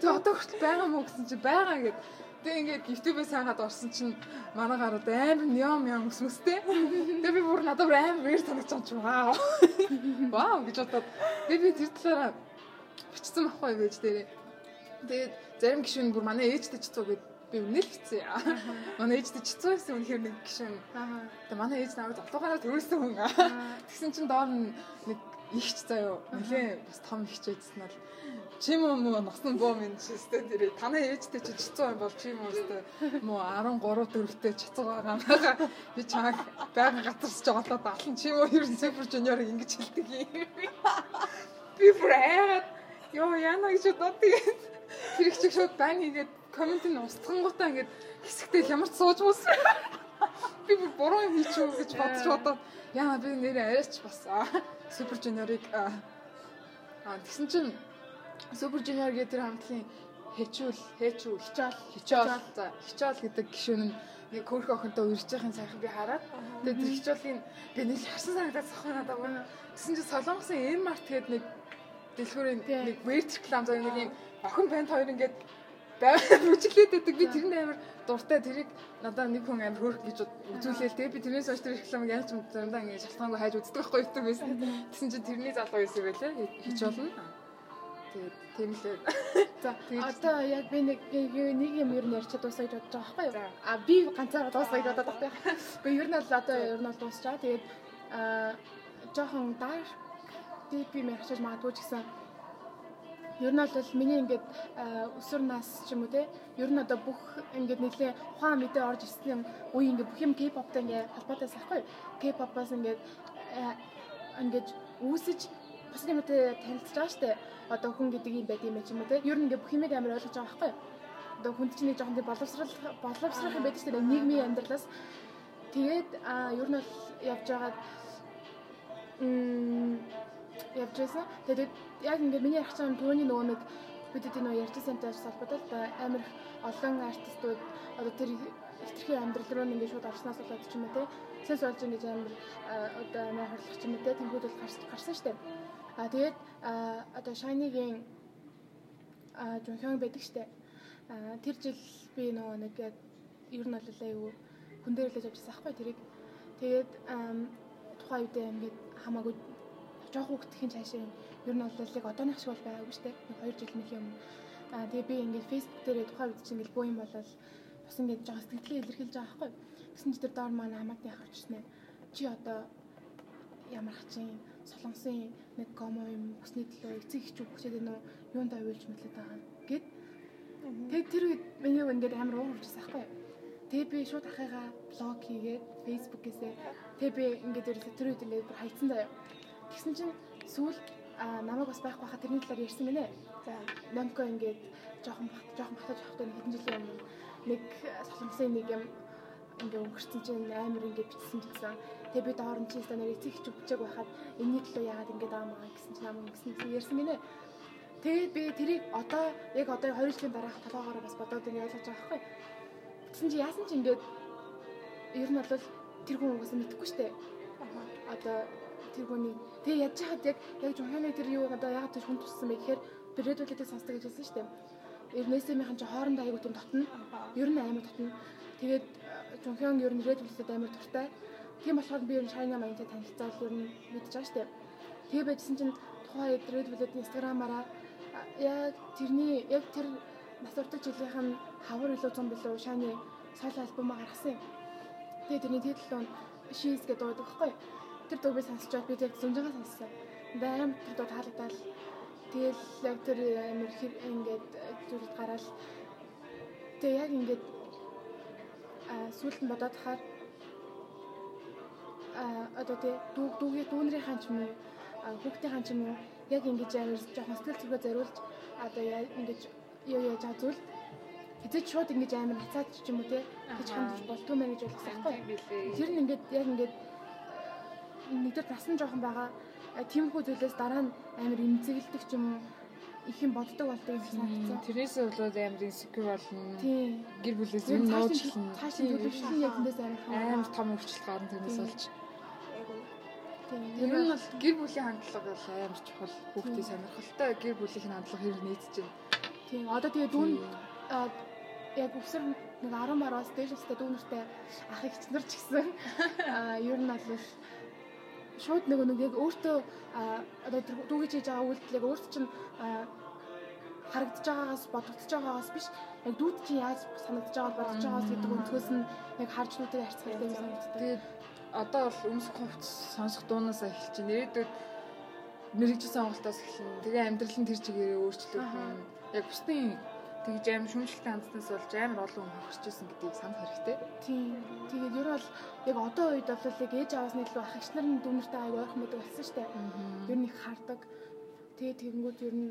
Тэ одоо хүртэл байгаа мó гэсэн чи байгаа ингээд Тэг ингээд YouTube-ээс хаагаад орсон чинь манай гарууд амар неон неон өсмөстэй. Тэгээ би бүр надад амар санагдаж байгаа чи вау. Вау гэж бодоод би би тэр талаараа бичсэн байхгүй байж дээрээ. Тэгээд зарим гişүн бүр манай ээжтэй ч цуу гэд би үнэл хэцээ. Манай ээжтэй ч цуу гэсэн үнэхээр нэг гişүн. Аа. Тэгээ манай ээж намайг золгоогаараа төрүүлсэн хүн. Тэгсэн чинь доор нэг ихч заяо. Нилээ бас том ихч байжсан бол чим юм уу носон боо минь чистэй тэр танай ээжтэй чи чицүү юм бол чи юм уустай муу 13 дөрөвтэй чицүү байгаа маа би чааг байга газарч жоголоод алан чи юм уу ер нь супер жуниор ингэж хэлдэг юм. Би айгаад ёо яана гэж бодоод тэгээд тэр их чиг шууд байн хийгээд коммент нь устгангуудаа ингээд хэсэгтэй хямарч сууж муусан би бүр буруу юм хийчихв гэж бодож бодоод яа би нэрээ арайч бас супер жуниорыг аа тэгсэн чинь супер жуниор гэдэг тэр хамтлагийн хэчүүл хэчүүл Хичаал. хичаал за хичаал гэдэг гишүүн нь нэг хөөрхөн охинтой үрж байхын сайхан би хараад тэгээд тэр хичээлийн би нэг харсан санагдаад сохоо надад байна. Тэгсэн чинь солонгосын M-Mart гэдэг нэг дэлгүүрийн нэг weird реклам зав нэг юм охин банд хоёр ингээд бүжиглээд байдаг. Би тэрний амар дуртай тэрийг надад нэг хүн амар хөөрх гэж үзүүлээл. Тэгээ би тэрнээс хойш тэр рекламыг яаж ч заримдаа ингээд шалтгаангүй хайж үздэг байхгүй юу байсан. Тэгсэн чинь тэрний залуу байсан байлээ. Хич болно. Тэгээд тийм л. За одоо яг би нэг нэг нэг юм ер нь ярьчаад дуусаа гэж бодож байгаа байхгүй юу? А би ганцаараа дуусаа гэж бодоод байгаа юу? Гэхдээ ер нь бол одоо ер нь бол дуусчаа. Тэгээд аа жоохон dark ТП мэрхшиж магадгүй ч гэсэн Ер нь бол миний ингээд өсвөр нас ч юм уу те ер нь одоо бүх ингээд нэлийн ухаан мэдээ орж ирсэн үе ингээд бүх юм K-pop-тай ингээд холбоотой сахгүй K-pop-аас ингээд ингээд үүсэж бас юмтай танилцж байгаа штэ. Одоо хүн гэдэг юм байд юм ч юм уу те. Ер нь ингээд бүх юмыг амар ойлгож байгаа байхгүй. Одоо хүнд чинь нэг жоохон боловсрал боловсрох юм байдаг штэ. Нийгмийн амьдралаас. Тэгээд а ер нь бол явж байгаад м явж байсан тэгээд яг ингээд миний ярих чам түүний нөгөө нэг бидэд нөгөө ярьжсантай холбоотой л амар олон артистууд одоо тэр хитрхи амьдрал руу ингээд шууд орсноос болоод ч юм уу те. Сэс болж ингээд амар одоо амар хорлох ч юм уу те. Тэнгууд бол гарсан штэ а тэгээд одоо Shiny-гийн а Жонхён байдаг штэ а тэр жил би нөгөө нэг яг ер нь бол айгүй хүн дээр л явжсан аахгүй тэрийг. Тэгээд тухайн үедээ ингээд хамаагүй жоох хөвгтхийн цаашаа юм ер нь бол яг одооных шиг бол байгаагүй дээ. 2 жил нэг юм. Аа тэгээ би ингээд фейсбુક дээр тухайн үед чинь ингээд боо юм болол бас ингээд жоо сэтгэлгээ илэрхийлж байгаа байхгүй. Тэгсэн чи тэр доор маань хамаатны харчснаа чи одоо ямар хачин солонгосын нэг комо юм өсний төлөө эцэг чүг хүчээд нөө юунд авилж мэтлээд байгаа гэд тэг тэр үед миний ингээд амар уур хүрчихсэн байхгүй тэг би шууд ахыгаа блог хийгээд фейсбુકээсээ тэг би ингээд тэр үед ингээд хайцсан заяа Тэгсэн чинь сүүлд намайг бас байхгүй хаа тэрний талаар ярьсан гинэ. За Номко ингээд жоохон жоохон батаж авахтай нэг хэдэн жилийн өмнө нэг солонгосын нэг юм ингээ өнгөрсөн чинь амар ингээ бичсэн гэсэн. Тэгээ би доор нь чи станаар эцэг ч үгчээг байхад энэний төлөө яагаад ингээ даамаа гэсэн чинь намайг гэсэн гэсэн ярьсан гинэ. Тэгээд би тэрийг одоо яг одоо 2 жилийн дараах толгоогоор бас бодоод ингээ ойлгож байгаа байхгүй. Тэгсэн чи яасан ч ингээд ер нь бол тэр хүн угаасаа мэдэхгүй штэ. Одоо тэр хүний Тэгээ яж хаад яг яг жонхны тэр юу одоо яг тэр хүн туссан бэ гэхээр Bull-ийг сонсдог гэж хэлсэн шүү дээ. Эрнэсэмийнхэн ч хоорондоо аягүй тийм дотно. Ер нь амар дотно. Тэгээд жонхён ер нь Bull-тэй амар дуртай. Тийм болохоор би ер нь Shiny Mind-тэй танилцаад ер нь мэдчихэж байгаа шүү дээ. Тэгээ байжсэн чинь тухайн Bull-ийн Instagram-аараа яг тэрний яг тэр нас урдаг жилийнх нь хавар илүү зам билүү Shiny соло альбом гаргасан юм. Тэгээ тэрний титл нь She's гэдэг дуудаг байхгүй юу? Тэр дууг би сонсчоод би яг зөнжигээ сонссон. Баам тэр дуу таалагдал. Тэгэл яг тэр амир хэр ингээд зүйлд гараал. Тэгээ яг ингээд а сүүлд нь бодоод хахаар а одоо тий дүүг дүүгийн дүүнрийн ч юм уу хүүхдийн хаан ч юм уу яг ингэж амир жоохон сэтгэл зүгээ зориулж одоо ингэж юу яаж байгаа зүйл хэзээ ч шууд ингэж амир хацаад ч юм уу тий гэж хандж болтгүй мэн гэж ойлгосон байхгүй. Тэр нь ингээд яг ингээд нэгдүгээр нас нь жоохон байгаа. Тиймэрхүү зүйлээс дараа нь амар эмзэглдэг ч юм уу их юм боддог болдог юм санагдсан. Тэрнээсээ болоод амар insecure болно. Гэр бүлээс юм нууцлна. Цаашаа төлөвшлийн яг тэндээс амар том өвчлөлт гарна тэрнээс болж. Тийм. Тэр нь бол гэр бүлийн хандлага бол амар чухал. Хүүхдийн сонирхолтой гэр бүлийн хандлага хэрэг нийцэж байна. Тийм. Одоо тэгээ дүүн яг өсөр нэг 10 мараас дээш өстэй дүүнэртэй ах их нар ч гэсэн ер нь бол шууд нэг нэг яг өөртөө одоо дүүгэж хийж байгаа үйлдэлийг өөрт чинь харагдаж байгаагаас бодогдож байгаагаас биш яг дүүд чинь яаж санагдаж байгааг бодож байгаагаас гэдэг өнцгөөс нь яг харж нүдэг харьцагтай юм санагддаг. Тэгээд одоо бол өмсөх хувцс сонсох дуунаас эхэлж байна. Ирээдүйд мэрэгжил сонголтоос эхэлнэ. Тэгээ амьдрал нь тэр чигээрээ өөрчлөгдөн. Яг бусдын тэгж аим шүмжлэлтэй хандснаас болж амар олон хүн хохирч ирсэн гэдгийг санах хэрэгтэй. Тийм. Тэгээд ер нь бол яг одоо үед бол яг ээж аваасны илүү ах эгч нар нь дүнэртэй аяг ойрхон мэдэг болсон шүү дээ. Ер нь их хардаг. Тэгээд тэгэнгүүт ер нь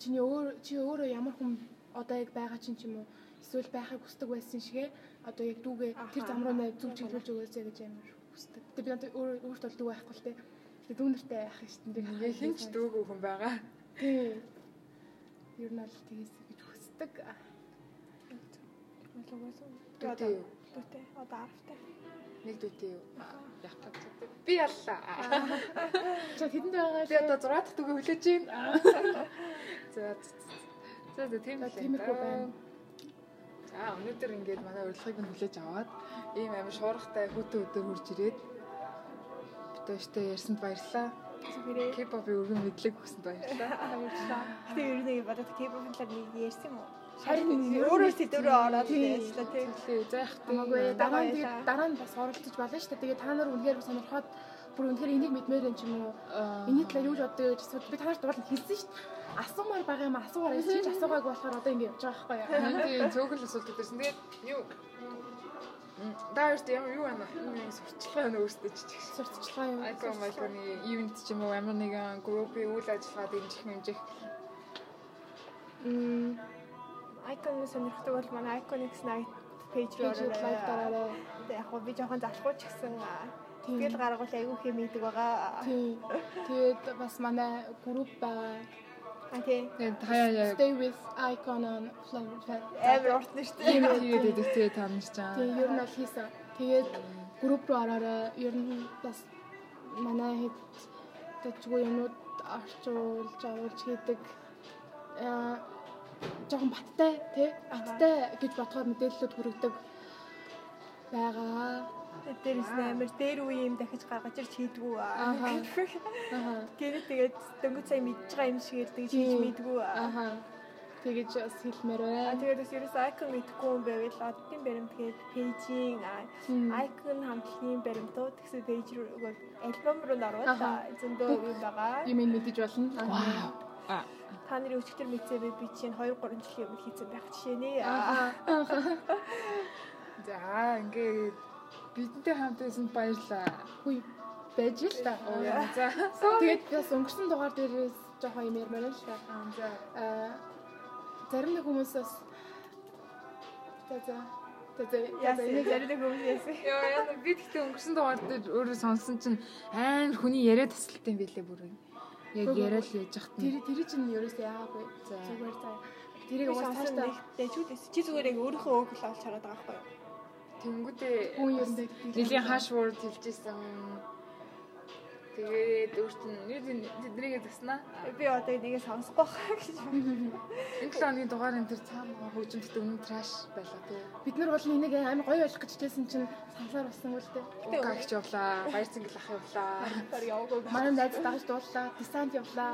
чиний өөр чи өөрөө ямар хүн одоо яг байгаа чинь ч юм уу эсвэл байхыг хүсдэг байсан шигэ одоо яг дүүгээ тэр зам руу нэ зүг чиглүүлж өгөөсэй гэж амар хүсдэг. Тэгээд би надад өөр өөртөө дүү байхгүй л дээ. Тэгээд дүүнэртэй байх шүү дээ. Хинч дүүгүй хүн байгаа. Тийм. Ер нь бол тэгээс үздэг. Дүүтэй юу? Дүүтэй. Одоо аравтай. Нэг дүүтэй юу? Яг тацдаг. Би яллаа. За тэдэнд байгаа. Би одоо 6 дахь дүүгээ хүлээж байна. За за за тийм л тиймэрхүү байна. За өнөөдөр ингээд манай урилгыг нь хүлээж аваад ийм амар шуургатай хөтө өдөр хурж ирээд битүүштэй ярьсанд баярлалаа. K-pop-ийн өргөн мэдлэг өгсөнд баярлалаа. Баярлалаа. Гэтэ ер нь бодоод K-pop-ын талаар нэг ярьсан юм уу? Харин өөрөө сэдвэрөө ороод ярьслаа тийм. Заах Хамаагүй дараа нь дараа нь бас оролцож болно шүү дээ. Тэгээ та нар үнэхээр сонирхоод бүр үнэхээр энийг мэдмээр юм ч юм уу. Эний талаар юу ч боддог гэж асуудал би танаар дугаал хэлсэн шүү дээ. Асуумаар байгаа юм асуугаар чи асуугаагүй болохоор одоо ингэ явж байгаа байхгүй юу? Тийм цөөхөл асуултууд байсан. Тэгээд юу Даарт ямар юу байна? Юу сурталчилгаа байна өөртөө чиг. Сурталчилгаа юу? Айкон майконы ивент ч юм уу ямар нэгэн группийн үйл ажиллагаа дэмжих хэмжих. Мм Icon сонирхдаг бол манай Iconics Night page руу Пэйж дараарай. Тэгээ яг би жоохон залхуу ч гэсэн тэгэл гаргуул айгүй хэм идэг байгаа. Тэгээд бас манай групп байгаа. Тий. Тэгээд хаяа яг Stay with icon on flower fest. Амар урт тийм дээ. тэгээд тэгээд таньж чаа. Тийм ер нь бол хийсэн. Тэгээд групп руу ороорой. Ер нь бас манай хэд дэжгүй юмуд орчуулж оруулж хийдэг. Аа жоохон баттай тий баттай гэж бодохоор мэдээлэлүүд хүргэдэг байгаа. Дээрээс амар дээр үе юм дахиж гаргаж ирч хийдгүү. Ааха. Тэгээд тэгээд дөнгөж сая мэдж байгаа юм шиг ярьдаг хийж мэдгүү. Ааха. Тэгэж бас хэлмээр байна. тэгээд бас ерөөс icon мэдгүй юм байвал оддын баримт гээд пэйжийн icon хамтлагийн баримтууд гэсэн пэйж рүү альбом руу Аха. зөндөө юм байгаа. Юм мэдэж болно. Вау. А Та нарын өчигдөр мэдсээ би би чинь 2 3 жилийн өмнө хийсэн байх жишээ нэ. Ааха. за ингээд бидэнтэй хамт байсан баярлаа. Хүй байж л та. За. Тэгээд бас өнгөрсөн дугаар дээрээс жоохон юм ярмаар л та. За. Аа зарим нэг хүмүүс бас за за за энийг зарим хүмүүс яасан. Яа яа би тэгтээ өнгөрсөн дугаар дээр өөрөө сонсон чинь амар хүний яриа тасалтай юм билээ бүр. Яг яриа л яж хат. тэр тэр чинь ерөөсөө яагаагүй. Зүгээр за. Тэрийг Би уус сонсон тааштай дэжүүлээс чи зүгээр яг өөрийнхөө өг л олж хараад байгаа байхгүй юу? Тэнгүүдээ хүн ер нь Нилийн хаш word хэлжсэн. Тэгээд өөрт нь юу тэднийг заснаа. Би одоо энийг сонсохгүй хаа гэж. Энэ 7 оны дугаар энэ төр цаана хөгжимтэй өмнө траш байлаа тий. бид нар бол энийг амар гоё болох гэж хичээсэн чинь сансаар болсон үл дээ. Укагч явлаа, баяр цэнгэл ах явлаа. Тэр яваагүй. Манай найз дагаж дууллаа, десант явлаа.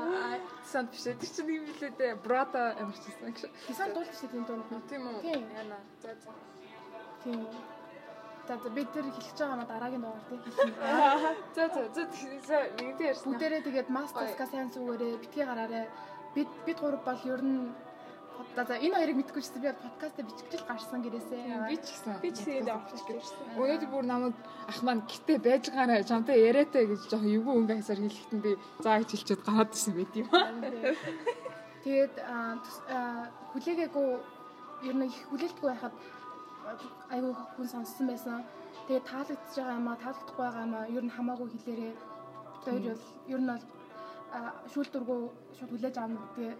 Санд биш ээ. Тэр чинь юм билээ дээ. Брата амарчсан гэж. Десант дээ энэ дунд. Тийм үү? Тийм. Яна. За за. Тийм. За за бид тэр хэлж байгаа маа дараагийн дугаар тий. За за за нэгдээ ярьсан. Бүгдээрээ тэгээд мастаска сайн зүгээрээ битгий гараарэ. Бид бид гурав бол ер нь за за энэ хоёрыг мэдгүй чсэн би подкастаа бичгчл гарсан гэрээсээ. би ч гэсэн. Би ч тэгээд авчих гэсэн. Өнөөдөр бүр намайг ах маань гитэ байж гаараа чамтай яриатай гэж жоохон эвгүй өнгө хасаар хэлэхдээ би заа гэж хэлчихэд гараад ирсэн байт юм. Тэгээд хүлээгээгүй ер нь их хүлээлтгүй байхад айгүй хүн сонссон байсан. Тэгээд таалагдж байгаа юм аа, таалагдахгүй байгаа юм аа ер нь хамаагүй хэлээрээ. Хоёр бол ер нь бол аа, шүүлтүргүү шууд хүлээж авах гэдэг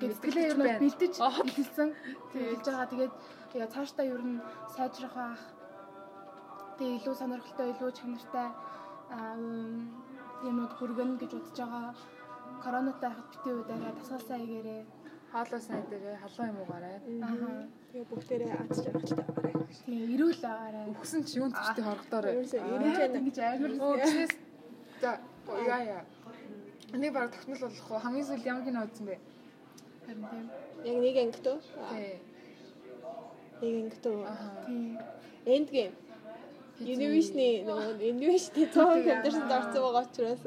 гэдгэлээ ер нь бэлдэж хэлсэн. Тэгээд хэлж байгаа. Тэгээд яа цаашдаа ер нь сайжрах байх. Тэгээд илүү сонирхолтой, илүү чанартай юмуд хүргэнэ гэж бодож байгаа. Коронатай хахад битээ үдээрээ тасгалсаа игээрээ. Хаалаа сайн дээрээ халуун юм уугаарай. Аа. Тэгээ бүгдээрээ аз жаргалтай байгаарай. Тийм, эрүүл байгаарай. Өгсөн чи юунд чтэй хоргодоорой. Ерөөсөө. Ингэж амар Оо гинэс за яа яа. Энийг баг тогтмол болох уу? Хамгийн сүүл ямар кино үзсэн бэ? харин тийм. Яг нэг ангитөө. Тий. Нэг ангитөө. Аха. Тийм. End game. Univision-ы нөгөө Univision-ы цаан кондерсонд орсон байгаа учраас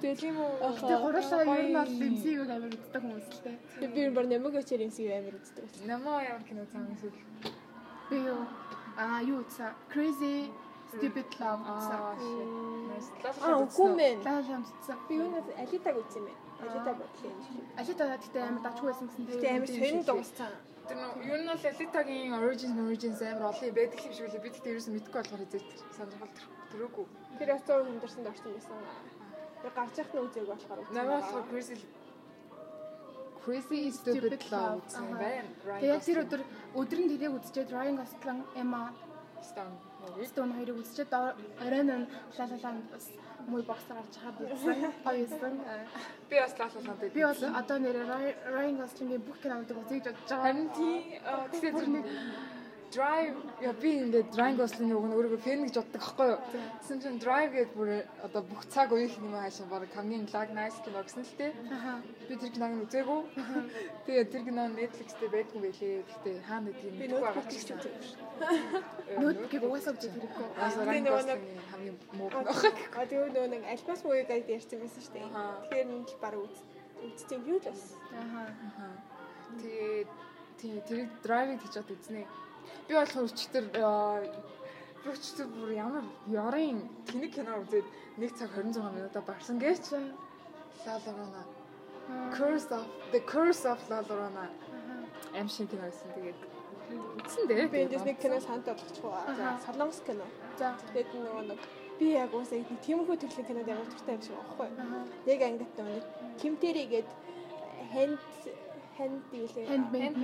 Тэгэл юм уу? Гэтэ гурлаа ер нь бол MCU-г амар үздэг хүмүүс л дээ. би би бүр нэмэг очир юм шиг амар үздэг. Намаа ямар кино цаамын сүүл. Би юу аа юу үзсэн? Crazy Stupid Love үзсэн. Аа үгүй мэн. Лам үзсэн. Би юунаас Алитаг үзсэн юм бэ? Алита бодлоо юм шиг. Алита гэхдээ амар дачгүй байсан гэсэн Гэтэ амар сонин дууссан. Тэр нөө ер нь бол Elita-гийн Origins Origins амар олон байдаг юм шиг үлээ. Би тэгтээ ерөөсөө мэдэхгүй болохоор хэзээ сонирхол төрөөгүй. Тэр бас цаан кондерсонд орсон байсан. Би гарч явах нь үзег болохоор. Намаа болохоор Crazy Crazy Stupid Love гэсэн юм байна. Тэгээд тэр өдөр өдөр нь тэрийг үзчихэд Ryan Gosling, Emma Stone. Stone хоёрыг үзчихэд оройн нь лалалаа бас муу бокс гарч үзсэн. Гоё байсан. Би бас лалалаа дээ. Би бол одоо нэр Ryan Gosling-ийн бүх кинонуудыг үзэж бодож байгаа. харин тий тэгтээ бүр тэр нэг drive яа би ингээд Ryan Gosling уг нь өөрийгөө фэн гэж боддог байхгүй юу. Тэгсэн чинь drive гэдэг бүр одоо бүх цаг үеийнх юм хаашаа баг хамгийн lag nice кино гэсэн л тээ. Би тэр киног нь үзээгүй. Тэгээд тэр кино Netflix дээр байдгүй байлээ. Гэхдээ хаана гэдгийг Би мэдэхгүй байгаа нөтбүк ч гэж гэсэн. Нөт гийг угаасаа үзэх хэрэггүй. Би Ryan нөгөө Gosling хамгийн муу А кино. тэгээ нөгөө нэг альбас мууийг гайд ярьсан байсан шүү дээ. Тэгэхээр энэ л баг үз. Үзсэн юу л бас. Аха. Тэгээд тий тэр драйвыг хийж чад үзнэ. Би өчтөр би өчтөр бүр ямар ярын тэнэг кино үзээд 1 цаг 26 минутаа барсан гэж. Llorona. Curse of the Curse of La Llorona. Аим шиг кино байсан. Тэгээд үзсэн дээ. Би эндээс нэг кино санд болгочихваа. За солонгос кино. За. Тэгээд нөгөө нэг би яг уусаа нэг тиймэрхүү төрлийн кинод амар дуртай юм шиг байхгүй. Аха. Яг ангит нөгөө Кимтери гээд ханд ханд юу лээ. Handmade.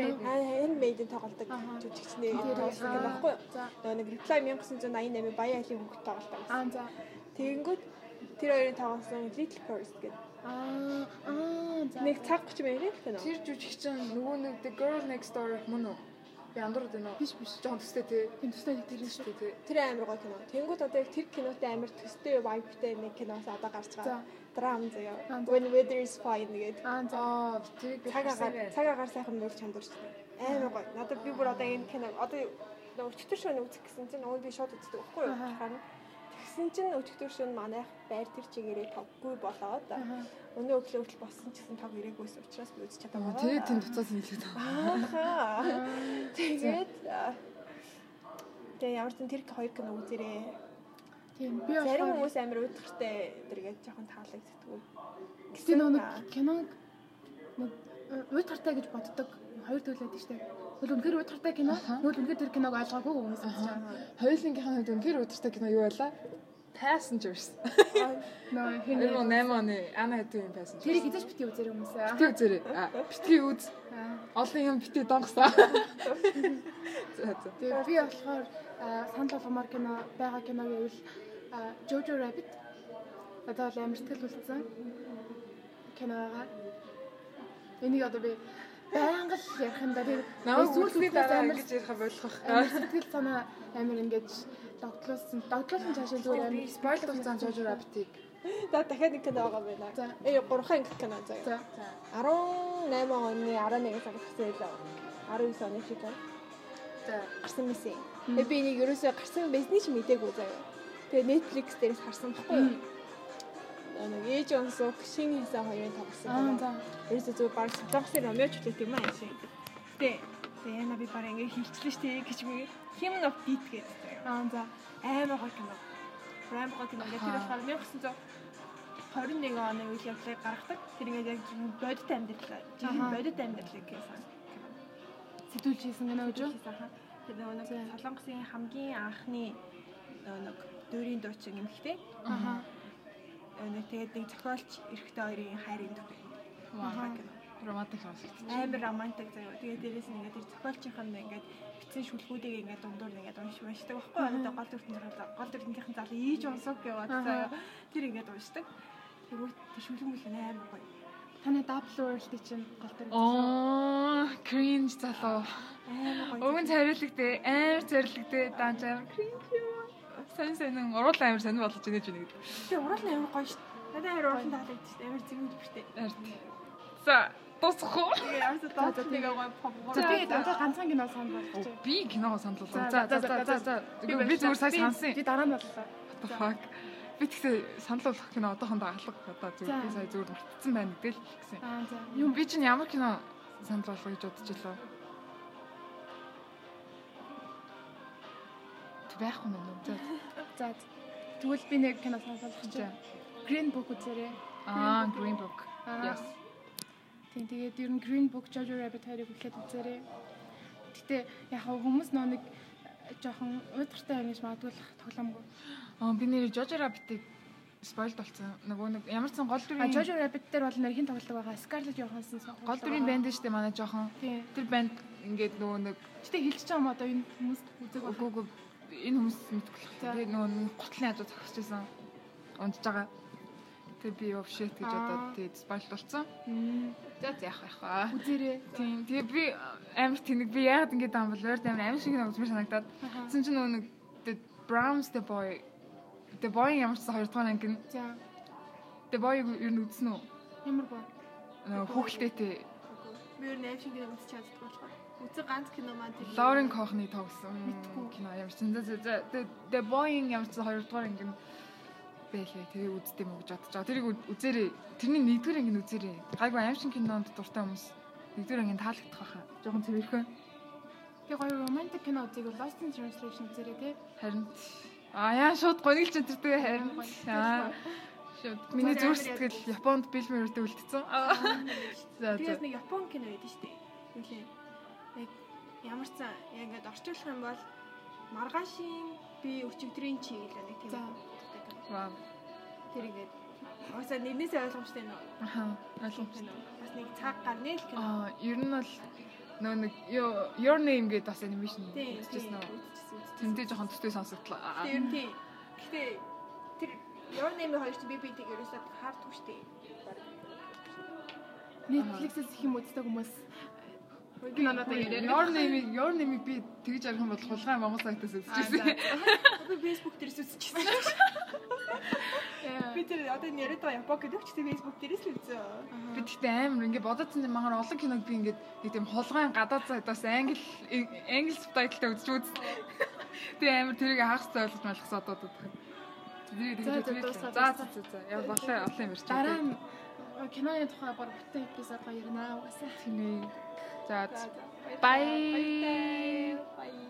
Handmade-ийн тоглодог Тэр- тоглосон байхгүй. За. Нөгөө нэг Reply 1988 Баян айлын хүүхд тоглодог. Аа за. Тэгэнгүүт тэр хоёрын тоглосон Little Curse гэдэг. Аа аа за. Нэг цаг 30 минут кино. Тэр жүжигчин нөгөө нэг The Girl Next Door мөн үү? Би андуурд байна уу? биш биш. Жохон төстэй тий. Тийм төстэй тэр шүү. Тий тий. Тэр амар гоё кино. Тэнгүүд одоо яг тэр кинотой амар төстэй vibeтэй нэг киноос одоо гарч За. байгаа. Драм заяа. Аа, за. When weather is fine гэдэг. Аа за. Аа, тэрийг би Цаг агаар цаг агаар сайхан болж чамдурч. Амар гоё. Надад би бүр одоо энэ кино одоо өчтөр шөнө үзэх гэсэн чинь өөд би шууд үздэг байхгүй юу? Харин тэгсэн чинь өчтөр шөнө манайх байр тэр чигээрээ тоггүй болоод өнөө өглөө хүртэл болсон ч гэсэн тог ирээгүйс учраас би үзэж чадаагүй. Тэгээ тэнд нийлээд байгаа. Ааха. Тэгээд аа, Тэгээ ямар ч юм тэр хоёр кино үзэрээ. Тийм би Зарим хүмүүс амар удахтай тэргээд жоохон таалагддаг. тийм нэг киног нэг уйд хартай гэж боддог хоёр төрөл байдаг шүү дээ. Хөл үнэхээр уйд хартай кино, нүүл үнэхээр тэр киног ойлгоогүй хүмүүс үзэж байгаа. Хоёулынгийн хувьд үнэхээр удиртай кино юу байлаа? Passengers. Нөө хин 2008 оны Ана Хэдвийн Passengers. тэрийг эзэж бити үзэр хүмүүс аа. битгий үзээрэй. А, битгий үз. Олон юм битгий донгосаа. За за. Тэгээ би болохоор санал болгомоор кино байгаа кино гэвэл аа, Jojo Rabbit одоо л амар сэтгэл үлдсэн кино байгаа. Энийг одоо би байнга л ярих юм да тэр Намайг сүүл үлсний сүүлээс дараа ингэж ярих болох. сэтгэл санаа амар ингэж догтлуулсан. Догтлуулсан цаашаа зүгээр амар спойл болсон Jojo Rabbit-ийг. За дахиад нэг кино байгаа байна. За. Э гурван анги кино заяа. За. 18 оны 11 сар гарсан байлаа. 19 оны шиг. За. гарсан мэсэн. Би энийг ерөөсөө гарсан байсныг ч мэдээгүй заяа. Тэгээ Netflix дээрээс харсан баггүй юу? Нэг ээж онсоо шинэ хийсэн хоёрын тоглосон. Аа кино. за. Ерөөсөө зөв баг солонгосын Ромео Жулет юм аа шиг. Тэ. Тэгээ яна би бараа ингэ хийчлээ штэ гэж би Human of Beat гэдэг. Аа за. Амар гоё кино. Амар гоё кино. Тэгээ тэр болохоор 1921 оны үйл явдлыг гаргадаг. Тэр ингээд яг бодит амьдрал. Аха. бодит амьдралыг гэсэн. Сэтүүлж хийсэн кино гэж юу? Тэр нөгөө нэг Солонгосын хамгийн анхны нөгөө нэг дөрийн дуучин эмэгтэй. Нөгөө нэг тэгээд нэг зохиолч эрэгтэй хоёрын хайрын. Ваа. Романтик сонсогдсон. Амар романтик заяа. Тэгээд дээрээс нь ингээд тэр зохиолчийнх нь ингээд бичсэн шүлгүүдийг ингээд дундуур ингээд уншиж уншдаг байхгүй юу? Одоо гол дүртний гол дүртнийхэн зал ийж унсаг гэваад заяа. Тэр ингээд уншдаг. Тэгвэл тэр шүлэг мүлэн амар гоё. Таны Double World-ийн чинь гол дүр. Оо, cringe залуу. Өвөн царилэгтэй, амар царилэгтэй, даанч амар cringe юм. Сайн сайн уруул амар сонир болгож байна гэж нэг. Тэгээ нь амар гоё шүү. Надад амар уурал таалагдчих шүү дээ. Амар зэвэн дүртэй. За, дуусах уу? Тэгээ ямар ч доод нэг гоё pop. Би одоо ганцхан кино санал байна. Би киногоо санал болгоо. За, за, за, за. Би зүгээр сая сансан. Би дараа нь боллоо. What the fuck? Би тэгсээ санал болгох кино одоохондоо алга одоо зүгээр би сая зүгээр мартсан байна гэдэг л гэсэн. Аа за. Юм би чинь ямар кино санал болгох гэж бодож илаа. Байхгүй юм уу? За. Тэгвэл би нэг кино За. байна. Green Book үзээрэй. Аа, Green Book. Yes. Тийм тэгээд ер нь Green Book Jojo Rabbit хоёрыг үзлээд үзээрэй. Гэтэ яг хүмүүс нөө нэг жоохон уйдгартай байна гэж магадгүй л тоглоомгүй. Аа, би нэр Jojo Rabbit-ыг спойлд болсон. Нөгөө нэг ямар ч сан гол дүрийн Jojo Rabbit дээр бол нэрхийн тоглог байгаа. Scarlett Johansson гол дүрийн банд дээ манай жоохон. Тэр банд ингээд нөгөө нэг Гэтэ хэлчихэж байгаа юм одоо энэ хүмүүс үзэг үгүй үгүй энэ хүмүүс мэдгүй. Тэгээ нөгөө готлын хажуу зогсож байсан. Унтж байгаа. Тэгээ би shit гэж Аа. одоо тэгээд спойл болсон. За яах байх вэ? Үзээрээ. Тийм. Тэгээ би амар тэнэг би яагаад юм бол өөр амар амар шиг нэг үзмэр санагдаад. Аха. Тэгсэн чинь нөгөө нэг Browns the boy the boy ямар ч хоёр дахь анги нь За. the boy юу нь үзсэн үү? Ямар боо. Нөгөө хүүхэлдээтэй Би өөр нэм шиг кино үзэж чаддаг болохоор. Үзэг ганц кино маань тэр. Лорен Кохны тоглосон кино ямар ч зэн зэн the the boy ямар ч хоёр дахь анги нь бэлээ тэгээ үздэм үү гэж бодож байгаа. Тэрийг үз- үзээрэй. Тэрний нэгдүгээр нь үзээрэй. Гайгүй аим шиг кинонд дуртай хүмүүс нэгдүгээр нь таалагдах байхаа. Жохон цэвэрхэн. Тэгээ гоё romantic кино үзег Lost in Translation үзээрэй те. Харин аа яа шууд гонигч өдөртэй харин аа шууд миний зүрх сэтгэл Японд билмэртэй үлдсэн. За. Тэгээс нэг Япон кино байдаг шүү дээ. Үлээ. Яг ямар ч яг ингээд орчуулах юм бол маргаашийн би өчигдрийн чиглэл нэг тийм. Вау. Тэр ингээд Ууса нэрнээсээ ойлгомжтой нөө. Аха. Ойлгомжтой. Кино. Бас нэг цаг гарны л кино. Аа, ер нь бол нөө нэг Yo- your name гэдэг бас анимашн үзчихсэн үзчихсэн. Тэндээ жоохон төстэй сонсогдлоо. Аа. Тэр нь тийм. Гэтэ тэр Your Name-ийн хоёр чинь би битийг ерөөсөө хардгүй шүү дээ. Netflix-ээс их юм үздэг хүмүүс. Киноноо яриад. Your name your name би тэгж ярих юм бол хулгай Монгол сайтаас үзчихсэн. Би Facebook дээрээс үзчихсэн. Би тэр одоо энэ яриад байгаа Япон гэдэг ч тийм Facebook дээрээс л үзээ. Би тэгтээ амар ингээ бодоодсэн юм махаар олон киног би ингээд нэг тийм хулгайн гадаад сайтаас англи англи субтайтлтай үзэж үз. Тэгээ амар тэрийг хагас ойлгож малхсаа одоо бодох. Тэгээ За, за, за за яа болоо олон юм ярьж Дараа киноны тухай баг бүтэн эпизод гоё ярина угаасаа. Тийм ээ. За За, за. Bye. Bye.